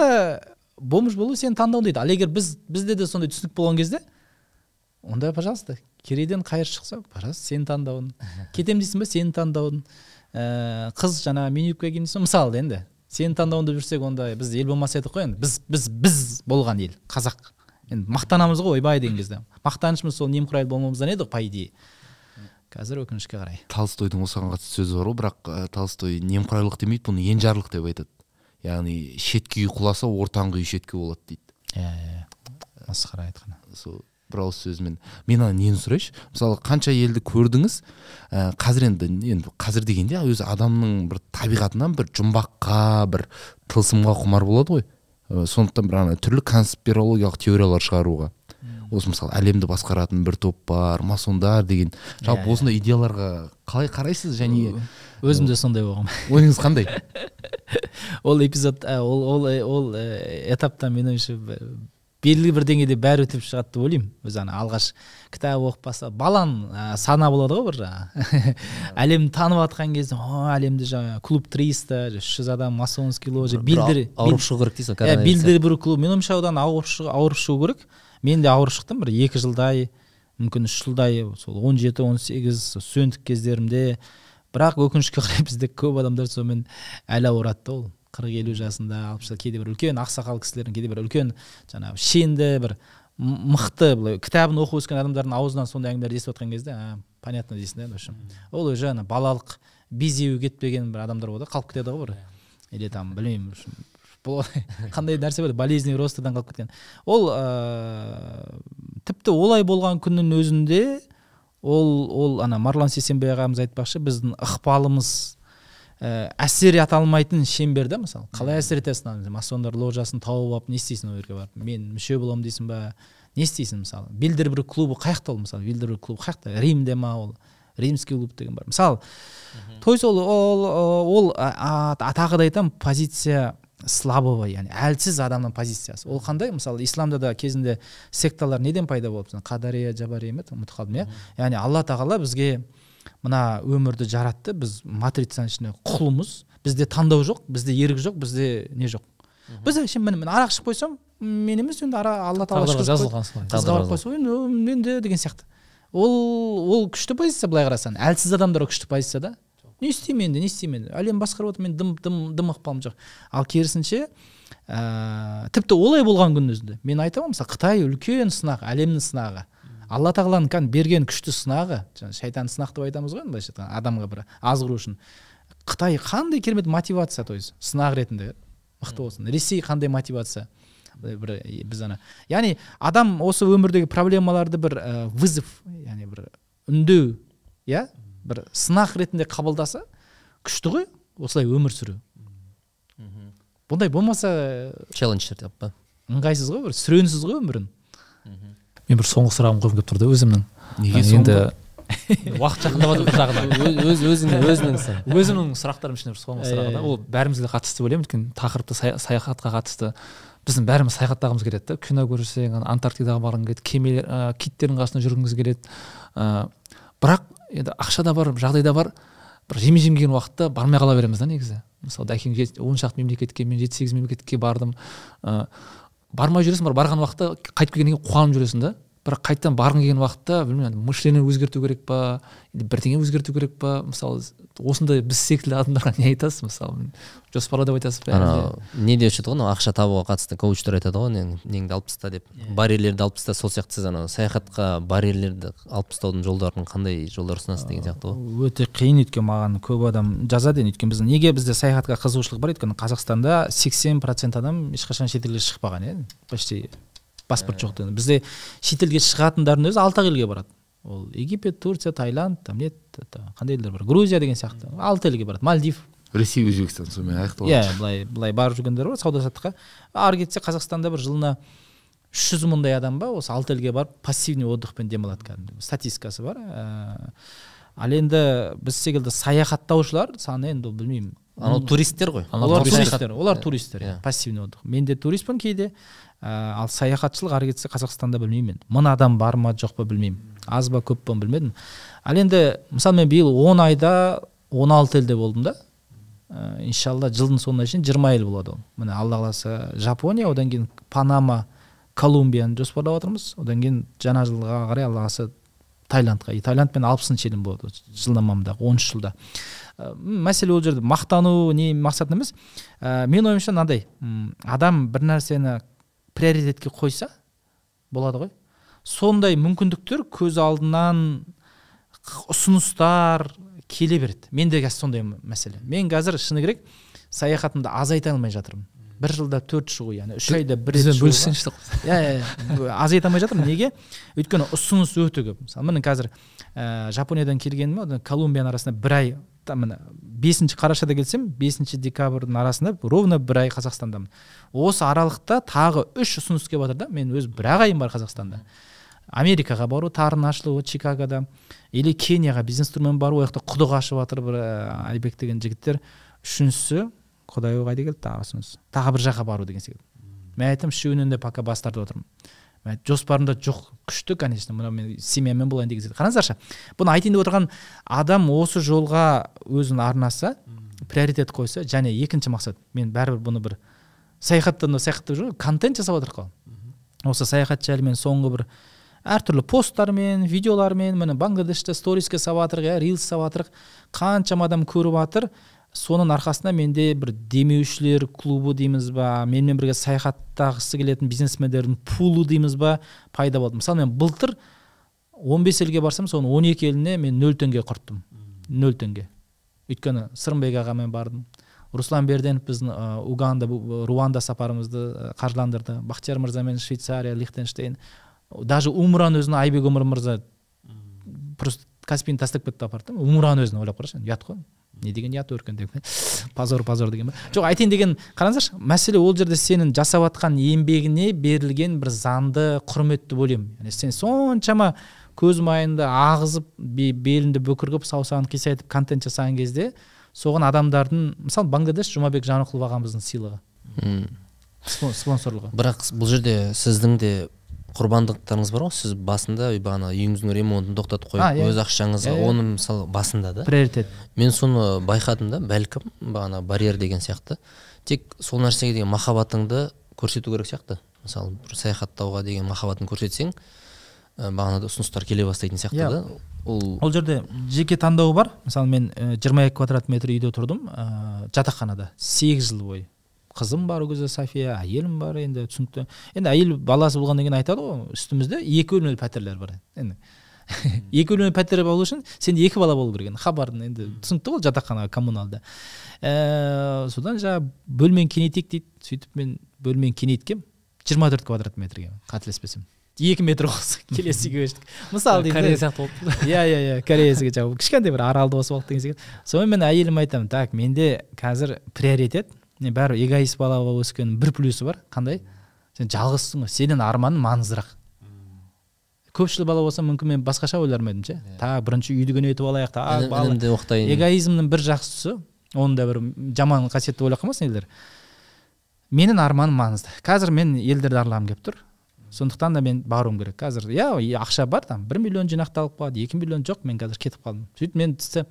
бомж болу сенің таңдауың дейді. Ал егер біз бізде де сондай түсінік болған кезде онда пожалуйста керейден қайыр шықса пожалуйста сенің таңдауың кетемін дейсің ба сенің таңдауың ә, қыз жаңағы мини юбка киемін дейсің мысалы енді сенің таңдауыңды жүрсек онда біз ел болмас едік қой енді. Біз біз біз болған ел қазақ. Енді мақтанамыз ғой ойбай деген кезде. Мақтанышымыз сол немқұрайлы болмауымыздан еді ғой по идее. Қазір өкінішке қарай. Толстойдың осыған қатысты сөзі бар ғой бірақ ә, толстой немқұрайлылық демейді бұны енжарлық деп айтады. Яғни шеткі үй құласа ортаңғы үй шеткі болады дейді. Иә иә масқара айтқаны сол бір ауыз сөзімен. Мен ана нені сұрайыншы? Мысалы қанша елді көрдіңіз ә, қазір енді енді қазір дегенде өзі адамның бір табиғатынан бір жұмбаққа бір тылсымға құмар болады ғой. Ә, сондықтан бір ана түрлі конспирологиялық теориялар шығаруға. Осы мысалы әлемді басқаратын бір топ бар масондар деген. Жалпы осындай идеяларға қалай қарайсыз? Және өзім де сондай болғанмын. Ойыңыз қандай? Ол эпизод ол ол ол ә, этапта менің ойымша белгілі бір деңгейде бәрі өтіп шығады деп ойлаймын. Өзі ана алғаш кітап оқып бастап баланың ә, сана болады ғой бір жаңағы әлемді танып жатқан кезде о әлемде жаңағы клуб триста үш жүз адам масонский ложа билдер ауырып шығу керек дейсің иә билдербург клуб. Менің ойымша одан ауырып шығу керек. Мен де ауырып шықтым. бір екі жылдай мүмкін үш жылдай сол он жеті он сегіз студенттік кездерімде. Бірақ өкінішке қарай бізде көп адамдар сонымен әлі ауырады да ол. қырық елу жасында алпыс жыл кейде бір үлкен ақсақал кісілердің кейде бір үлкен жаңағы шенді бір мықты былай кітабын оқып өскен адамдардың аузынан сондай әңгімелерді естіп жатқан кезде а, понятно дейсің да в общем ол уже ана балалық безеуі кетпеген бір адамдар болады қалып кетеді ғой бір. Или там білмеймін қандай нәрсе бар болезненный ростодан қалып кеткен. Ол ыыы тіпті олай болған күннің өзінде ол ол ана марлан сейсенбай ағамыз айтпақшы біздің ықпалымыз ә, әсер ете алмайтын шеңбер да мысалы. Қалай әсер етесің ана масондар ложасын тауып алып не істейсің ол жерге барып? Мен мүше боламын дейсің ба? Не істейсің мысалы? Вильдербург клубы қай жақта ол мысалы. Вильдербург клубы қай жақта римде ма ол? Римский клуб деген бар. Мысалы то есть ол ол ол а- а- тағы да айтамын позиция слабого яғни әлсіз адамның позициясы. Ол қандай? Мысалы исламда да кезінде секталар неден пайда болды? Қадария жабария ма ұмытып қалдым иә? Яғни алла тағала бізге мына өмірді жаратты. Біз матрицаның ішінде құлымыз бізде таңдау жоқ бізде ерік жоқ бізде не жоқ. Біз әшейін міне мен арақ ішіп қойсам мен емес енді ара алла тағала тағдырға ішкізіп қойды. жазылған. солай қызға барып қойса енді енді деген сияқты. Ол ол күшті позиция былай қарасаң. Әлсіз адамдар күшті позиция да не істеймін енді не істеймін енді. Әлем басқарып отыр мен дым дым дым ықпалым жоқ. Ал керісінше ә, тіпті олай болған күннің өзінде. Мен айтамын мысалы қытай үлкен сынақ әлемнің сынағы. Алла тағаланың кәдімгі берген күшті сынағы жаңағы шайтан сынақ деп айтамыз ғой былайша айтқанда адамға бір азғыру үшін. Қытай қандай керемет мотивация то есть сынақ ретінде мықты болсын. Ресей қандай мотивация? Бір бір біз ана. Яғни адам осы өмірдегі проблемаларды бір ә, вызов яғни бір үндеу иә? Бір сынақ ретінде қабылдаса күшті ғой осылай өмір сүру. Бұндай болмаса челлендждер деп па? ыңғайсыз ғой бір сүренсіз ғой өмірің мен бір соңғы сұрағым қойғым келіп тұр да өзімнің. Неге енді уақыт жақындап жатыр бір жағынан. Өз өзің өзіңсің өзімнің сұрақтарым ішінде бір соңғы сұрағы да. ол бәрімізге қатысты деп ойлаймын. Өйткені тақырыпты сая- саяхатқа қатысты. Біздің бәріміз саяхаттағымыз келеді да. Кино көрсең антарктидаға барғың келеді кемелер ә, киттердің қасында жүргіңіз келеді. Ә, бірақ енді ақша да бар жағдай да бар. Бір жеме жем келген уақытта бармай қала береміз да негізі. Мысалы дәкең он шақты мемлекетке мен жеті сегіз мемлекетке бардым. Ә, бармай жүресің бірақ барған уақытта қайтып келгеннен кейін қуанып жүресің да. Бірақ қайтадан барғың келген уақытта білмеймін мышление өзгерту керек па бірдеңе өзгерту керек па? Мысалы осындай біз секілді адамдарға не айтасыз? Мысалы жоспарла деп айтасыз ба не деуші еді ғой анау ақша табуға қатысты коучтар айтады ғой нең- неңді алып таста деп. Барьерлерді алып таста сол сияқты сіз анау саяхатқа барьерлерді алып тастаудың жолдарын қандай жолдар ұсынасыз деген сияқты ғой. Өте қиын өйткені маған көп адам жазады енді өйткені біз неге бізде саяхатқа қызығушылық бар? Өйткені қазақстанда сексен процент адам ешқашан шетелге шықпаған иә почти. Паспорт жоқ деген бізде шетелге шығатындардың өзі алты ақ елге барады. Ол египет турция таиланд там не это, қандай елдер бар? Грузия деген сияқты. Алты елге барады. Мальдив. Ресей өзбекстан сонымен аяқталады. Иә былай былай барып жүргендер бар сауда саттыққа ары кетсе қазақстанда бір жылына үш жүз мыңдай адам ба осы алты елге барып пассивный отдыхпен демалады кәдімгі. Статистикасы бар. Ә, ал енді біз секілді саяхаттаушылар саны енді білмеймін анау туристтер ғой. Олар турист туристтер олар туристтер. Иә. пассивный отдых. Мен де туристпін кейде. Ә, ал саяхатшылық ары кетсе қазақстанда білмеймін енді мың адам бар ма жоқ па білмеймін. Аз ба көп па білмедім. Ал енді мысалы мен биыл он айда 16 елде болдым да. Ә, иншалла жылдың соңына шейін жиырма ел болады ол. Міне алла қаласа жапония одан кейін панама колумбияны жоспарлап отырмыз. Одан кейін жаңа жылға қарай алла қаласа таиландқа и таиланд мен алпысыншы елім болады жылнамамдағы он үш жылда. Мәселе ол жерде мақтану не мақсат емес. Ә, менің ойымша мынандай адам бір нәрсені приоритетке қойса болады ғой. Сондай мүмкіндіктер көз алдынан ұсыныстар келе береді. Менде қазір сондай мәселе. Мен қазір шыны керек саяхатымды азайта алмай жатырмын. Бір жылда төрт шығу яғни үш айда бір рет бөліссеңші иә иә иә. азайта алмай жатырмын. Неге? Өйткені ұсыныс өте көп. Мысалы міне қазір ә, жапониядан келгеніме одан колумбияның арасында бір ай там міне бесінші қарашада келсем бесінші декабрьдің арасында ровно бір ай қазақстандамын. Осы аралықта тағы үш ұсыныс келіп жатыр да мен өз бір ақ айым бар қазақстанда. Америкаға бару тарын ашылуы чикагода. Или кенияға бизнес турмен бару ол жақта құдық ашып жатыр бір ә, айбек деген жігіттер. Үшіншісі құдай ау қайда келді тағы ұсыныс. Тағы бір жаққа бару деген секілді. Мен айтамын үшеуінен де пока бас тартып отырмын. айттым, жоспарымда жоқ күшті конечно мына мен семьямен болайын деген секілді қараңыздаршы бұны айтайын деп отырған адам осы жолға өзін арнаса приоритет қойса және екінші мақсат мен бәрібір бұны бір саяхаттан да саяхат деп жүр ғой контент жасап жатырмық қой. Осы саяхат жайлы мен соңғы бір әртүрлі посттармен видеолармен міне бангладеште сториске салып жатырық иә рилс салып жатырық. Қаншама адам көріп жатыр. Соның арқасында менде бір демеушілер клубы дейміз ба менімен бірге саяхаттағысы келетін бизнесмендердің пулы дейміз ба пайда болды. Мысалы мен былтыр 15 елге барсам соның 12 еліне мен нөл теңге құрттым. Нөл теңге. Өйткені сырымбек ағамен бардым. Руслан берденов біздің ә, уганда руанда сапарымызды қаржыландырды. Бахтияр мырзамен швейцария лихтенштейн. Даже умраны өзін айбек өмір мырза просто каспийді тастап кетті апарды да умраны өзін ойлап қарашы ұят қой. Не деген ұят өркен деп позор позор деген ба? Жоқ айтайын деген қараңыздаршы мәселе ол жерде сенің жасап жатқан еңбегіне берілген бір заңды құрмет деп ойлаймын. Яғни сен соншама көз майыңды ағызып бе- беліңді бүкір қылып саусағын қисайтып контент жасаған кезде соған адамдардың мысалы бангладеш жұмабек жанықұлов ағамыздың сыйлығы. Спонсорлығы. Бірақ бұл жерде сіздің де құрбандықтарыңыз бар ғой. Сіз басында бағана үйіңіздің ремонтын тоқтатып қойып А, иә. өз ақшаңызға Иә, иә. оны мысалы басында да. Приоритет. Мен соны байқадым да бәлкім бағана барьер деген сияқты. Тек сол нәрсеге деген махаббатыңды көрсету керек сияқты. Мысалы бір саяхаттауға деген махаббатын көрсетсең бағанағыдай ұсыныстар келе бастайтын сияқты Иә. да. Ол ол жерде жеке таңдауы бар. Мысалы мен жиырма екі квадрат метр үйде тұрдым ә, жатақханада. Сегіз жыл бойы. Қызым бар ол кезде софия әйелім бар енді түсінікті. Енді әйел баласы болғаннан кейін айтады ғой үстімізде екі бөлмелі пәтерлер бар. Енді екі бөлмелі пәтер болу үшін сенде екі бала болу керек енді хабардың енді түсінікті ғой жатақхана коммуналда. Ә, содан жаңағы бөлмені кеңейтейік дейді. Сөйтіп мен бөлмені кеңейткенмін жиырма төрт квадрат метрге қателеспесем. Екі метр қос келесі үйге көштік мысалы деймін да, корея сияқты болып иә иә иә. Кореясіге жаңағы кішкентай бір аралды қосып алдық деген секілді. Сонымен мен әйеліме айтамын так менде қазір приоритет мен бәрі эгоист бала болып өскеннің бір плюсы бар. Қандай? Сен жалғызсың ғой сенің арманың маңыздырақ көпшіл бала болса мүмкін мен басқаша ойлар ма едім ше. Так бірінші үйді кеңейтіп алайық так інімді оқытайын. Эгоизмнің бір жақсы тұсы оны да бір жаман қасиет деп ойлап қалмасын елдер. Менің арманым маңызды. Қазір мен елдерді аралағым келіп тұр. Сондықтан да мен баруым керек. Қазір иә ақша бар там бір миллион жинақталып қалады екі миллион жоқ мен қазір кетіп қалдым сөйтіп мен тісі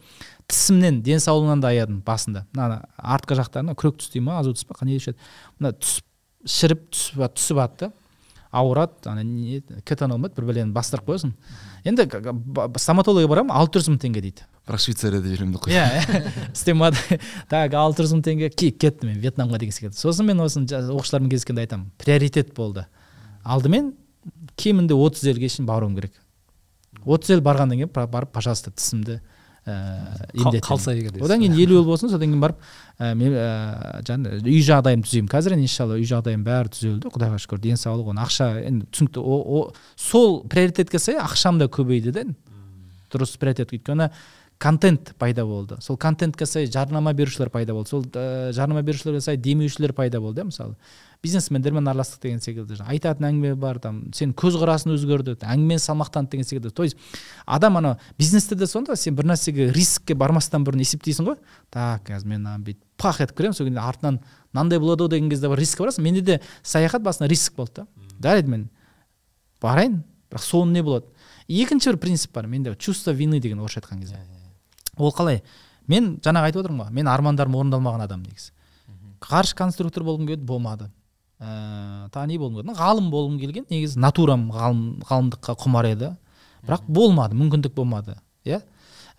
тісімнен денсаулығымнан да аядым басында. Мына артқы жақтарына күрек түс дей ма азу түс па не деуші еді. Мына түсіп шіріп түсіп түсіп алды да ауырады ана не кетон алмайды бір бәлені бастырып қоясың. Енді стоматологқа барамын алты жүз мың теңге дейді. Бірақ швейцарияда жүремін деп қой. Иә істемады так алты жүз мың теңге кеттім мен вьетнамға деген секілді. Сосын мен осыны оқушылармен кездескенде айтамын приоритет болды. Алдымен кемінде отыз елге шейін баруым керек. отыз ел барғаннан кейін ба- барып пожалуйста тісімді ііі емдетемін. қалса егер одан кейін елу ел болсын содан кейін барып ә, мен ә, үй жағдайымды түзеймін. Қазір енді иншалла үй жағдайым бәрі түзелді. Құдайға шүкір денсаулық оны ақша енді түсінікті сол приоритетке сай ақшам да көбейді да дұрыс приоритет. Өйткені контент пайда болды. Сол контентке сай жарнама берушілер пайда болды. Сол ә, жарнама берушілерге сай демеушілер пайда болды иә мысалы. Бизнесмендермен араластық деген секілді айтатын әңгіме бар там сен көзқарасың өзгерді әңгімені салмақтанды деген секілді. То есть адам ана бизнесте де сонда сен бір нәрсеге рискке бармастан бұрын есептейсің ғой. Так қазір мен мынаны бүйтіп пах етіп кіремін сол кезде артынан мынандай болады ау деген кезде бар рискке барасың менде де саяхат басында риск болды да. Жарайды мен барайын бірақ соңы не болады. Екінші бір принцип бар менде чувство вины деген орысша айтқан кезде. Ол қалай? Мен жаңағы айтып отырмын ғой мен армандарым орындалмаған адам негізі. Ғарыш конструктор болғым келді болмады. Ыыы тағы не болғым келді ғалым болғым келген. Негізі натурам ғалым ғалымдыққа құмар еді. Бірақ болмады мүмкіндік болмады иә?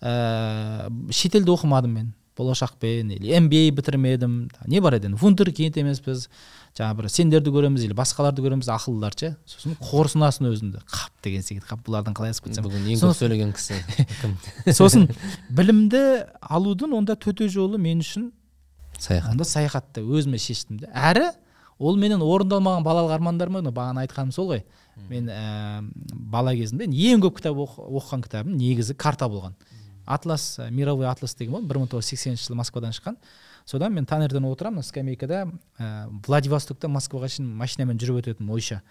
Ііі шетелде оқымадым мен болашақпен или мба бітірмедім не бар еді енді. Вундеркинд емеспіз жаңағы бір сендерді көреміз или басқаларды көреміз ақылдылар ше. Сосын қорсынасың өзіңді. Қап деген секілді қап бұлардан қалай асып кетсем бүгін ең көп сөйлеген кісі. Кім? Сосын білімді алудың онда төте жолы мен үшін саяхат. онда саяхатты өзіме шештім де. Әрі ол менен орындалмаған балалық армандарым еді бағана айтқаным сол ғой. Мен ә, бала кезімде ең көп кітап оқы- оқыған кітабым негізі карта болған. Атлас ә, мировой атлас деген бол бір мың тоғыз жүз сексенінші жылы москвадан шыққан. Содан мен таңертең отырамын мына скамейкада ә, владивостоктан москваға шейін машинамен жүріп өтетінмін ойша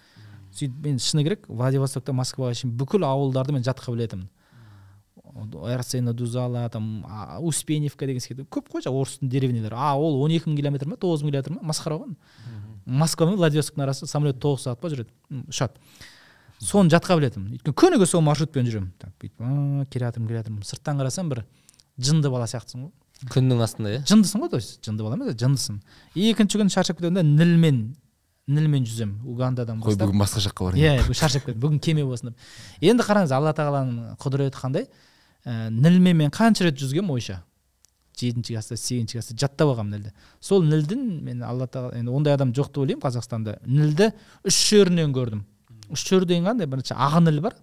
сөйтіп мен шыны керек владивостоктан москваға шейін бүкіл ауылдарды мен жатқа білетінмін эрцена дузала там успеневка деген секілді. Көп қой жаңағы орыстың деревнялары а ол он екі мың километр ма тоғыз мың километр ма? Масқара ғой москва мен владивостоктың арасы самолет тоғыз сағат па жүреді? Ұшады соны жатқа білетінмін өйткені күніге сол маршрутпен жүремін. Так бүйтіп «А, келе жатырмын келе жатырмын сырттан қарасам бір жынды бала сияқтысың ғой. Күннің астында иә? Жындысың ғой то есть жынды бала емес жындысың. Екінші күні шаршап кетемін да нілмен нілмен жүземін. Угандадан қой бүгін басқа жаққа барайын. Иә бүгін шаршап кеттім бүгін кеме болсын деп. Енді қараңыз алла тағаланың құдіреті қандай? Ә, нілмен мен қанша рет жүзгенмін ойша? Жетінші класста сегізінші класста жаттап алғанмын нілді. Сол нілдің мен алла тағала енді ондай адам жоқ деп ойлаймын қазақстанда. Нілді үш жерінен көрдім. Үш жер деген қандай бірінші ақ ніл бар.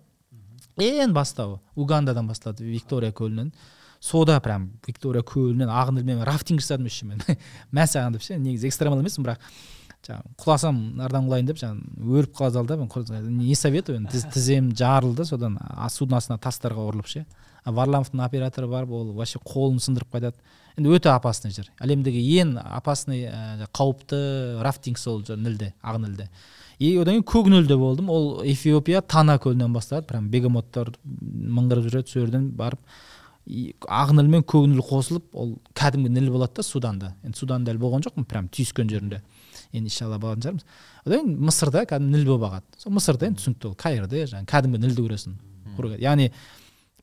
Ең бастауы угандадан басталады виктория көлінен. Сода прям виктория көлінен ақ нілмен рафтинг жасадым еще мен. Мә саған деп ше негізі экстремал емеспін бірақ жаңағы құласам нардан құлайын деп жаңағы өліп қала салды мен не советую тіз, тізем жарылды содан судың астына тастарға ұрылып ше. Варламовтың операторы бар ол вообще қолын сындырып қайтады. Енді өте опасный жер. Әлемдегі ең опасный ә, қауіпті рафтинг сол жер нілде ақ нілде. И одан кейін көк нөлде болдым. Ол эфиопия тана көлінен басталады. Прям бегемоттар мыңғырып жүреді сол жерден барып ақ ніл мен көк ніл қосылып ол кәдімгі ніл болады да суданда. Енді суданда әлі болған жоқпын прям түйіскен жерінде. Енді иншалла болатын шығармыз. Одан кейін мысырда кәдімгі ніл болып ағады. Сол мысырда енді түсінікті ол каирде жаңағы кәдімгі нілді көресің. Яғни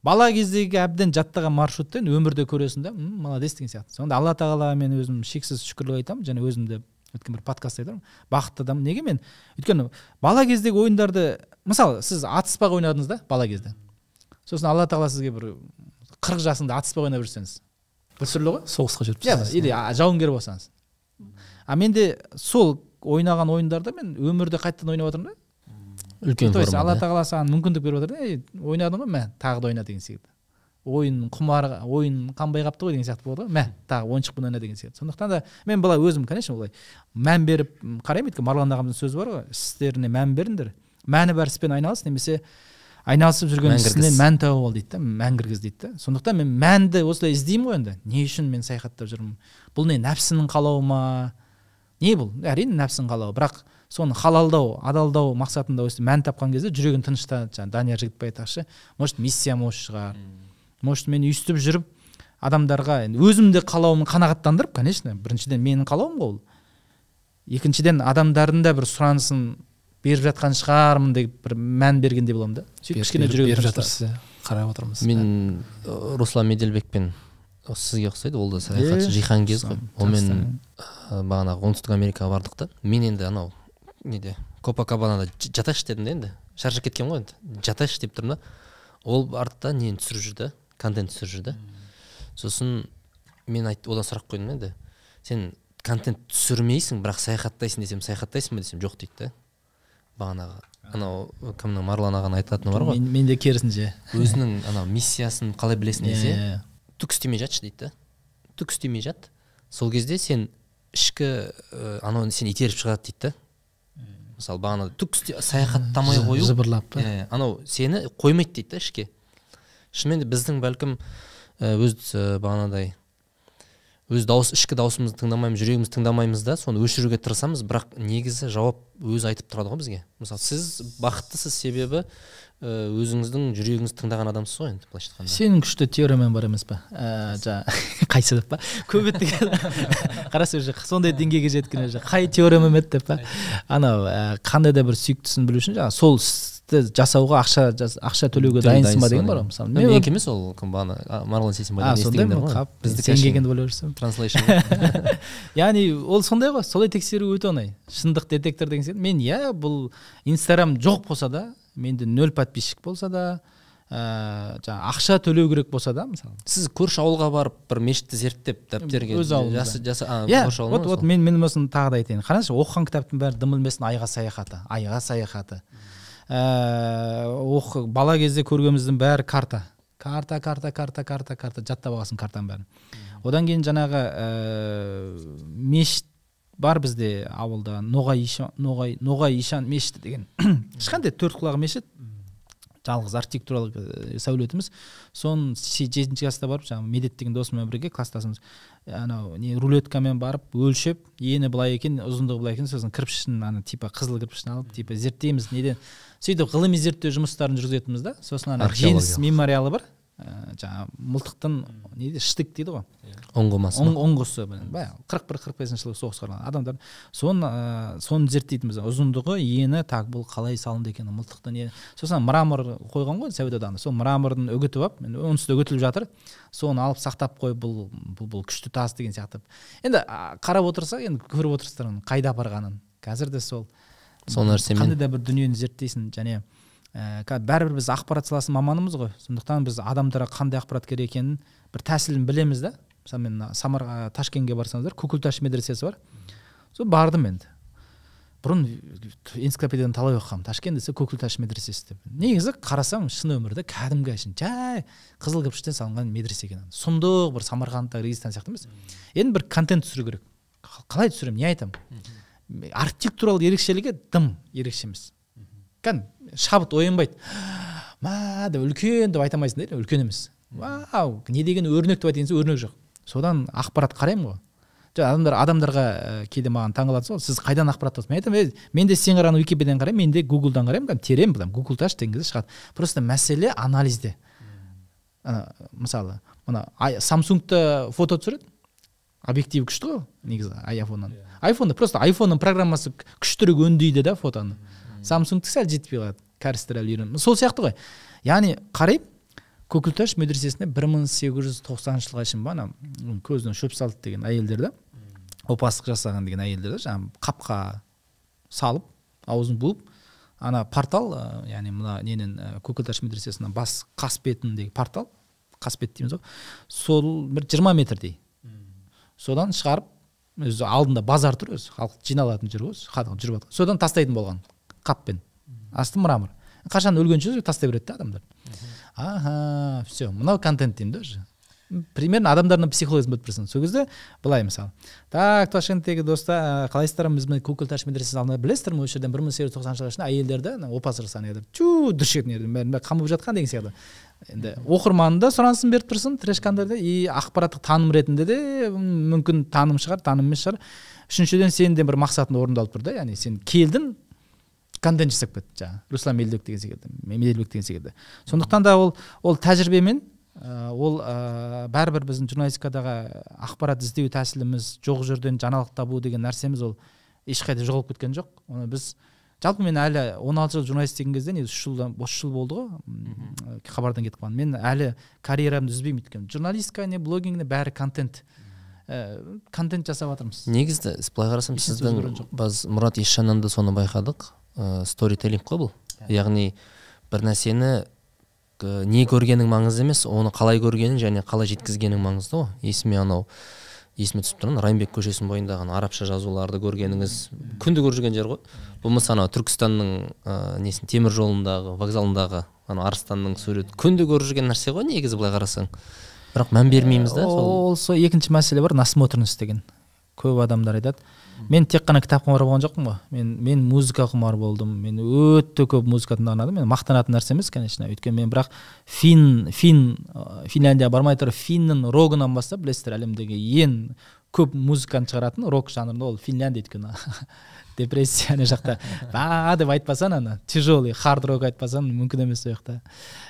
бала кездегі әбден жаттаған маршрутты енді өмірде көресің да «М, молодец деген сияқты. Сонда алла тағалаға мен өзім шексіз шүкірлік айтамын және өзімді өткен бір подкастта айтамын бақытты адаммын неге мен? Өйткені бала кездегі ойындарды мысалы сіз атыспақ ойнадыңыз да бала кезде. Сосын алла тағала сізге бір қырық жасыңда атыспақ ойнап жүрсеңіз біртүрлі ғой? Соғысқа жүріп иә или жауынгер болсаңыз. А менде сол ойнаған ойындарды мен өмірде қайтадан ойнап отырмын да. Үлкен то есть алла формада тағала саған мүмкіндік беріп отыр да «Ей, ойнадың ғой мә тағы да ойна деген секілді ойын құмар ойын қанбай қалыпты ғой деген сияқты болады ғой. Мә тағы ойыншықпен ойна деген сияқты. Сондықтан да мен былай өзім конечно олай мән беріп қараймын өйткені марлан ағамыздың сөзі бар ғой істеріне мән беріңдер мәні бар іспен айналыс немесе айналысып жүрген ісінен мән тауып ал дейді да мән кіргіз дейді да. Сондықтан мен мәнді осылай іздеймін ғой енді. Не үшін мен саяхаттап жүрмін? Бұл не нәпсінің қалауы ма? Не бұл? Әрине нәпсінің қалауы. Бірақ соны халалдау адалдау мақсатында осы мән тапқан кезде жүрегің тыныштанады жаңағы данияр жігітбай айтпақшы может миссиям осы шығар. Может мен өйстіп жүріп адамдарға енді өзім де қалауымды қанағаттандырып конечно біріншіден менің қалауым ғой ол. Екіншіден адамдардың да бір сұранысын беріп жатқан шығармын деп бір мән бергендей боламын да. Сөйтіп кішкене жүрегім жатырсыз иә. Қарап отырмыз. Мен ы, руслан меделбекпен осы сізге ұқсайды ол да саяхатшы жиһангез ғой. Онымен ы, бағанағы оңтүстік америкаға бардық та. Мен енді анау неде копакабанада ж- жатайыншы дедім да енді. Шаршап кеткен ғой енді. Жатайыншы деп тұрмын да. Ол артта нені түсіріп жүр да? Контент түсіріп жүр да. Сосын мен айт одан сұрақ қойдым енді. Сен контент түсірмейсің бірақ саяхаттайсың десем саяхаттайсың ба десем жоқ дейді да. Бағанағы анау кімнің марлан ағаның айтатыны бар ғой. Мен, мен де керісінше. Өзінің анау миссиясын қалай білесің десе Иә, иә. түк істемей жатшы дейді да. Түк істемей жат. Сол кезде сен ішкі ә, анау сені итеріп шығады дейді да. Мысалы бағана түк саяхаттамай қою. жыбырлап иә, анау сені қоймайды дейді да ішке. Шынымен де біздің бәлкім өз бағанадай өз дауыс ішкі дауысымызды тыңдамаймыз жүрегімізді тыңдамаймыз да соны өшіруге тырысамыз. Бірақ негізі жауап өзі айтып тұрады ғой бізге. Мысалы сіз бақыттысыз себебі ә, өзіңіздің жүрегіңізді тыңдаған адамсыз ғой енді былайша айтқанда. Сенің күшті теоремен бар емес па ә, жаңағы қайсы деп па? Көп деген қараса уже сондай деңгейге жеткен уже. Қай теорема еді деп па? Анау ә, қандай да бір сүйіктісін білу үшін жаңағы сол істі жасауға ақша ақша төлеуге дайынсың ба деген бар ғой. Мысалы мен менікі емес ол кім бағана а, марлон а сейсенбайдан сондай естігендер ма? ғой. Қап біздікі сен келгенді ойлап жүрсем транслейшн яғни ол сондай ғой солай тексеру өте оңай. Шындық детектор деген сияқты. Мен иә бұл инстаграм жоқ болса да менде нөл подписчик болса да ә, жаңағы ақша төлеу керек болса да мысалы. Сіз көрші ауылға барып бір мешітті зерттеп дәптерге Өз ауылыңызда. иә вот вот мен мен осыны тағы да айтайын. Қараңызшы оқыған кітаптың бәрі дым білмесін айға саяхаты айға саяхаты. Оқы бала кезде көргеніміздің бәрі карта. Карта карта карта карта карта. Жаттап аласың картаның бәрін. Одан кейін жаңағы ә, мешіт бар бізде ауылда ноғай ишан ноғай ноғай ишан мешіті деген. Кішкентай төрт құлағы мешіт. Жалғыз архитектуралық ә, сәулетіміз. Соны жетінші класста барып жаңағы медет деген досыммен бірге класстасымыз анау не рулеткамен барып өлшеп ені былай екен ұзындығы былай екен сосын кірпішін ана типа қызыл кірпішін алып типа зерттейміз неден. Сөйтіп ғылыми зерттеу жұмыстарын жүргізетінбіз да. Сосын ана жеңіс мемориалы бар. Ә, жаңағы мылтықтың не дейді штык дейді ғой. Ұңғымасы оң, ма? оңғысы баяғы қырық бір қырық бесінші жылы соғысқа арналған. Адамдар соны ә, соны зерттейтінбіз ұзындығы ені так бұл қалай салынды екен мылтықты не? Сосын мрамор қойған ғой совет одағында сол мраморын үгітіп алып енді онсыз да үгітіліп жатыр. Соны алып сақтап қойып бұл бұл, бұл күшті тас деген сияқты. Енді қарап отырсақ енді көріп отырсыздар оның қайда апарғанын. Қазір де сол сол нәрсемен. қандай да бір дүниені зерттейсің және ә, ка- бәрібір біз ақпарат саласының маманымыз ғой. Сондықтан біз адамдарға қандай ақпарат керек екенін бір тәсілін білеміз да. Мысалы мен мына самарға ташкентке барсаңыздар кукульташ медресесі бар. Сол бардым енді. Бұрын энциклопедиядан талай оқығанмын ташкент десе көкіл таш медресесі деп. Негізі қарасам шын өмірде кәдімгі әшейін жай қызыл кірпіштен салынған медресе екен сұмдық бір самарқандтағы регистан сияқты емес. Енді бір контент түсіру керек. Қалай түсіремін не айтамын. Архитектуралық ерекшелігі дым ерекше емес. Кәдімгі шабыт оянбайды. Мә деп үлкен деп айта алмайсың да үлкен емес. Вау не деген өрнек деп айтайын десе өрнек жоқ содан ақпарат қараймын ғой. Жаңа адамдар адамдарға ә, кейде маған таңқалады сол сіз қайдан ақпарат аласыз мен айтамын «Ей, мен де сен қараған википедиядан қараймын мен де гуглдан қараймын кәдімгі терең там гугл таш деген кезде шығады просто мәселе анализде. Ана мысалы мына самсунгта фото түсіреді. Объективі күшті ғой негізі айфоннан. Айфонда просто айфонның программасы күштірек өңдейді да фотоны. Самсунгтікі сәл жетпей қалады кәрістер әлі үйрен сол сияқты ғой. Яғни қараймын көкілташ медресесіне бір мың сегіз жүз тоқсаныншы жылға шейін ба ана көзіне шөп салды деген әйелдер да опасыздық жасаған деген әйелдер да жаңағы қапқа салып аузын буып ана портал ә, яғни мына ненен ә, көкілташ медресесінің бас қасбетіндегі портал қасбет дейміз ғой сол бір жиырма метрдей. Содан шығарып өзі алдында базар тұр өзі халық жиналатын жер ғой өзі жүріп жатқан содан тастайтын болған. Қаппен. Асты мрамор. Қашан өлгенше тастай береді да адамдар. Аха все мынау контент деймін да уже. Примерно адамдардың психологиясын біліп тұрсың. Сол кезде былай мысалы так ташкенттегі достар қалайсыздар? Біз мына көкіл таш медресесінің алдында білесіздер ме? Осы жерден бір мың сегіз жүз тоқсаныншы шейін әйелдерді жасаған еді. Чу дүршетін еді бәрін бәрі қамап жатқан деген сияқты. Енді оқырман да сұранысын беріп тұрсын трэшканда да и ақпараттық таным ретінде де мүмкін таным шығар таным емес шығар. Үшіншіден сенің де бір мақсатың орындалып тұр да яғни сен келдің контент жасап кет жаңағы? Руслан мелдебек деген секілді меделбек деген секілді. Сондықтан да ол ол тәжірибемен ә, ол ә, бәрібір біздің журналистикадағы ақпарат іздеу тәсіліміз жоқ жерден жаңалық табу деген нәрсеміз ол ешқайда жоғалып кеткен жоқ. Оны біз жалпы мен әлі 16 жыл журналист деген кезде негізі үш жылдан үш жыл болды ғой. Хабардан кетіп қалған мен әлі карьерамды үзбеймін өйткені. Журналистика не блогинг не бәрі контент. Ә, контент жасап жатырмыз. Негізі былай қарасам сіздің біз мұрат есжаннан да соны байқадық. Ыыы сторителлинг қой бұл? Яғни бір нәрсені к- не көргенің маңызды емес оны қалай көргенің және қалай жеткізгенің маңызды ғой. Есіме анау есіме түсіп тұр райымбек көшесінің бойындағы арабша жазуларды көргеніңіз күнде көріп жүрген жер ғой. Болмаса анау түркістанның ыыы несін темір жолындағы вокзалындағы анау арыстанның суреті күнде көріп жүрген нәрсе ғой негізі былай қарасаң. Бірақ мән бермейміз да сол. ол сол екінші мәселе бар насмотренность деген. Көп адамдар айтады. Мен тек қана кітап құмар болған жоқпын ғой. Мен мен музыка құмар болдым. Мен өте көп музыка тыңдаған адаммын мен мақтанатын нәрсе емес конечно. Өйткені мен бірақ фин фин финляндияға бармай тұрып финнің рогынан бастап білесіздер әлемдегі ең көп музыканы шығаратын рок жанрында ол финляндия өйткені. Депрессия ана жақта. Ба деп айтпасаң ана тяжелый хард рок айтпасаң мүмкін емес ол жақта.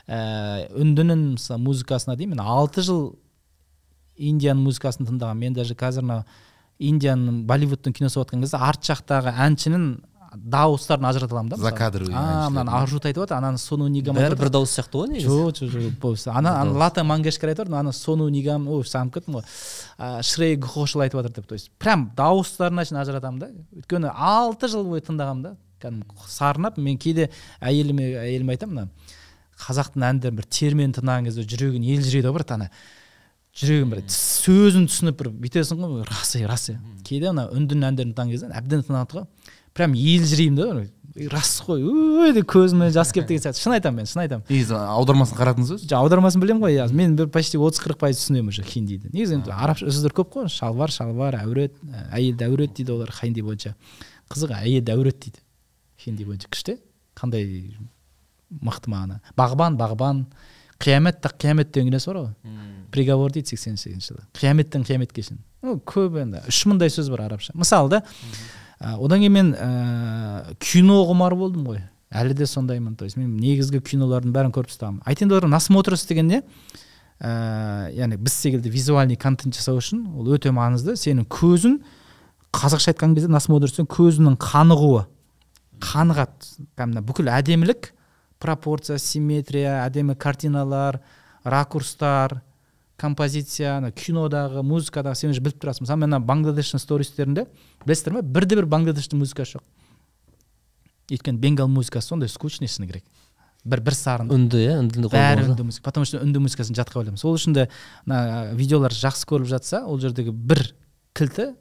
Ә, үндінің мысалы музыкасына дейін мен алты жыл индияның музыкасын тыңдағанмын мен даже қазір мына индияның болливудтың киносы болып жатқан кезде арт жақтағы әншінің дауыстарын ажырата аламын да мысалы. Закадровый а мынаны аржут айтып жатыр ананы сону нигам бәрі бір дауыс сияқты ғой негізі. Жоқ жоқ жоқ ана лата мангешкер айтып жатыр ана сону нигам ой сағынып кеттім ғой. Шрей гхошл айтып жатыр деп. То есть прям дауыстарына шейін ажыратамын да. Өйткені алты жыл бойы тыңдағанмын да. Кәдімгі сарнап мен кейде әйеліме әйеліме айтамын мына қазақтың әндерін бір термен тыңдаған кезде жүрегің елжірейді ғой бір ана. Жүрегің бір сөзін түсініп бір бүйтесің ғой рас ей рас ей. Кейде мына үндінің әндерін тыңдаған кезде әбден тыңдаған ғой прям елжіреймін да рас қой ой деп көзіме жас келіп деген сияқты. Шын айтамын мен шын айтамын. Негізі аудармасын қарадыңыз ба жаңа аудармасын білемін ғой иә. Мен бір почти отыз қырық пайыз түсінемін уже хиндиді негізі енді арабша сөздер көп қой. Шалбар шалбар әурет ә, әйелді әурет дейді олар хинди бойынша. Қызық әйелді әурет дейді хинди бойынша. Күшті. Қандай мықты мағына? Бағбан бағбан. Қиямет так қиямет деген нәрсе бар ғой. Приговор дейді сексен сегізінші жылы. Қияметтен қияметке шейін ну көп енді үш мыңдай сөз бар арабша. Мысалы да одан кейін мен ә, кино құмар болдым ғой. Әлі де сондаймын. То есть мен негізгі кинолардың бәрін көріп тастағанмын айтайын деп насмотренность деген не? Ә, яғни біз секілді визуальный контент жасау үшін ол өте маңызды. Сенің көзің қазақша айтқан кезде насмотренностьтен көзіңнің қанығуы. Қанығады. Кәдімгі бүкіл әдемілік пропорция симметрия әдемі картиналар ракурстар композиция ана кинодағы музыкадағы сен уже біліп тұрасың. Мысалы мен ана бангладештің стористерінде білесіздер ме? Бірде бір бангладештің музыкасы жоқ. Өйткені бенгал музыкасы сондай скучный шыны керек. Бір бір сарын. Үнді иә? Үнді бәрі үнді музыка. Потому что үнді музыкасын жатқа білемін сол үшін де мына видеолар жақсы көріліп жатса ол жердегі бір кілті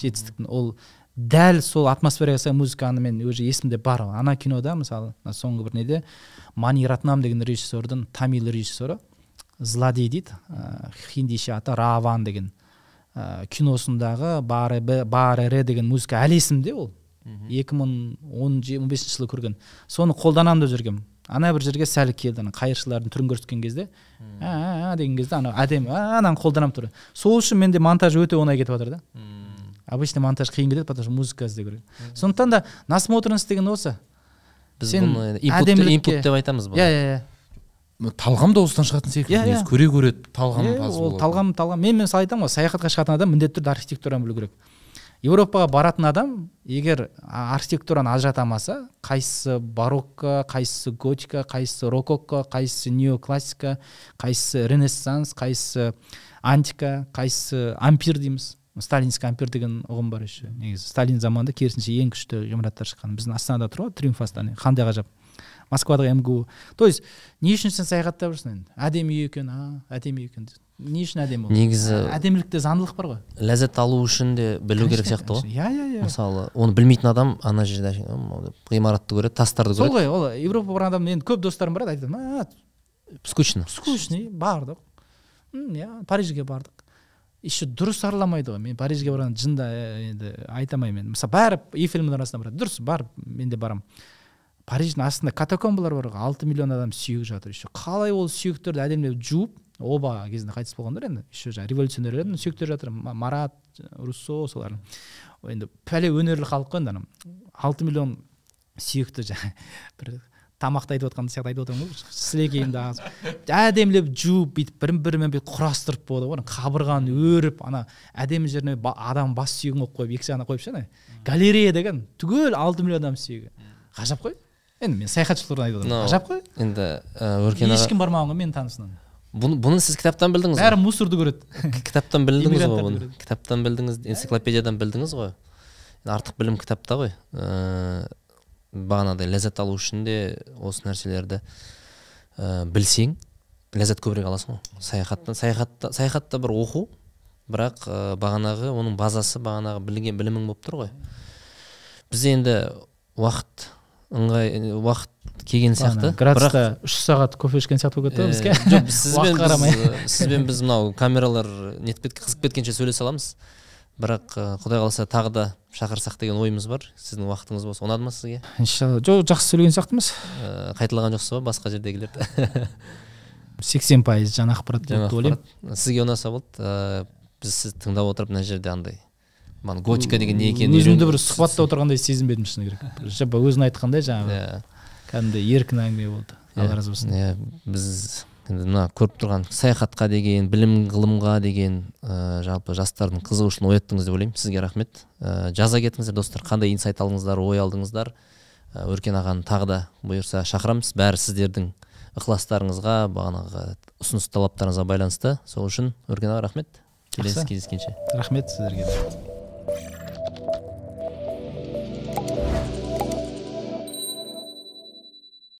жетістіктің ол дәл сол атмосфераға сай музыканы мен уже есімде бар. Ана кинода мысалы соңғы бір неде мани ратнам деген режиссердің тамил режиссері злодей дейді. Ә, хиндише аты раван деген ә, киносындағы баре барере деген музыка әлі есімде ол. Екі мың он он бесінші жылы көрген. Соны қолданамын деп жүргенмін ана бір жерге сәл келді ана қайыршылардың түрін көрсеткен кезде. Ә, ә, деген кезде ана әдемі «А, ананы қолданамын тұр сол үшін менде монтаж өте оңай кетіп жатыр да. Обычно монтаж қиын кетеді потому что музыка іздеу керек сондықтан да насмотренность деген осы. Біз бұны инпут, деп айтамыз бұны. Иә иә иә. Талғам да осыдан шығатын секілді Иә, негізі. иә. көре көре талғам аз ол талғам талғам. Мен мысалы айтамын ғой саяхатқа шығатын адам міндетті түрде архитектураны білу керек. Еуропаға баратын адам егер архитектураны ажырата алмаса қайсысы барокко қайсысы готика қайсысы рококко қайсысы неоклассика қайсысы ренессанс қайсысы антика қайсысы ампир дейміз. Сталинский ампир деген ұғым бар еще негізі. Сталин заманында керісінше ең күшті ғимараттар шыққан. Біздің астанада тұр ғой триумф здание қандай ғажап. Москвадағы мгу то есть не үшін сен саяхаттап жүрсің енді әдемі үй екен а? Әдемі үй екен не үшін әдемі ол негізі әдемілікте заңдылық бар ғой. ләззат алу үшін де білу керек сияқты ғой. Иә иә иә. Мысалы оны білмейтін адам ана жерде «М, мынау деп ғимаратты көреді тастарды сол көреді. ғой ол европаға барған адам енді көп достарым барады айтады «А, скучно скучный бардық. «М, иә парижге бардық. Еще дұрыс араламайды ғой. Мен парижге барған жында э, енді айта алмаймын. Енді мысалы бәрі эйфель мұнарасына барады дұрыс барып мен де барамын париждің астында катакомбалар бар ғой алты миллион адам сүйек жатыр еще. Қалай ол сүйектерді әдемілеп жуып оба кезінде қайтыс болғандар енді еще жаңағы революционерлердің сүйектері жатыр. Ма- марат руссо солардың. Ол енді пәле өнерлі халық қой енді ана алты миллион сүйекті жаңағы бір тамақты айтып отқан сияқты айтып отырмын ғой. Сілекейімді ағызып әдемілеп жуып бүйтіп бірін бірімен бүйтіп құрастырып болады ғой. Қабырғаны өріп ана әдемі жеріне адам бас сүйегін қойып қойып екі жағына қойып ше ана галерея деген түгел алты миллион адам сүйегі. Ғажап қой. Енді мен саяхатшы туралы айтып отырмын. Ғажап қой. енді өркен ешкім бармаған ғой менің танысымнан бұны, бұны сіз кітаптан білдіңіз бәрі мусорды көреді. Кітаптан білдіңіз ғой бұны. кітаптан білдіңіз энциклопедиядан білдіңіз ғой. Артық білім кітапта ғой. Ыыы бағанағыдай ләззат алу үшін де осы нәрселерді ә, білсең ләззат көбірек аласың ғой. Саяхаттан саяхатта саяхатта бір оқу бірақ ә, бағанағы оның базасы бағанағы білген білімің болып тұр ғой. Бізде енді уақыт ыңғай уақыт келген сияқты. градуста үш сағат кофе ішкен сияқты болып кетті ғой бізге. Э, жоқ сізбен қарамай. біз, сізбен біз мынау камералар нетіп кеткен қызып кеткенше сөйлесе аламыз. Бірақ құдай қаласа тағы да шақырсақ деген ойымыз бар. Сіздің уақытыңыз болса ұнады ма сізге? Иншалла. Жоқ жақсы сөйлеген сияқтымыз. Ә, қайталаған жоқсыз ба басқа жердегілерді? сексен пайыз жаңа ақпарат деп ойлаймын. сізге ұнаса болды. Ә, біз сізді тыңдап отырып мына жерде андай мана готика деген не екенін өзімді бір сұхбатта отырғандай сезінбедім шыны керек. Жаппа өзің айтқандай жаңағы Иә. кәдімгідей еркін әңгіме болды. Алла разы болсын. иә біз енді мына көріп тұрған саяхатқа деген білім ғылымға деген ә, жалпы жастардың қызығушылығын ояттыңыз деп ойлаймын. Сізге рахмет. Ә, жаза кетіңіздер достар. Қандай инсайт алдыңыздар ой алдыңыздар? Ә, өркен ағаны тағы да бұйырса шақырамыз. Бәрі сіздердің ықыластарыңызға бағанағы ұсыныс талаптарыңызға байланысты. Сол үшін өркен аға рахмет. Келесі кездескенше. Рахмет сіздерге. Yeah.